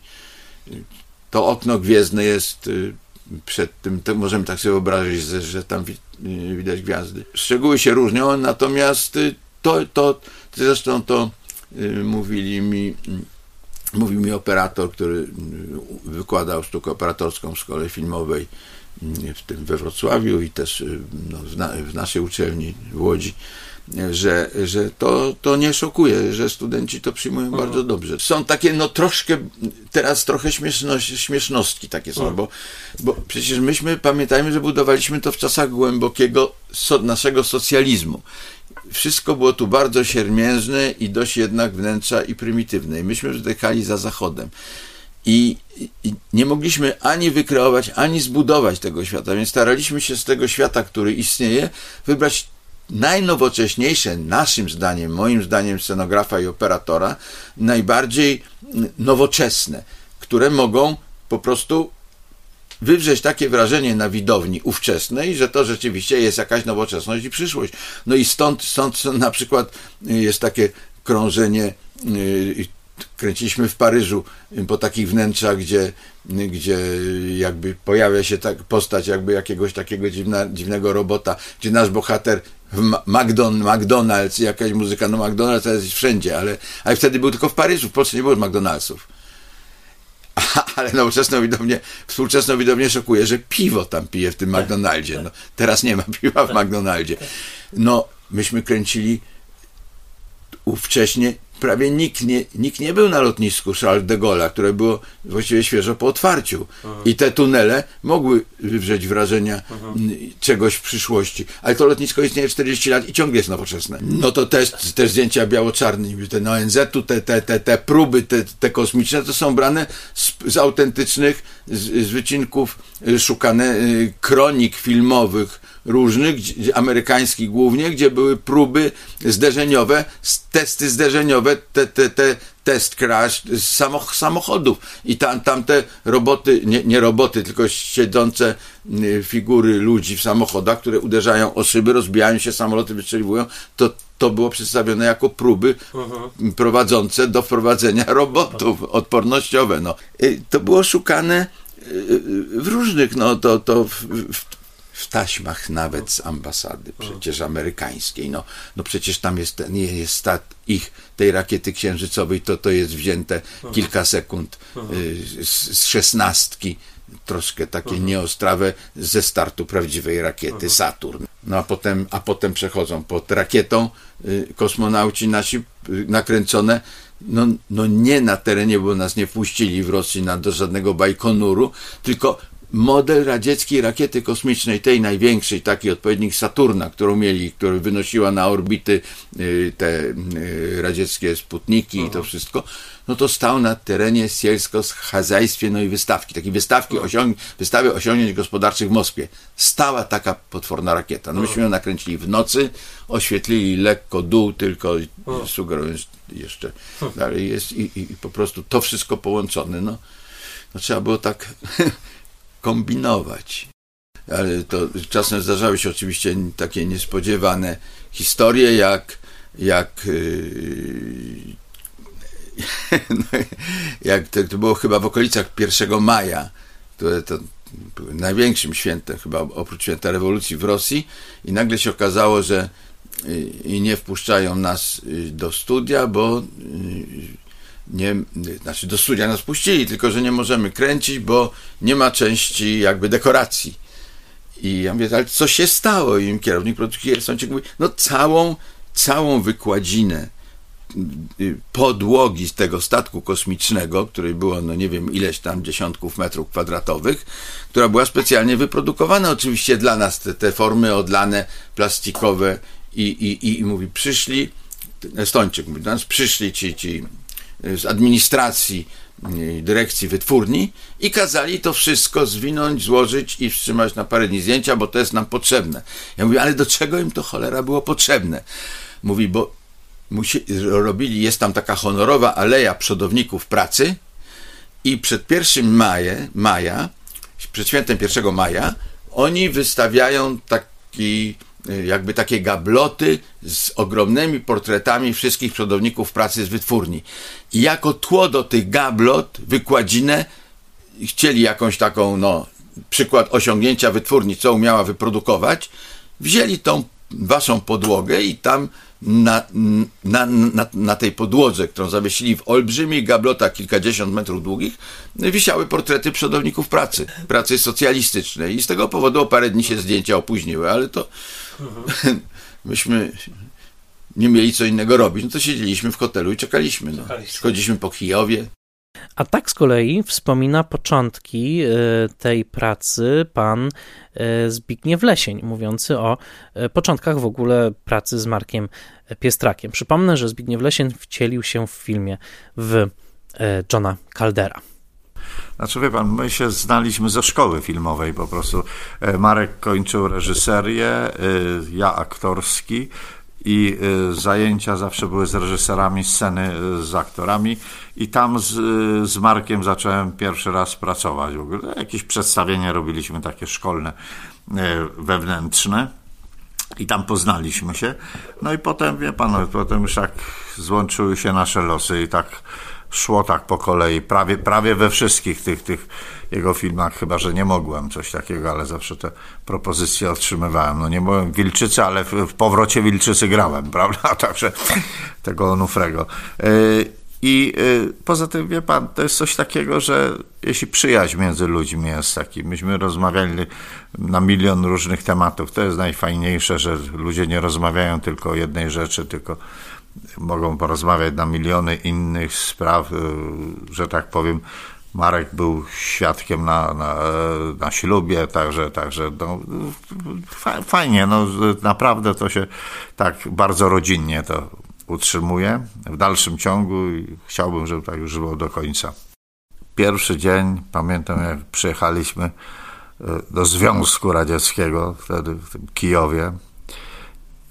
To okno gwiezdne jest y, przed tym, to możemy tak sobie wyobrazić, że, tam widać gwiazdy. Szczegóły się różnią, natomiast y, to, to zresztą to y, mówili mi, mówił mi operator, który y, wykładał sztukę operatorską w szkole filmowej w tym we Wrocławiu i też no, w, na, w naszej uczelni w Łodzi że, że to, to nie szokuje, że studenci to przyjmują mhm. bardzo dobrze. Są takie, no troszkę, teraz trochę śmiesznostki takie są, mhm. bo, bo przecież myśmy, pamiętajmy, że budowaliśmy to w czasach głębokiego so, naszego socjalizmu. Wszystko było tu bardzo siermiężne i dość jednak wnętrza i prymitywne. I myśmy wzdychali za Zachodem. I, I, nie mogliśmy ani wykreować, ani zbudować tego świata, więc staraliśmy się z tego świata, który istnieje, wybrać najnowocześniejsze, naszym zdaniem, moim zdaniem scenografa i operatora, najbardziej nowoczesne, które mogą po prostu wywrzeć takie wrażenie na widowni ówczesnej, że to rzeczywiście jest jakaś nowoczesność i przyszłość. No i stąd, stąd na przykład jest takie krążenie y, kręciliśmy w Paryżu po takich wnętrzach, gdzie, gdzie jakby pojawia się tak postać jakby jakiegoś takiego dziwna, dziwnego robota, gdzie nasz bohater McDon, McDonald's, jakaś muzyka, no McDonald's jest wszędzie, ale, ale wtedy był tylko w Paryżu, w Polsce nie było McDonald'sów. (laughs) Ale nowoczesną widownię, współczesną widownię szokuje, że piwo tam pije w tym tak, McDonaldzie. Tak. No, teraz nie ma piwa w tak. McDonaldzie. No, myśmy kręcili ówcześnie prawie nikt nie, nikt nie był na lotnisku Charles de Gaulle, które było właściwie świeżo po otwarciu. Aha. I te tunele mogły wywrzeć wrażenia Aha. czegoś w przyszłości. Ale to lotnisko istnieje 40 lat i ciągle jest nowoczesne. No to też, te zdjęcia biało-czarne, te ONZ-u, te, te, te, te próby, te, te kosmiczne, to są brane z, z autentycznych, z, z wycinków szukane y, kronik filmowych różnych, amerykańskich głównie, gdzie były próby zderzeniowe, testy zderzeniowe, te, te, te test crash samochodów i tam, tam te roboty, nie, nie roboty, tylko siedzące y, figury ludzi w samochodach, które uderzają o szyby, rozbijają się, samoloty wystrzeliwują, to to było przedstawione jako próby uh-huh. prowadzące do wprowadzenia robotów odpornościowe. No. Y, to było szukane y, w różnych, no to, to w, w w taśmach nawet z ambasady przecież amerykańskiej. No, no przecież tam jest, nie jest stat ich, tej rakiety księżycowej, to to jest wzięte kilka sekund y, z, z szesnastki, troszkę takie nieostrawe ze startu prawdziwej rakiety Saturn. No a potem, a potem przechodzą pod rakietą y, kosmonauci nasi y, nakręcone no, no nie na terenie, bo nas nie wpuścili w Rosji na, do żadnego Bajkonuru, tylko model radzieckiej rakiety kosmicznej, tej największej, taki odpowiednik Saturna, którą mieli, która wynosiła na orbity y, te y, radzieckie sputniki i to mhm. wszystko, no to stał na terenie sielsko-chazajstwie, no i wystawki, takiej wystawki mhm. osiąg wystawy osiągnięć gospodarczych w Moskwie. Stała taka potworna rakieta. No myśmy mhm. ją nakręcili w nocy, oświetlili lekko dół, tylko sugerując jeszcze dalej jest i, i, i po prostu to wszystko połączone, no, no trzeba było tak (laughs) kombinować. Ale to czasem zdarzały się oczywiście takie niespodziewane historie, jak, jak, y, (laughs) no, jak to, to, było chyba w okolicach 1 maja, które to największym świętem, chyba oprócz święta rewolucji w Rosji, i nagle się okazało, że i nie wpuszczają nas do studia, bo nie, znaczy do studia nas puścili, tylko że nie możemy kręcić, bo nie ma części jakby dekoracji. I ja mówię, ale co się stało? I kierownik produkcji Jelsończyk mówi, no całą, całą wykładzinę y, podłogi z tego statku kosmicznego, której było, no nie wiem, ileś tam dziesiątków metrów kwadratowych, która była specjalnie wyprodukowana oczywiście dla nas, te, te formy odlane, plastikowe i, i, i mówi, przyszli, Estończyk mówi, nas przyszli ci, ci z administracji y, dyrekcji wytwórni i kazali to wszystko zwinąć, złożyć i wstrzymać na parę dni zdjęcia, bo to jest nam potrzebne. Ja mówię, ale do czego im to cholera było potrzebne? Mówi, bo musi, robili, jest tam taka honorowa aleja przodowników pracy i przed 1 maja, maja przed świętem 1 maja, oni wystawiają taki Y, jakby takie gabloty z ogromnymi portretami wszystkich przodowników pracy z wytwórni. I jako tło do tych gablot, wykładzinę, chcieli jakąś taką, no, przykład osiągnięcia wytwórni, co umiała wyprodukować, wzięli tą waszą podłogę i tam na, na, na, na, tej podłodze, którą zawiesili w olbrzymich gablotach kilkadziesiąt metrów długich, wisiały portrety przodowników pracy, pracy socjalistycznej. I z tego powodu o parę dni się zdjęcia opóźniły, ale to mhm. (laughs) myśmy nie mieli co innego robić. No to siedzieliśmy w hotelu i czekaliśmy. No. Chodziliśmy po Kijowie. A tak z kolei wspomina początki e, tej pracy pan e, Zbigniew Lesień, mówiący o e, początkach w ogóle pracy z Markiem Piestrakiem. Przypomnę, że Zbigniew Lesień wcielił się w filmie w Johna Caldera. Znaczy wie pan, my się znaliśmy ze szkoły filmowej po prostu. Marek kończył reżyserię, ja aktorski i y, zajęcia zawsze były z reżyserami sceny, y, z aktorami i tam z, y, z Markiem zacząłem pierwszy raz pracować. W ogóle jakieś przedstawienia robiliśmy takie szkolne, wewnętrzne i tam poznaliśmy się. No i potem, wie pan, potem już tak złączyły się nasze losy i tak szło tak po kolei, prawie, prawie we wszystkich tych, tych jego filmach, chyba że nie mogłem coś takiego, ale zawsze te propozycje otrzymywałem. No nie byłem Wilczycy, ale w, w powrocie Wilczycy grałem, (laughs) prawda? Także tego Onufrego. Y, I y, poza tym, wie pan, to jest coś takiego, że jeśli przyjaźń między ludźmi jest taki, myśmy rozmawiali na milion różnych tematów, to jest najfajniejsze, że ludzie nie rozmawiają tylko o jednej rzeczy, tylko mogą porozmawiać na miliony innych spraw, y, że tak powiem. Marek był świadkiem na, na, na ślubie, także, także no, fajnie, no, naprawdę to się tak bardzo rodzinnie to utrzymuje w dalszym ciągu i chciałbym, żeby tak już było do końca. Pierwszy dzień, pamiętam jak przyjechaliśmy y, do Związku Radzieckiego, wtedy w tym Kijowie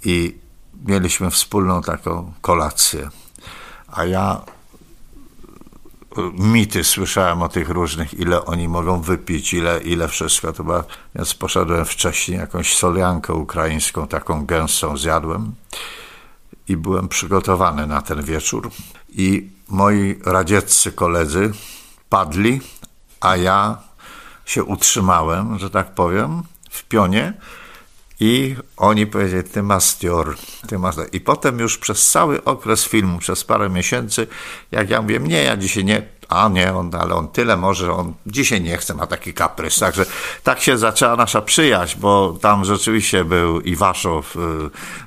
i mieliśmy wspólną taką kolację. A ja mity słyszałem o tych różnych, ile oni mogą wypić, ile, ile wszystko. To więc poszedłem wcześniej, jakąś soliankę ukraińską, taką gęstą zjadłem i byłem przygotowany na ten wieczór. I moi radzieccy koledzy padli, a ja się utrzymałem, że tak powiem, w pionie i oni powiedzieli, ty mastior, ty mastior. I potem już przez cały okres filmu, przez parę miesięcy, jak ja mówię, nie, ja dzisiaj nie, a nie, on, ale on tyle może, on dzisiaj nie chce, ma taki kaprys. Także tak się zaczęła nasza przyjaźń, bo tam rzeczywiście był Iwaszow, y,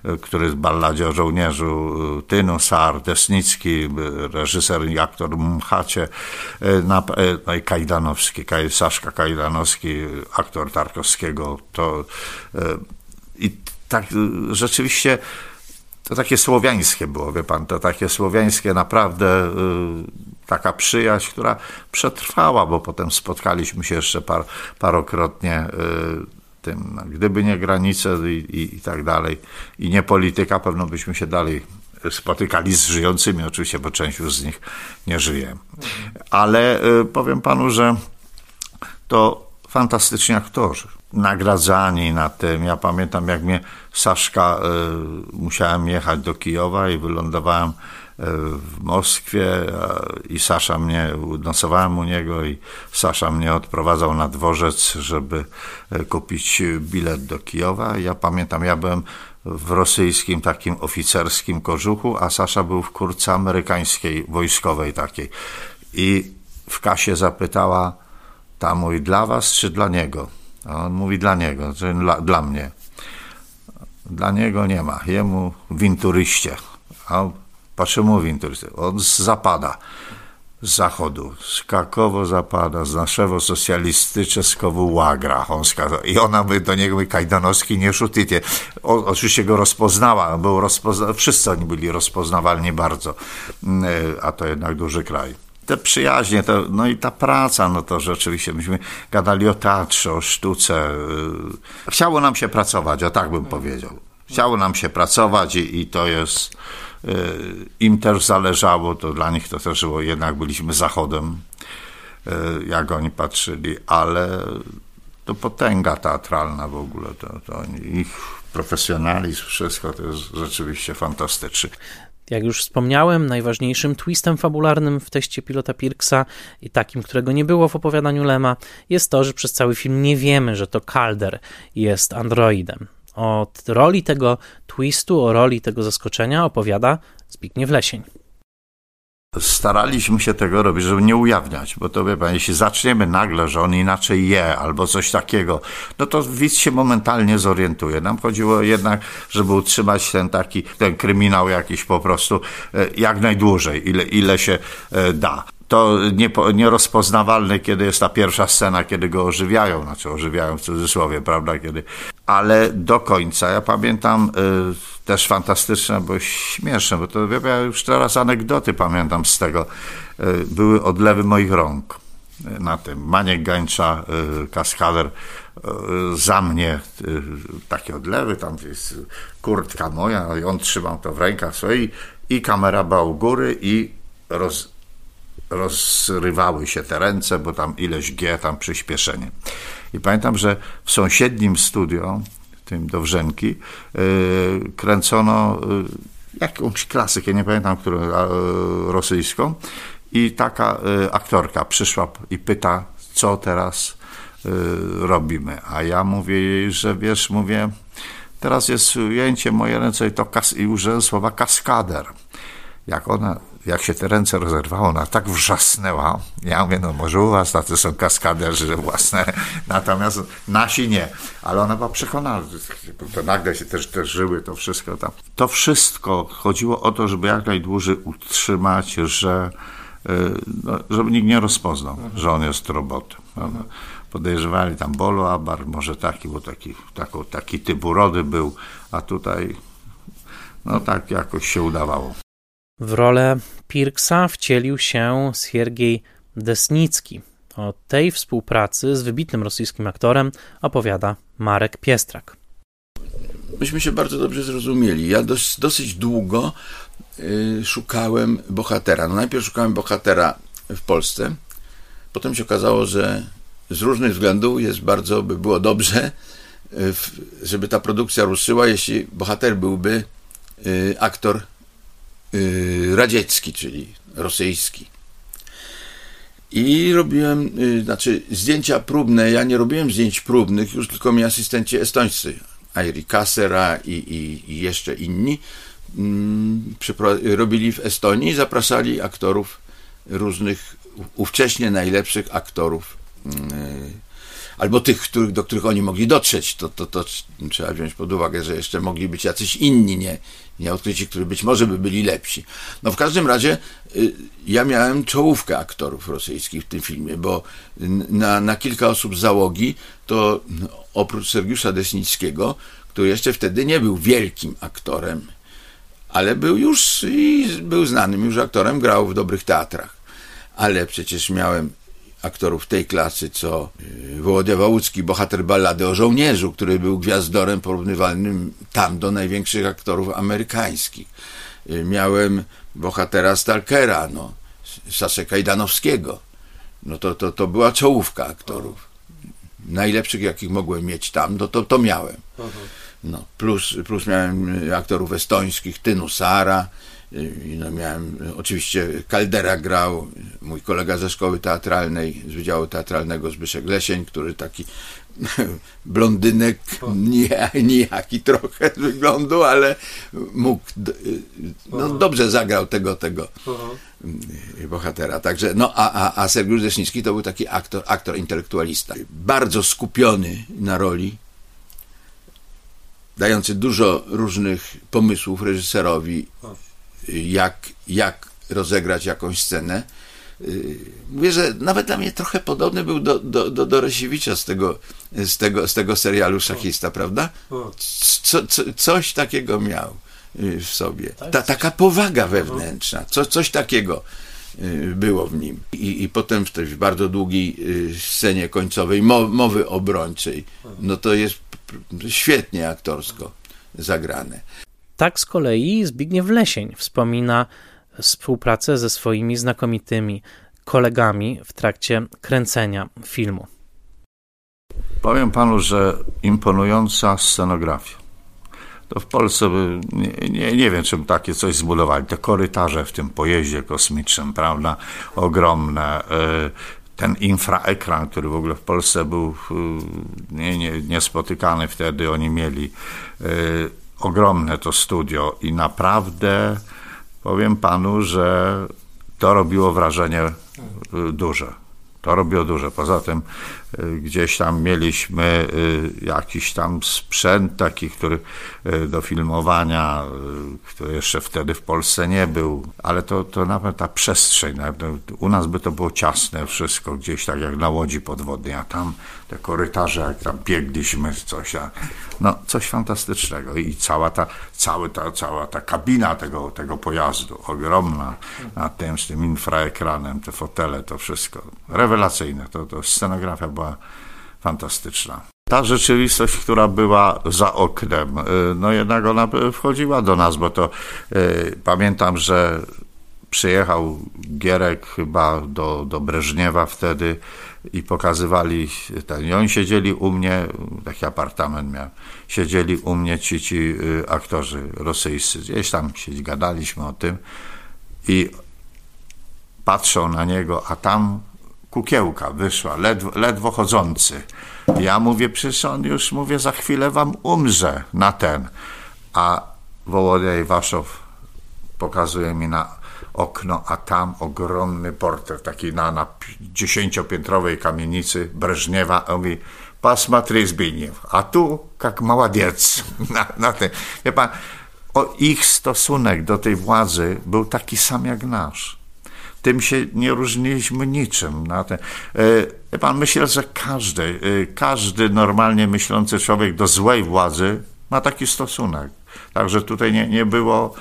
y, który w balladzie o żołnierzu, y, Tynusar, Desnicki, reżyser i aktor Mchacie, no i Kajdanowski, Saszka Kajdanowski, aktor Tarkowskiego, to i tak rzeczywiście to takie słowiańskie było, wie pan, to takie słowiańskie naprawdę y, taka przyjaźń, która przetrwała, bo potem spotkaliśmy się jeszcze par, parokrotnie y, tym, gdyby nie granice i, i, i tak dalej i nie polityka, pewno byśmy się dalej spotykali z żyjącymi oczywiście, bo część już z nich nie żyje. Ale y, powiem panu, że to fantastyczni aktorzy. Nagradzani na tym. Ja pamiętam, jak mnie Saszka, y, musiałem jechać do Kijowa i wylądowałem y, w Moskwie i Sasza mnie, nosowałem u niego i Sasza mnie odprowadzał na dworzec, żeby y, kupić bilet do Kijowa. Ja pamiętam, ja byłem w rosyjskim takim oficerskim kożuchu, a Sasza był w kurce amerykańskiej, wojskowej takiej. I w kasie zapytała ta mój dla was czy dla niego? A on mówi dla niego, czyli dla, dla mnie. Dla niego nie ma, jemu winturyście. A patrzę mu winturyście. On zapada, z zachodu, z zapada, z naszego socjalistycznego łagra, on skazał. I ona by do niego mówi, Kajdanowski, nie szuticie. O, oczywiście go rozpoznała, był rozpozna... wszyscy oni byli rozpoznawalni bardzo, mm, a to jednak duży kraj te przyjaźnie, to, no i ta praca, no to rzeczywiście myśmy gadali o teatrze, o sztuce. Chciało nam się pracować, o tak bym powiedział. Chciało nam się pracować i, i to jest, y, im też zależało, to dla nich to też było, jednak byliśmy zachodem, y, jak oni patrzyli, ale to potęga teatralna w ogóle, to, to ich profesjonalizm, wszystko to jest rzeczywiście fantastyczne. Jak już wspomniałem, najważniejszym twistem fabularnym w teście pilota Pirksa i takim, którego nie było w opowiadaniu Lema, jest to, że przez cały film nie wiemy, że to Calder jest androidem. O roli tego twistu, o roli tego zaskoczenia opowiada Zbigniew Lesień staraliśmy się tego robić, żeby nie ujawniać, bo to wie pan, jeśli zaczniemy nagle, że on inaczej je albo coś takiego, no to widz się momentalnie zorientuje. Nam chodziło jednak, żeby utrzymać ten taki, ten kryminał jakiś po prostu e, jak najdłużej, ile, ile się e, da to nierozpoznawalne, kiedy jest ta pierwsza scena, kiedy go ożywiają, znaczy ożywiają w cudzysłowie, prawda, kiedy, ale do końca, ja pamiętam y, też fantastyczne, bo śmieszne, bo to ja już teraz anegdoty pamiętam z tego, y, były odlewy moich rąk y, na tym. Maniek Gańcza, y, kaskader, y, za mnie y, takie odlewy, tam jest kurtka moja, i on trzymał to w rękach swojej i kamera była u góry i roz, rozrywały się te ręce, bo tam ileś G, tam przyspieszenie. I pamiętam, że w sąsiednim studio, tym do Wrzenki, yy, kręcono yy, jakąś klasykę, nie pamiętam, którą, rosyjską, i taka yy, aktorka przyszła i pyta, co teraz robimy. A ja mówię jej, że wiesz, mówię, teraz jest ujęcie moje ręce i to kas- i użyłem słowa kaskader. Jak ona jak się te ręce rozerwało, ona tak wrzasnęła. Ja mówię, no może u was tacy są kaskaderzy własne, (laughs) natomiast nasi nie. Ale ona była przekonana, to nagle się też, też żyły to wszystko tam. To wszystko chodziło o to, żeby jak najdłużej utrzymać, że y, no, żeby nikt nie rozpoznał, że on jest robotem. Podejrzewali tam Bolo Abar, może taki, bo taki, taki typ urody był, a tutaj no tak jakoś się udawało. W rolę Pirksa wcielił się Siergiej Desnicki. O tej współpracy z wybitnym rosyjskim aktorem opowiada Marek Piestrak. Myśmy się bardzo dobrze zrozumieli. Ja dos, dosyć długo y, szukałem bohatera. No najpierw szukałem bohatera w Polsce, potem się okazało, że z różnych względów jest bardzo, by było dobrze, y, żeby ta produkcja ruszyła, jeśli bohater byłby y, aktor radziecki, czyli rosyjski. I robiłem, y, znaczy zdjęcia próbne, ja nie robiłem zdjęć próbnych, już tylko mi asystenci estońscy, Airi Kassera i, i, i jeszcze inni, mm, robili w Estonii, zapraszali aktorów różnych, ówcześnie najlepszych aktorów y, albo tych, których, do których oni mogli dotrzeć, to, to, to trzeba wziąć pod uwagę, że jeszcze mogli być jacyś inni, nie, nie odkryci, którzy być może by byli lepsi. No w każdym razie y, ja miałem czołówkę aktorów rosyjskich w tym filmie, bo na, na kilka osób z załogi to oprócz Sergiusza Desnickiego, który jeszcze wtedy nie był wielkim aktorem, ale był już i był znanym już aktorem, grał w dobrych teatrach. Ale przecież miałem aktorów tej klasy, co y, Wołodia Wałucki, bohater ballady o żołnierzu, który był gwiazdorem porównywalnym tam do największych aktorów amerykańskich. Y, miałem bohatera Stalkera, no, Sasze Kajdanowskiego. No to, to, to była czołówka aktorów. najlepszych, jakich mogłem mieć tam, no to, to miałem. No, plus, plus miałem aktorów estońskich, Tynu Sara, no, miałem, oczywiście Kaldera grał, mój kolega ze szkoły teatralnej, z Wydziału Teatralnego Zbyszek Lesień, który taki (laughs) blondynek, nijaki trochę z wyglądu, ale mógł, no dobrze zagrał tego, tego bohatera. Także, no a, a, a Sergiusz Desnicki to był taki aktor, aktor intelektualista. Bardzo skupiony na roli, dający dużo różnych pomysłów reżyserowi, jak, jak rozegrać jakąś scenę. Mówię, że nawet dla mnie trochę podobny był do, do, do, do Resiewicza z tego, z, tego, z tego serialu Szachista, prawda? Co, co, coś takiego miał w sobie. Ta, taka powaga wewnętrzna, co, coś takiego było w nim. I, i potem w tej bardzo długiej scenie końcowej mowy obrończej, no to jest świetnie aktorsko zagrane. Tak z kolei Zbigniew Lesień wspomina współpracę ze swoimi znakomitymi kolegami w trakcie kręcenia filmu. Powiem panu, że imponująca scenografia. To w Polsce by, nie, nie, nie wiem, czym takie coś zbudowali. Te korytarze w tym pojeździe kosmicznym, prawda? Ogromne. Ten infraekran, który w ogóle w Polsce był nie, nie, niespotykany wtedy, oni mieli ogromne to studio i naprawdę powiem panu, że to robiło wrażenie duże. To robiło duże. Poza tym gdzieś tam mieliśmy jakiś tam sprzęt taki, który do filmowania, który jeszcze wtedy w Polsce nie był, ale to, to nawet ta przestrzeń, u nas by to było ciasne wszystko, gdzieś tak jak na łodzi podwodnej, a tam te korytarze, jak tam biegliśmy, coś, no coś fantastycznego. I cała ta, cały ta, cała ta kabina tego, tego pojazdu, ogromna, na tym, z tym infraekranem, te fotele, to wszystko, rewelacyjne, to, to scenografia była fantastyczna. Ta rzeczywistość, która była za oknem, no jednak ona wchodziła do nas, bo to y, pamiętam, że przyjechał Gierek chyba do, do Breżniewa wtedy i pokazywali, ten, i oni siedzieli u mnie, taki apartament miał, siedzieli u mnie ci, ci aktorzy rosyjscy, gdzieś tam się gadaliśmy o tym i patrzą na niego, a tam kukiełka wyszła, ledwo, ledwo chodzący. Ja mówię, przecież on już, mówię, za chwilę wam umrze na ten. A Wołodia Iwaszow pokazuje mi na okno, a tam ogromny portret, taki na, na dziesięciopiętrowej kamienicy Breżniewa. On mówi, pasmatry Zbigniew, a tu jak maładziec. (laughs) Na, na ten. Wie pan, o ich stosunek do tej władzy był taki sam jak nasz tym się nie różniliśmy niczym. Na ten. E, pan, myślę, że każdy, e, każdy normalnie myślący człowiek do złej władzy ma taki stosunek. Także tutaj nie, nie było,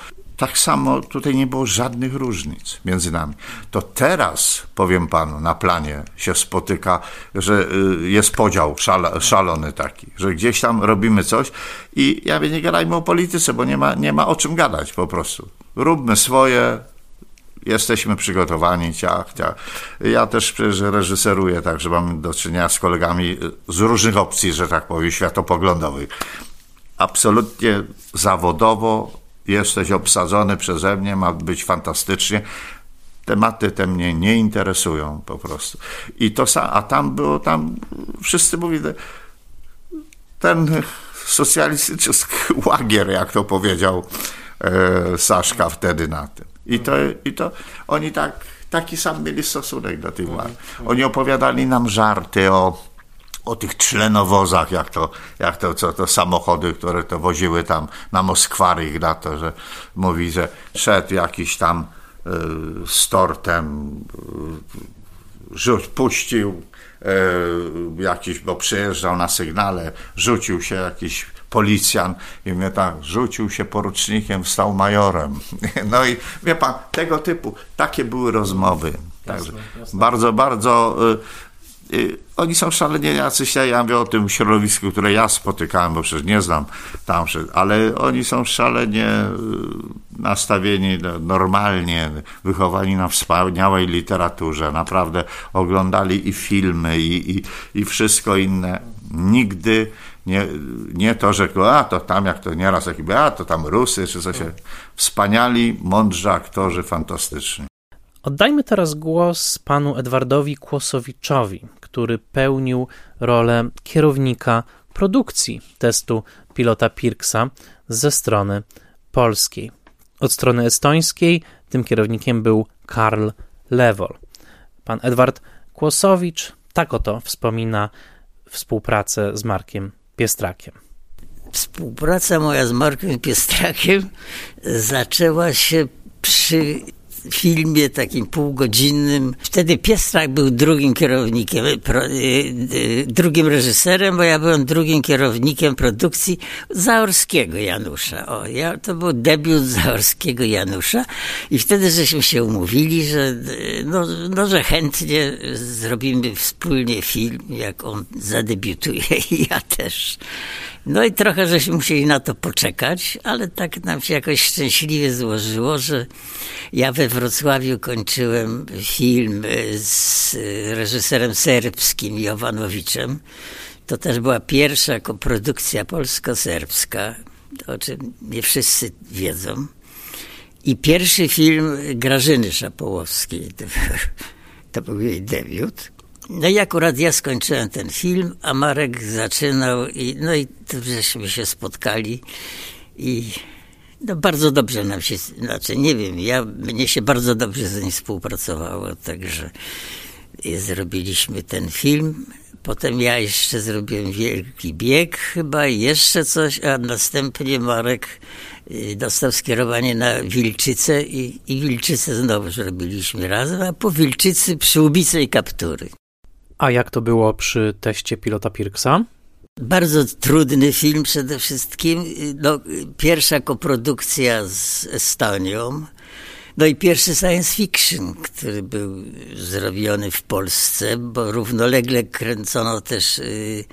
tak samo tutaj nie było żadnych różnic między nami. To teraz, powiem panu, na planie się spotyka, że e, jest podział szalony taki, że gdzieś tam robimy coś i ja nie gadajmy o polityce, bo nie ma, nie ma o czym gadać po prostu. Róbmy swoje, jesteśmy przygotowani, ciach, ciach. Ja też przecież reżyseruję, także mam do czynienia z kolegami z różnych opcji, że tak powiem, światopoglądowych. Absolutnie zawodowo jesteś obsadzony przeze mnie, ma być fantastycznie. Tematy te mnie nie interesują po prostu. I to a tam było, tam wszyscy mówili, ten socjalistyczny (laughs) łagier, jak to powiedział e, Saszka wtedy na tym. I to, i to oni tak, taki sam mieli stosunek do tej władzy. Oni opowiadali nam żarty o, o tych czlenowozach, jak to, jak to, co to samochody, które to woziły tam na Moskwary ich na to, że mówi, że szedł jakiś tam y, z tortem, y, puścił y, jakiś, bo przyjeżdżał na sygnale, rzucił się jakiś policjant i mnie tak rzucił się porucznikiem, stał majorem. (laughs) No i wie pan, tego typu, takie były rozmowy. Także jasne, jasne. Bardzo, bardzo y, oni są szalenie jacyś, ja mówię o tym środowisku, które ja spotykałem, bo przecież nie znam tam, ale oni są szalenie y, nastawieni normalnie, wychowani na wspaniałej literaturze, naprawdę oglądali i filmy, i, i, i wszystko inne. Nigdy nie, nie to, że a to tam jak to nieraz jakby, a to tam Rusy czy coś. Wspaniali, mądrzy aktorzy, fantastyczni. Oddajmy teraz głos panu Edwardowi Kłosowiczowi, który pełnił rolę kierownika produkcji testu pilota Pirksa ze strony polskiej. Od strony estońskiej tym kierownikiem był Karl Lewol. Pan Edward Kłosowicz tak oto wspomina współpracę z Markiem Piestrakiem. Współpraca moja z Markiem Piestrakiem zaczęła się przy filmie takim półgodzinnym. Wtedy Piestrak był drugim kierownikiem, pro, y, y, drugim reżyserem, bo ja byłem drugim kierownikiem produkcji Zaorskiego Janusza. O, ja, to był debiut Zaorskiego Janusza i wtedy żeśmy się umówili, że, y, no, no, że chętnie zrobimy wspólnie film, jak on zadebiutuje i ja też. No i trochę żeśmy musieli na to poczekać, ale tak nam się jakoś szczęśliwie złożyło, że ja we Wrocławiu kończyłem film z reżyserem serbskim Jowanowiczem. To też była pierwsza koprodukcja polsko-serbska, o czym nie wszyscy wiedzą. I pierwszy film Grażyny Szapołowskiej. To, to był jej debiut. No i akurat ja skończyłem ten film, a Marek zaczynał i no i żeśmy się spotkali i no bardzo dobrze nam się, znaczy nie wiem, ja, mnie się bardzo dobrze z nim współpracowało, także zrobiliśmy ten film. Potem ja jeszcze zrobiłem wielki bieg chyba, jeszcze coś, a następnie Marek y, dostał skierowanie na Wilczycę i, i Wilczycę znowu zrobiliśmy razem, a po Wilczycy przyłbice i kaptury. A jak to było przy teście pilota Pirksa? Bardzo trudny film przede wszystkim. No, pierwsza koprodukcja z Estonią. No i pierwszy science fiction, który był zrobiony w Polsce, bo równolegle kręcono też y,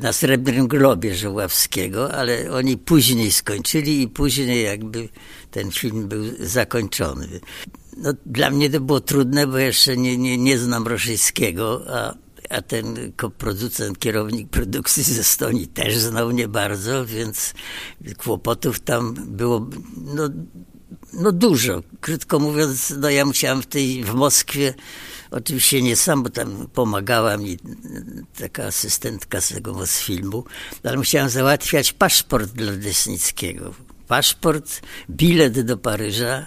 na Srebrnym Globie Żoławskiego, ale oni później skończyli i później jakby ten film był zakończony. No, dla mnie to było trudne, bo jeszcze nie, nie, nie znam rosyjskiego, a, a ten producent, kierownik produkcji ze Estonii też znał nie bardzo, więc kłopotów tam było no, no dużo. Krótko mówiąc, no ja musiałem w tej w Moskwie, oczywiście nie sam, bo tam pomagała mi taka asystentka z tego filmu, ale musiałem załatwiać paszport dla Desnickiego. Paszport, bilet do Paryża,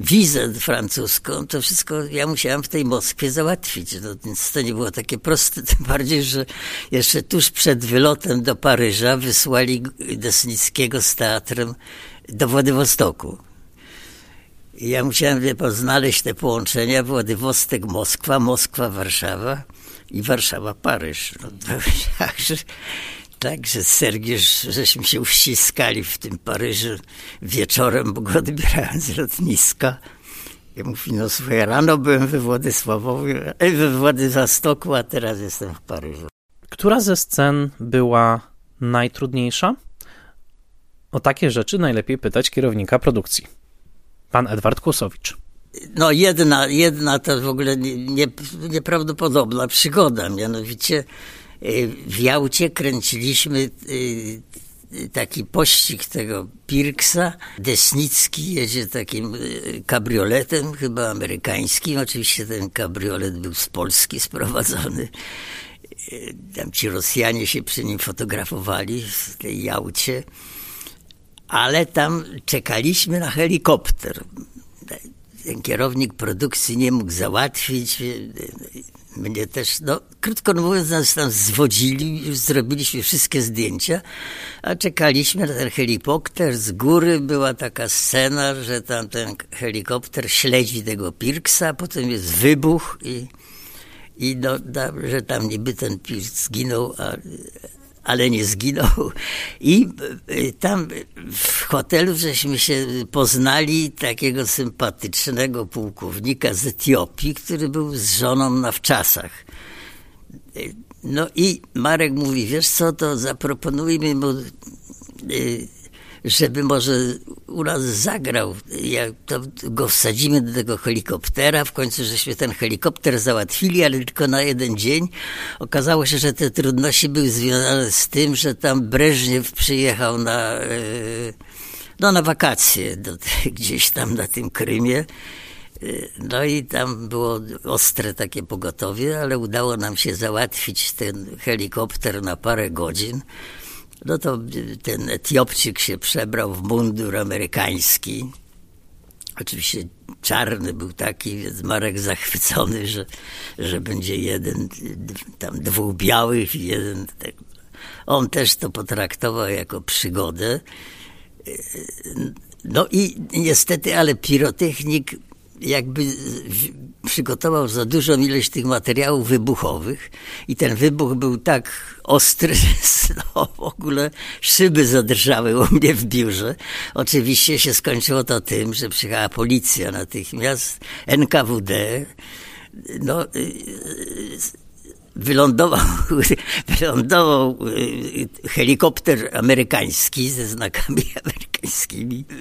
wizę francuską, to wszystko ja musiałam w tej Moskwie załatwić. No, więc to nie było takie proste, (laughs) tym bardziej, że jeszcze tuż przed wylotem do Paryża wysłali Desnickiego z teatrem do Władywostoku. I ja musiałem wie, znaleźć te połączenia Władywostek, Moskwa, Moskwa, Warszawa i Warszawa, Paryż. No, (laughs) także Także Sergiusz, żeśmy się uściskali w tym Paryżu wieczorem, bo go odbierałem z lotniska. I mówi, no słuchaj, rano byłem we Władysławowie, e, we Władywostoku, a teraz jestem w Paryżu. Która ze scen była najtrudniejsza? O takie rzeczy najlepiej pytać kierownika produkcji. Pan Edward Kłosowicz. No jedna, jedna to w ogóle nie, nie, nieprawdopodobna przygoda, mianowicie w Jałcie kręciliśmy y, taki pościg tego Pirksa. Desnicki jedzie takim y, kabrioletem, chyba amerykańskim. Oczywiście ten kabriolet był z Polski sprowadzony. Tam ci Rosjanie się przy nim fotografowali w tej Jałcie. Ale tam czekaliśmy na helikopter. Ten kierownik produkcji nie mógł załatwić mnie też, no krótko mówiąc, nas tam zwodzili, już zrobiliśmy wszystkie zdjęcia, a czekaliśmy na ten helikopter. Z góry była taka scena, że tam ten helikopter śledzi tego Pirksa, potem jest wybuch i, i no, że tam niby ten Pirks zginął, a, ale nie zginął. I y, tam w hotelu żeśmy się poznali takiego sympatycznego pułkownika z Etiopii, który był z żoną na wczasach. No i Marek mówi, wiesz co, to zaproponujmy mu, y, żeby może u nas zagrał. Jak to go wsadzimy do tego helikoptera. W końcu żeśmy ten helikopter załatwili, ale tylko na jeden dzień. Okazało się, że te trudności były związane z tym, że tam Breżniew przyjechał na, e, no, na wakacje do, (laughs) gdzieś tam na tym Krymie. No i tam było ostre takie pogotowie, ale udało nam się załatwić ten helikopter na parę godzin. No to ten Etiopczyk się przebrał w mundur amerykański. Oczywiście czarny był taki, więc Marek zachwycony, że, że będzie jeden, tam dwóch białych i jeden. Tak. On też to potraktował jako przygodę. No i niestety, ale pirotechnik jakby przygotował za dużą ilość tych materiałów wybuchowych i ten wybuch był tak ostry, (laughs) że no, w ogóle szyby zadrżały u mnie w biurze. Oczywiście się skończyło to tym, że przyjechała policja natychmiast, NKWD, no wylądował, (laughs) wylądował y, helikopter amerykański ze znakami (laughs) amerykańskimi.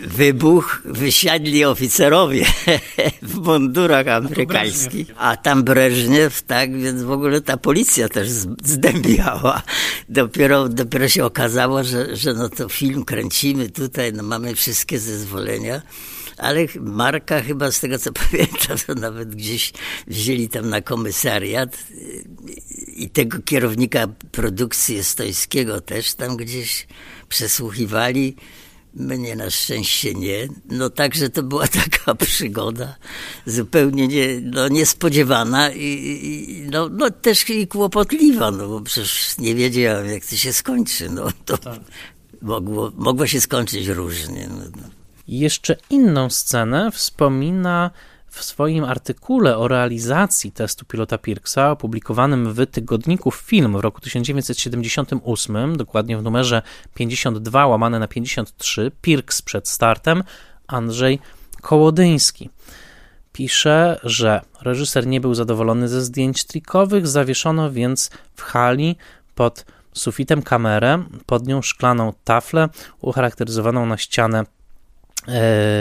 Wybuch, wysiadli oficerowie (laughs) w mundurach amerykańskich, a tam Breżniew, tak, więc w ogóle ta policja też zdębiała. Dopiero, dopiero się okazało, że, że no to film kręcimy tutaj, no mamy wszystkie zezwolenia ale Marka chyba z tego co (laughs) pamiętam, to nawet gdzieś wzięli tam na komisariat i tego kierownika produkcji estońskiego też tam gdzieś przesłuchiwali. Mnie na szczęście nie. No także to była (laughs) taka przygoda zupełnie nie, no, niespodziewana i, i no, no, też i kłopotliwa, no bo przecież nie wiedziałem jak to się skończy. No, to tak. mogło, mogło się skończyć różnie. No, no. Jeszcze inną scenę wspomina w swoim artykule o realizacji testu pilota Pirksa, opublikowanym w tygodniku Film w roku 1978, dokładnie w numerze 52 łamane na 53, Pirks przed startem, Andrzej Kołodyński. Pisze, że reżyser nie był zadowolony ze zdjęć trikowych, zawieszono więc w hali pod sufitem kamerę, pod nią szklaną taflę ucharakteryzowaną na ścianę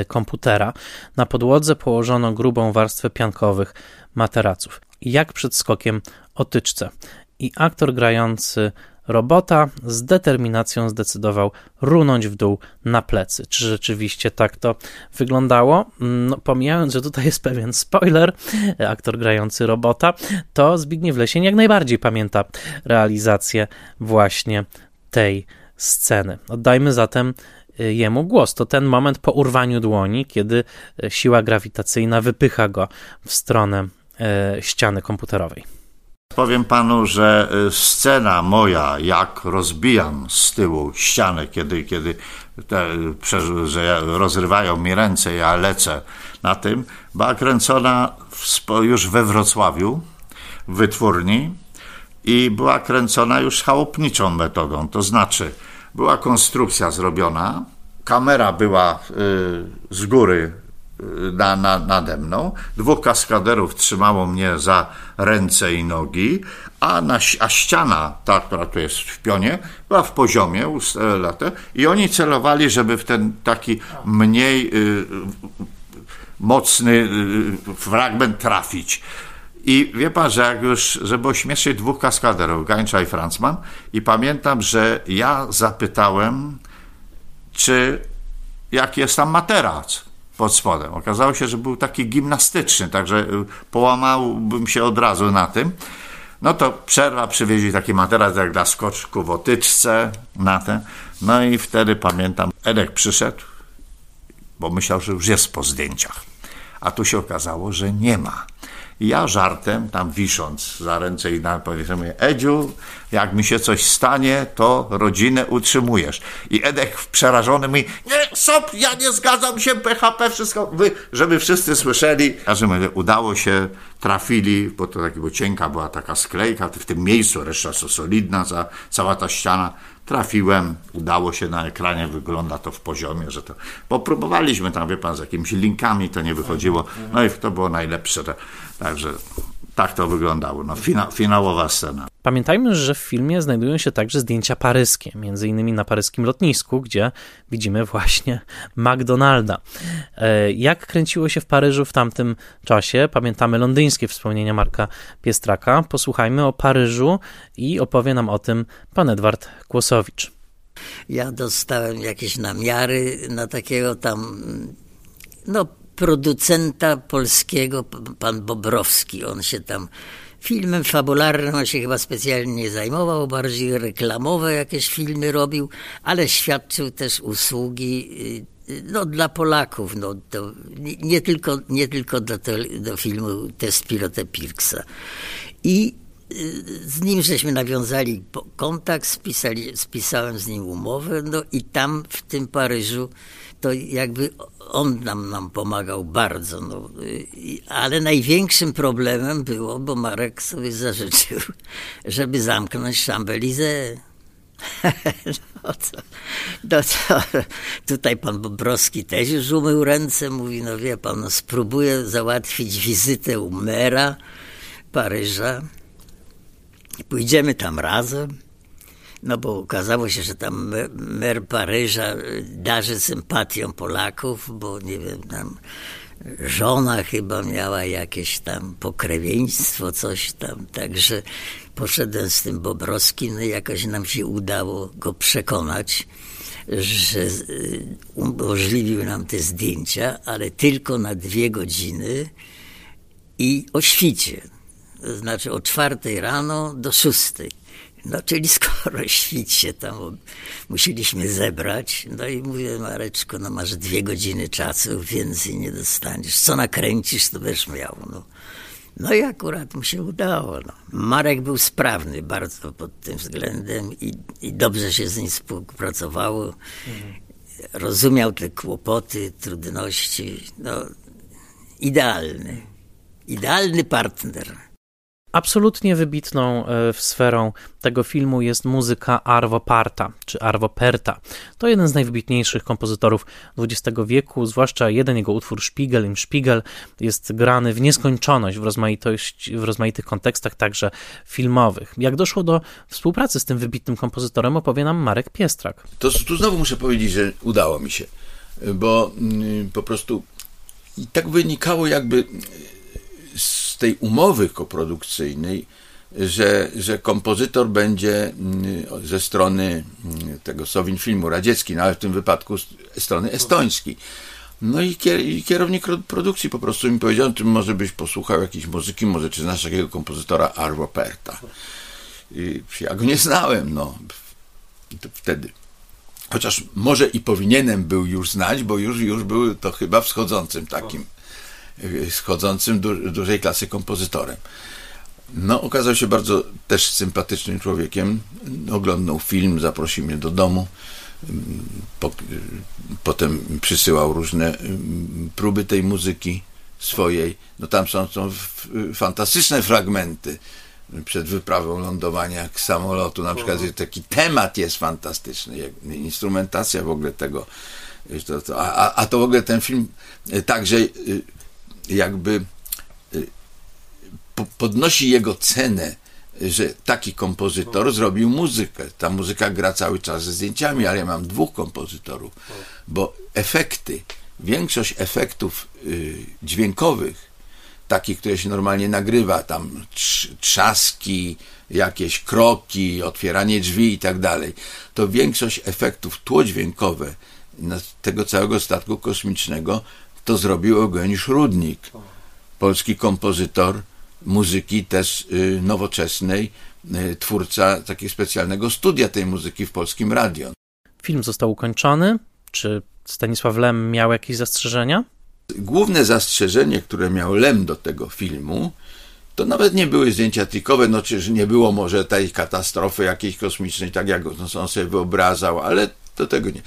komputera. Na podłodze położono grubą warstwę piankowych materaców. Jak przed skokiem o tyczce. I aktor grający robota z determinacją zdecydował runąć w dół na plecy. Czy rzeczywiście tak to wyglądało? No, pomijając, że tutaj jest pewien spoiler, (laughs) aktor grający robota, to Zbigniew Lesień jak najbardziej pamięta realizację właśnie tej sceny. Oddajmy zatem jemu głos. To ten moment po urwaniu dłoni, kiedy e, siła grawitacyjna wypycha go w stronę e, ściany komputerowej. Powiem panu, że scena moja, jak rozbijam z tyłu ścianę, kiedy, kiedy te, że rozrywają mi ręce, ja lecę na tym, była kręcona już we Wrocławiu, w wytwórni i była kręcona już chałupniczą metodą, to znaczy była konstrukcja zrobiona, kamera była y, z góry y, na, na, nade mną, dwóch kaskaderów trzymało mnie za ręce i nogi, a, na, a ściana, ta, która tu jest w pionie, była w poziomie i oni celowali, żeby w ten taki mniej y, mocny y, fragment trafić. I wie pan, że jak już, żeby ośmieszyć dwóch kaskaderów, Gańcza i Francman, i pamiętam, że ja zapytałem, czy jaki jest tam materac pod spodem. Okazało się, że był taki gimnastyczny, także połamałbym się od razu na tym. No to przerwa, przywieźli taki materac jak dla skoczku w otyczce na ten. No i wtedy pamiętam, Edek przyszedł, bo myślał, że już jest po zdjęciach. A tu się okazało, że nie ma. I ja żartem, tam wisząc za ręce i na powiedzmy, Edziu, jak mi się coś stanie, to rodzinę utrzymujesz. I Edek przerażony mi, nie, sop, ja nie zgadzam się, PHP, wszystko, wy, żeby wszyscy słyszeli. A że mówię, udało się, trafili, bo to takiego cienka była taka sklejka, w tym miejscu, reszta to solidna, za, cała ta ściana. Trafiłem, udało się na ekranie, wygląda to w poziomie, że to. Bo próbowaliśmy tam, wie pan, z jakimiś linkami, to nie wychodziło. No i to było najlepsze. Także tak to wyglądało. No, fina, finałowa scena. Pamiętajmy, że w filmie znajdują się także zdjęcia paryskie, między innymi na paryskim lotnisku, gdzie widzimy właśnie McDonalda. E, jak kręciło się w Paryżu w tamtym czasie? Pamiętamy londyńskie wspomnienia Marka Piestraka. Posłuchajmy o Paryżu i opowie nam o tym pan Edward Kłosowicz. Ja dostałem jakieś namiary na takiego tam, no, producenta polskiego, pan Bobrowski. On się tam filmem fabularnym on się chyba specjalnie nie zajmował, bardziej reklamowe jakieś filmy robił, ale świadczył też usługi y, no, dla Polaków, no, to nie, tylko, nie tylko do, do filmu Test Pilota Pirksa. I y, z nim żeśmy nawiązali kontakt, spisali, spisałem z nim umowę, no i tam w tym Paryżu to jakby on nam, nam pomagał bardzo. No. Ale największym problemem było, bo Marek sobie zażyczył, (laughs) żeby zamknąć Szambelizę. (laughs) No to, no to, tutaj pan Bobrowski też już umył ręce, mówi, no wie pan, no spróbuję załatwić wizytę u mera Paryża. Pójdziemy tam razem. No bo okazało się, że tam mer Paryża darzy sympatią Polaków, bo nie wiem, tam żona chyba miała jakieś tam pokrewieństwo, coś tam, także poszedłem z tym Bobrowskim, no i jakoś nam się udało go przekonać, że y, umożliwił nam te zdjęcia, ale tylko na dwie godziny i o świcie. To znaczy od czwartej rano do szóstej. No czyli skoro (laughs) świt się tam musieliśmy zebrać, no i mówię Mareczko, no masz dwie godziny czasu, więcej nie dostaniesz. Co nakręcisz, to będziesz miał. No. No i akurat mu się udało. No. Marek był sprawny bardzo pod tym względem i, i dobrze się z nim współpracowało. Mhm. Rozumiał te kłopoty, trudności. No, idealny. Idealny partner. Absolutnie wybitną e, sferą tego filmu jest muzyka Arvo Parta, czy Arvo Perta. To jeden z najwybitniejszych kompozytorów XX wieku, zwłaszcza jeden jego utwór Spiegel im Spiegel jest grany w nieskończoność, w, rozmaitość, w rozmaitych kontekstach, także filmowych. Jak doszło do współpracy z tym wybitnym kompozytorem, opowie nam Marek Piestrak. To tu znowu muszę powiedzieć, że udało mi się, bo mm, po prostu i tak wynikało jakby z tej umowy koprodukcyjnej, że, że kompozytor będzie mm, ze strony mm, tego Sowin Filmu radziecki, no ale w tym wypadku z strony estońskiej. No i kierownik produkcji po prostu mi powiedział, ty może byś posłuchał jakiejś muzyki, może czy znasz takiego kompozytora Arvo Perta. I ja go nie znałem, no. Wtedy. Chociaż może i powinienem był już znać, bo już, już był to chyba wschodzącym takim schodzącym du dużej klasy kompozytorem. No, okazał się bardzo też sympatycznym człowiekiem. Oglądał film, zaprosił mnie do domu. Po, potem przysyłał różne mm, próby tej muzyki swojej. No tam są, są fantastyczne fragmenty przed wyprawą lądowania samolotu. Na przykład taki temat jest fantastyczny, instrumentacja w ogóle tego. A, a to w ogóle ten film także y, jakby y, podnosi jego cenę, że taki kompozytor zrobił muzykę. Ta muzyka gra cały czas ze zdjęciami, ale ja mam dwóch kompozytorów, bo efekty, większość efektów y, dźwiękowych, takich, które się normalnie nagrywa, tam trzaski, jakieś kroki, otwieranie drzwi i tak dalej, to większość efektów tłodźwiękowe tego całego statku kosmicznego to zrobił Eugeniusz Rudnik, polski kompozytor muzyki też y, nowoczesnej, y, twórca takiego specjalnego studia tej muzyki w polskim radio. Film został ukończony. Czy Stanisław Lem miał jakieś zastrzeżenia? Główne zastrzeżenie, które miał Lem do tego filmu, to nawet nie były zdjęcia trikowe, no czyż nie było może tej katastrofy jakiejś kosmicznej, tak jak on sobie wyobrażał, ale do tego nie.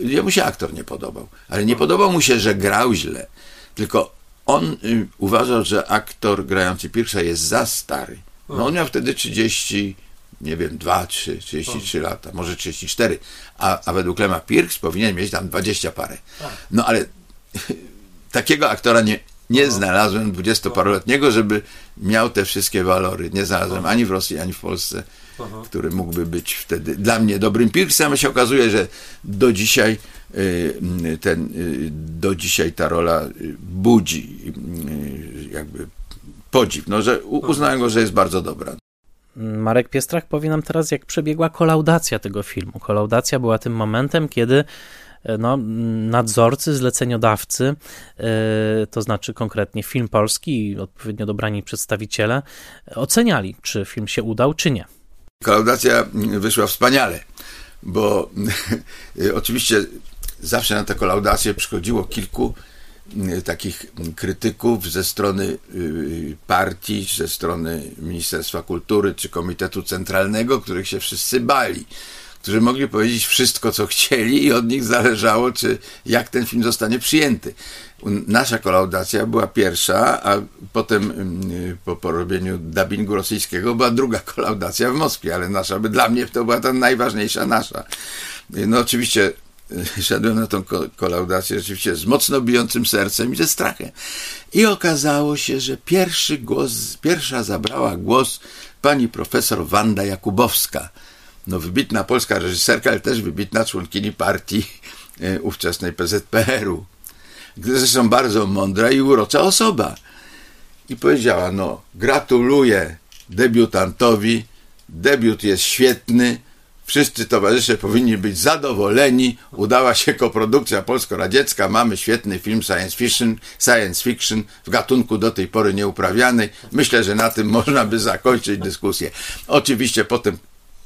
Jemu się aktor nie podobał, ale nie podobał mu się, że grał źle, tylko on y, uważał, że aktor grający Pierce'a jest za stary. No on miał wtedy 30, nie wiem, 2, 3, 33 lata, może 34, a, a według Lema Pierce powinien mieć tam 20 parę. No ale (laughs) takiego aktora nie, Nie znalazłem dwudziestoparoletniego, żeby miał te wszystkie walory. Nie znalazłem ani w Rosji, ani w Polsce, który mógłby być wtedy dla mnie dobrym Pirksem. A się okazuje, że do dzisiaj y, ten, y, do dzisiaj ta rola y, budzi jakby podziw. No, że uznałem go, że jest bardzo dobra. Marek Piestrach powie nam teraz, jak przebiegła kolaudacja tego filmu. Kolaudacja była tym momentem, kiedy e, no, nadzorcy, zleceniodawcy, yy, to znaczy konkretnie film polski i odpowiednio dobrani przedstawiciele, oceniali, czy film się udał, czy nie. Kolaudacja wyszła wspaniale, bo (laughs) oczywiście zawsze na tę kolaudację przychodziło kilku Y, takich krytyków ze strony y, partii, ze strony Ministerstwa Kultury czy Komitetu Centralnego, których się wszyscy bali, którzy mogli powiedzieć wszystko, co chcieli i od nich zależało, czy jak ten film zostanie przyjęty. Nasza kolaudacja była pierwsza, a potem y, po porobieniu dubbingu rosyjskiego była druga (laughs) kolaudacja w Moskwie, ale nasza, dla mnie to była ta najważniejsza nasza. No oczywiście szedłem na tą kolaudację rzeczywiście z mocno bijącym sercem i ze strachem. I okazało się, że pierwszy głos, pierwsza zabrała głos pani profesor Wanda Jakubowska. No, wybitna polska reżyserka, ale też wybitna członkini partii e, ówczesnej PZPR-u. Zresztą bardzo mądra i urocza osoba. I powiedziała, no, gratuluję debiutantowi, debiut jest świetny, Wszyscy towarzysze powinni być zadowoleni. Udała się koprodukcja polsko-radziecka. Mamy świetny film science fiction, science fiction w gatunku do tej pory nieuprawianej. Myślę, że na tym (laughs) można by zakończyć dyskusję. Oczywiście potem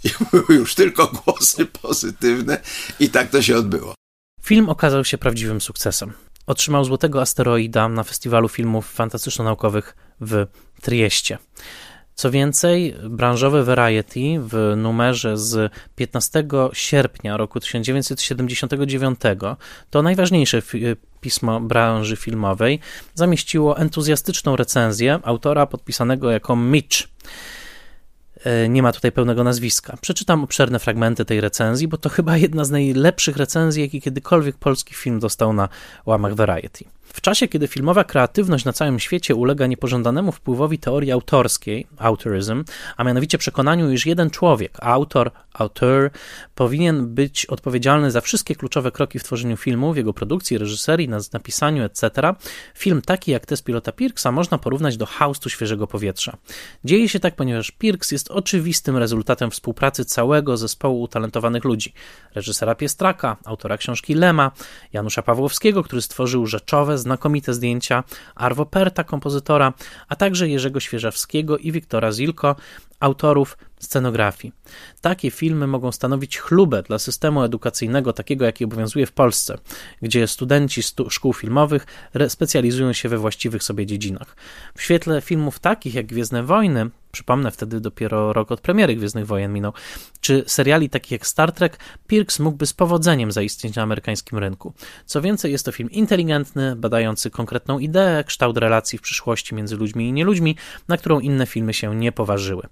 (laughs) już tylko głosy pozytywne i tak to się odbyło. Film okazał się prawdziwym sukcesem. Otrzymał Złotego Asteroida na Festiwalu Filmów Fantastyczno-Naukowych w Trieście. Co więcej, branżowe Variety w numerze z 15 sierpnia roku 1979, to najważniejsze pismo branży filmowej, zamieściło entuzjastyczną recenzję autora podpisanego jako Mitch. E, nie ma tutaj pełnego nazwiska. Przeczytam obszerne fragmenty tej recenzji, bo to chyba jedna z najlepszych recenzji, jakie kiedykolwiek polski film dostał na łamach Variety. W czasie, kiedy filmowa kreatywność na całym świecie ulega niepożądanemu wpływowi teorii autorskiej, autoryzm, a mianowicie przekonaniu, iż jeden człowiek, autor, auteur, powinien być odpowiedzialny za wszystkie kluczowe kroki w tworzeniu filmu, w jego produkcji, reżyserii, napisaniu, etc., film taki jak test pilota Pirksa można porównać do haustu świeżego powietrza. Dzieje się tak, ponieważ Pirks jest oczywistym rezultatem współpracy całego zespołu utalentowanych ludzi. Reżysera Piestraka, autora książki Lema, Janusza Pawłowskiego, który stworzył rzeczowe, znakomite zdjęcia Arvo Perta, kompozytora, a także Jerzego Świeżawskiego i Wiktora Zilko, autorów scenografii. Takie filmy mogą stanowić chlubę dla systemu edukacyjnego, takiego jaki obowiązuje w Polsce, gdzie studenci stu szkół filmowych specjalizują się we właściwych sobie dziedzinach. W świetle filmów takich jak Gwiezdne Wojny, przypomnę wtedy dopiero rok od premiery Gwiezdnych Wojen minął, czy seriali takich jak Star Trek, Pirks mógłby z powodzeniem zaistnieć na amerykańskim rynku. Co więcej, jest to film inteligentny, badający konkretną ideę, kształt relacji w przyszłości między ludźmi i nieludźmi, na którą inne filmy się nie poważyły.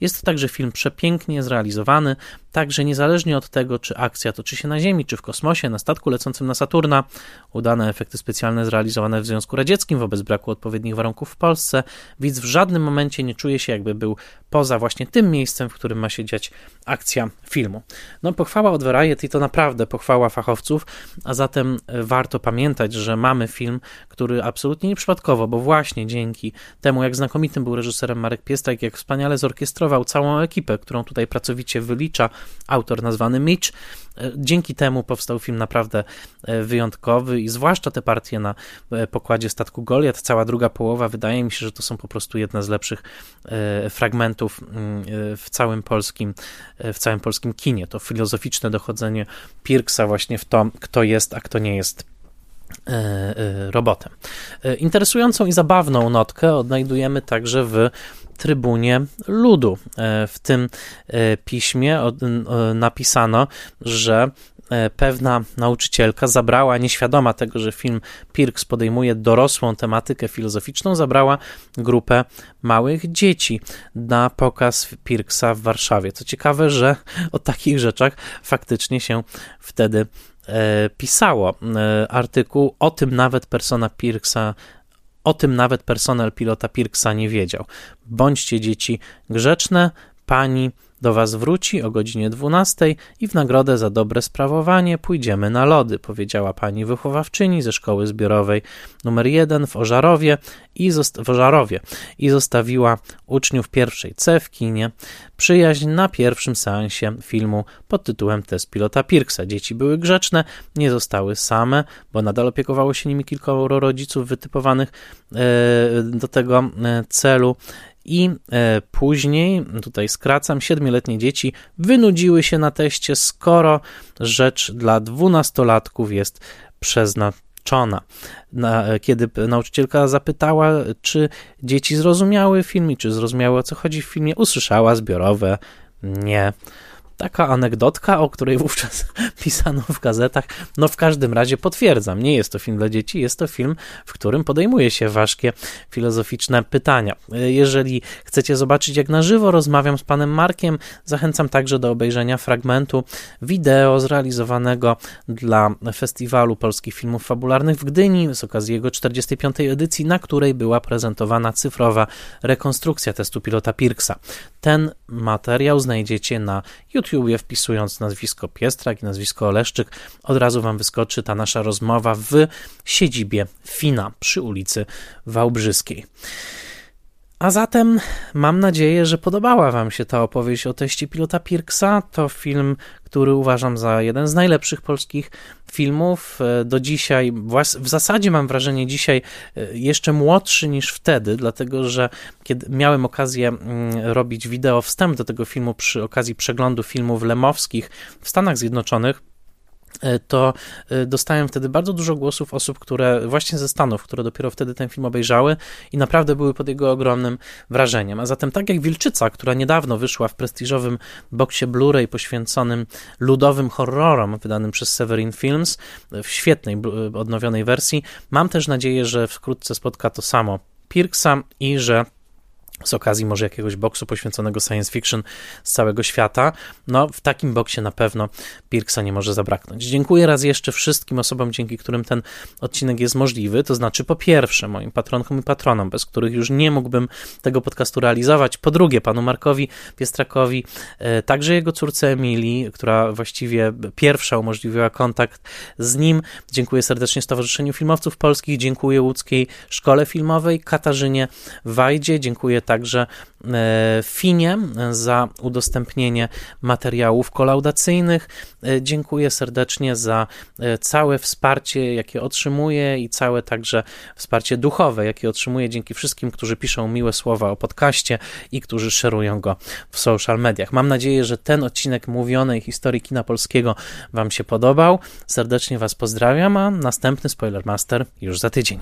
Jest to także film przepięknie zrealizowany, także niezależnie od tego, czy akcja toczy się na Ziemi, czy w kosmosie, na statku lecącym na Saturna, udane efekty specjalne zrealizowane w Związku Radzieckim wobec braku odpowiednich warunków w Polsce, widz w żadnym momencie nie czuje się jakby był poza właśnie tym miejscem, w którym ma się dziać akcja filmu. No pochwała od Variety to naprawdę pochwała fachowców, a zatem e, warto pamiętać, że mamy film, który absolutnie nieprzypadkowo, bo właśnie dzięki temu, jak znakomitym był reżyserem Marek Piestak, jak wspaniale zorkiestrował całą ekipę, którą tutaj pracowicie wylicza autor nazwany Mitch, e, dzięki temu powstał film naprawdę e, wyjątkowy i zwłaszcza te partie na pokładzie statku Goliat, cała druga połowa, wydaje mi się, że to są po prostu jedne z lepszych fragmentów mm, w całym polskim w całym polskim kinie. To filozoficzne dochodzenie Pirksa właśnie w to, kto jest, a kto nie jest e, e, robotem. E, interesującą i zabawną notkę odnajdujemy także w Trybunie Ludu. W tym piśmie napisano, że E, pewna nauczycielka zabrała, nieświadoma tego, że film Pirks podejmuje dorosłą tematykę filozoficzną, zabrała grupę małych dzieci na pokaz Pirksa w Warszawie. Co ciekawe, że (laughs) o takich rzeczach faktycznie się wtedy e, pisało. E, artykuł o tym nawet persona Pirksa O tym nawet personel pilota Pirksa nie wiedział. Bądźcie dzieci grzeczne, pani do Was wróci o godzinie 12 i w nagrodę za dobre sprawowanie pójdziemy na lody, powiedziała pani wychowawczyni ze szkoły zbiorowej numer 1 w Ożarowie i, w Ożarowie i zostawiła uczniów pierwszej C w kinie przyjaźń na pierwszym seansie filmu pod tytułem Test pilota Pirksa. Dzieci były grzeczne, nie zostały same, bo nadal opiekowało się nimi kilkoro rodziców wytypowanych e, do tego e, celu i e, później, tutaj skracam, siedmioletnie dzieci wynudziły się na teście, skoro rzecz dla dwunastolatków jest przeznaczona. Na, kiedy nauczycielka zapytała, czy dzieci zrozumiały film i czy zrozumiały o co chodzi w filmie, usłyszała zbiorowe nie taka anegdotka, o której wówczas (laughs) pisano w gazetach. No w każdym razie potwierdzam, nie jest to film dla dzieci, jest to film, w którym podejmuje się ważkie filozoficzne pytania. Jeżeli chcecie zobaczyć, jak na żywo rozmawiam z panem Markiem, zachęcam także do obejrzenia fragmentu wideo zrealizowanego dla Festiwalu Polskich Filmów Fabularnych w Gdyni z okazji jego 45. edycji, na której była prezentowana cyfrowa rekonstrukcja testu pilota Pirksa. Ten materiał znajdziecie na YouTube Wpisując nazwisko Piestrak i nazwisko Oleszczyk, od razu Wam wyskoczy ta nasza rozmowa w siedzibie FINA przy ulicy Wałbrzyskiej. A zatem mam nadzieję, że podobała Wam się ta opowieść o teście pilota Pirksa. To film, który uważam za jeden z najlepszych polskich filmów. E, do dzisiaj, w zasadzie mam wrażenie dzisiaj e, jeszcze młodszy niż wtedy, dlatego że kiedy miałem okazję mm, robić wideo wstęp do tego filmu przy okazji przeglądu filmów lemowskich w Stanach Zjednoczonych, to e, dostałem wtedy bardzo dużo głosów osób, które właśnie ze Stanów, które dopiero wtedy ten film obejrzały i naprawdę były pod jego ogromnym wrażeniem. A zatem tak jak Wilczyca, która niedawno wyszła w prestiżowym boksie Blu-ray poświęconym ludowym horrorom wydanym przez Severin Films w świetnej odnowionej wersji, mam też nadzieję, że wkrótce spotka to samo Pirksa i że z okazji może jakiegoś boksu poświęconego science fiction z całego świata. No, w takim boksie na pewno Pirksa nie może zabraknąć. Dziękuję raz jeszcze wszystkim osobom, dzięki którym ten odcinek jest możliwy. To znaczy, po pierwsze, moim patronkom i patronom, bez których już nie mógłbym tego podcastu realizować. Po drugie, panu Markowi Piestrakowi, e, także jego córce Emilii, która właściwie pierwsza umożliwiła kontakt z nim. Dziękuję serdecznie Stowarzyszeniu Filmowców Polskich, dziękuję Łódzkiej Szkole Filmowej, Katarzynie Wajdzie, dziękuję także e, Finie za udostępnienie materiałów kolaudacyjnych. E, dziękuję serdecznie za e, całe wsparcie, jakie otrzymuję i całe także wsparcie duchowe, jakie otrzymuję dzięki wszystkim, którzy piszą miłe słowa o podcaście i którzy szerują go w social mediach. Mam nadzieję, że ten odcinek mówionej historii kina polskiego Wam się podobał. Serdecznie Was pozdrawiam, a następny Spoiler Master już za tydzień.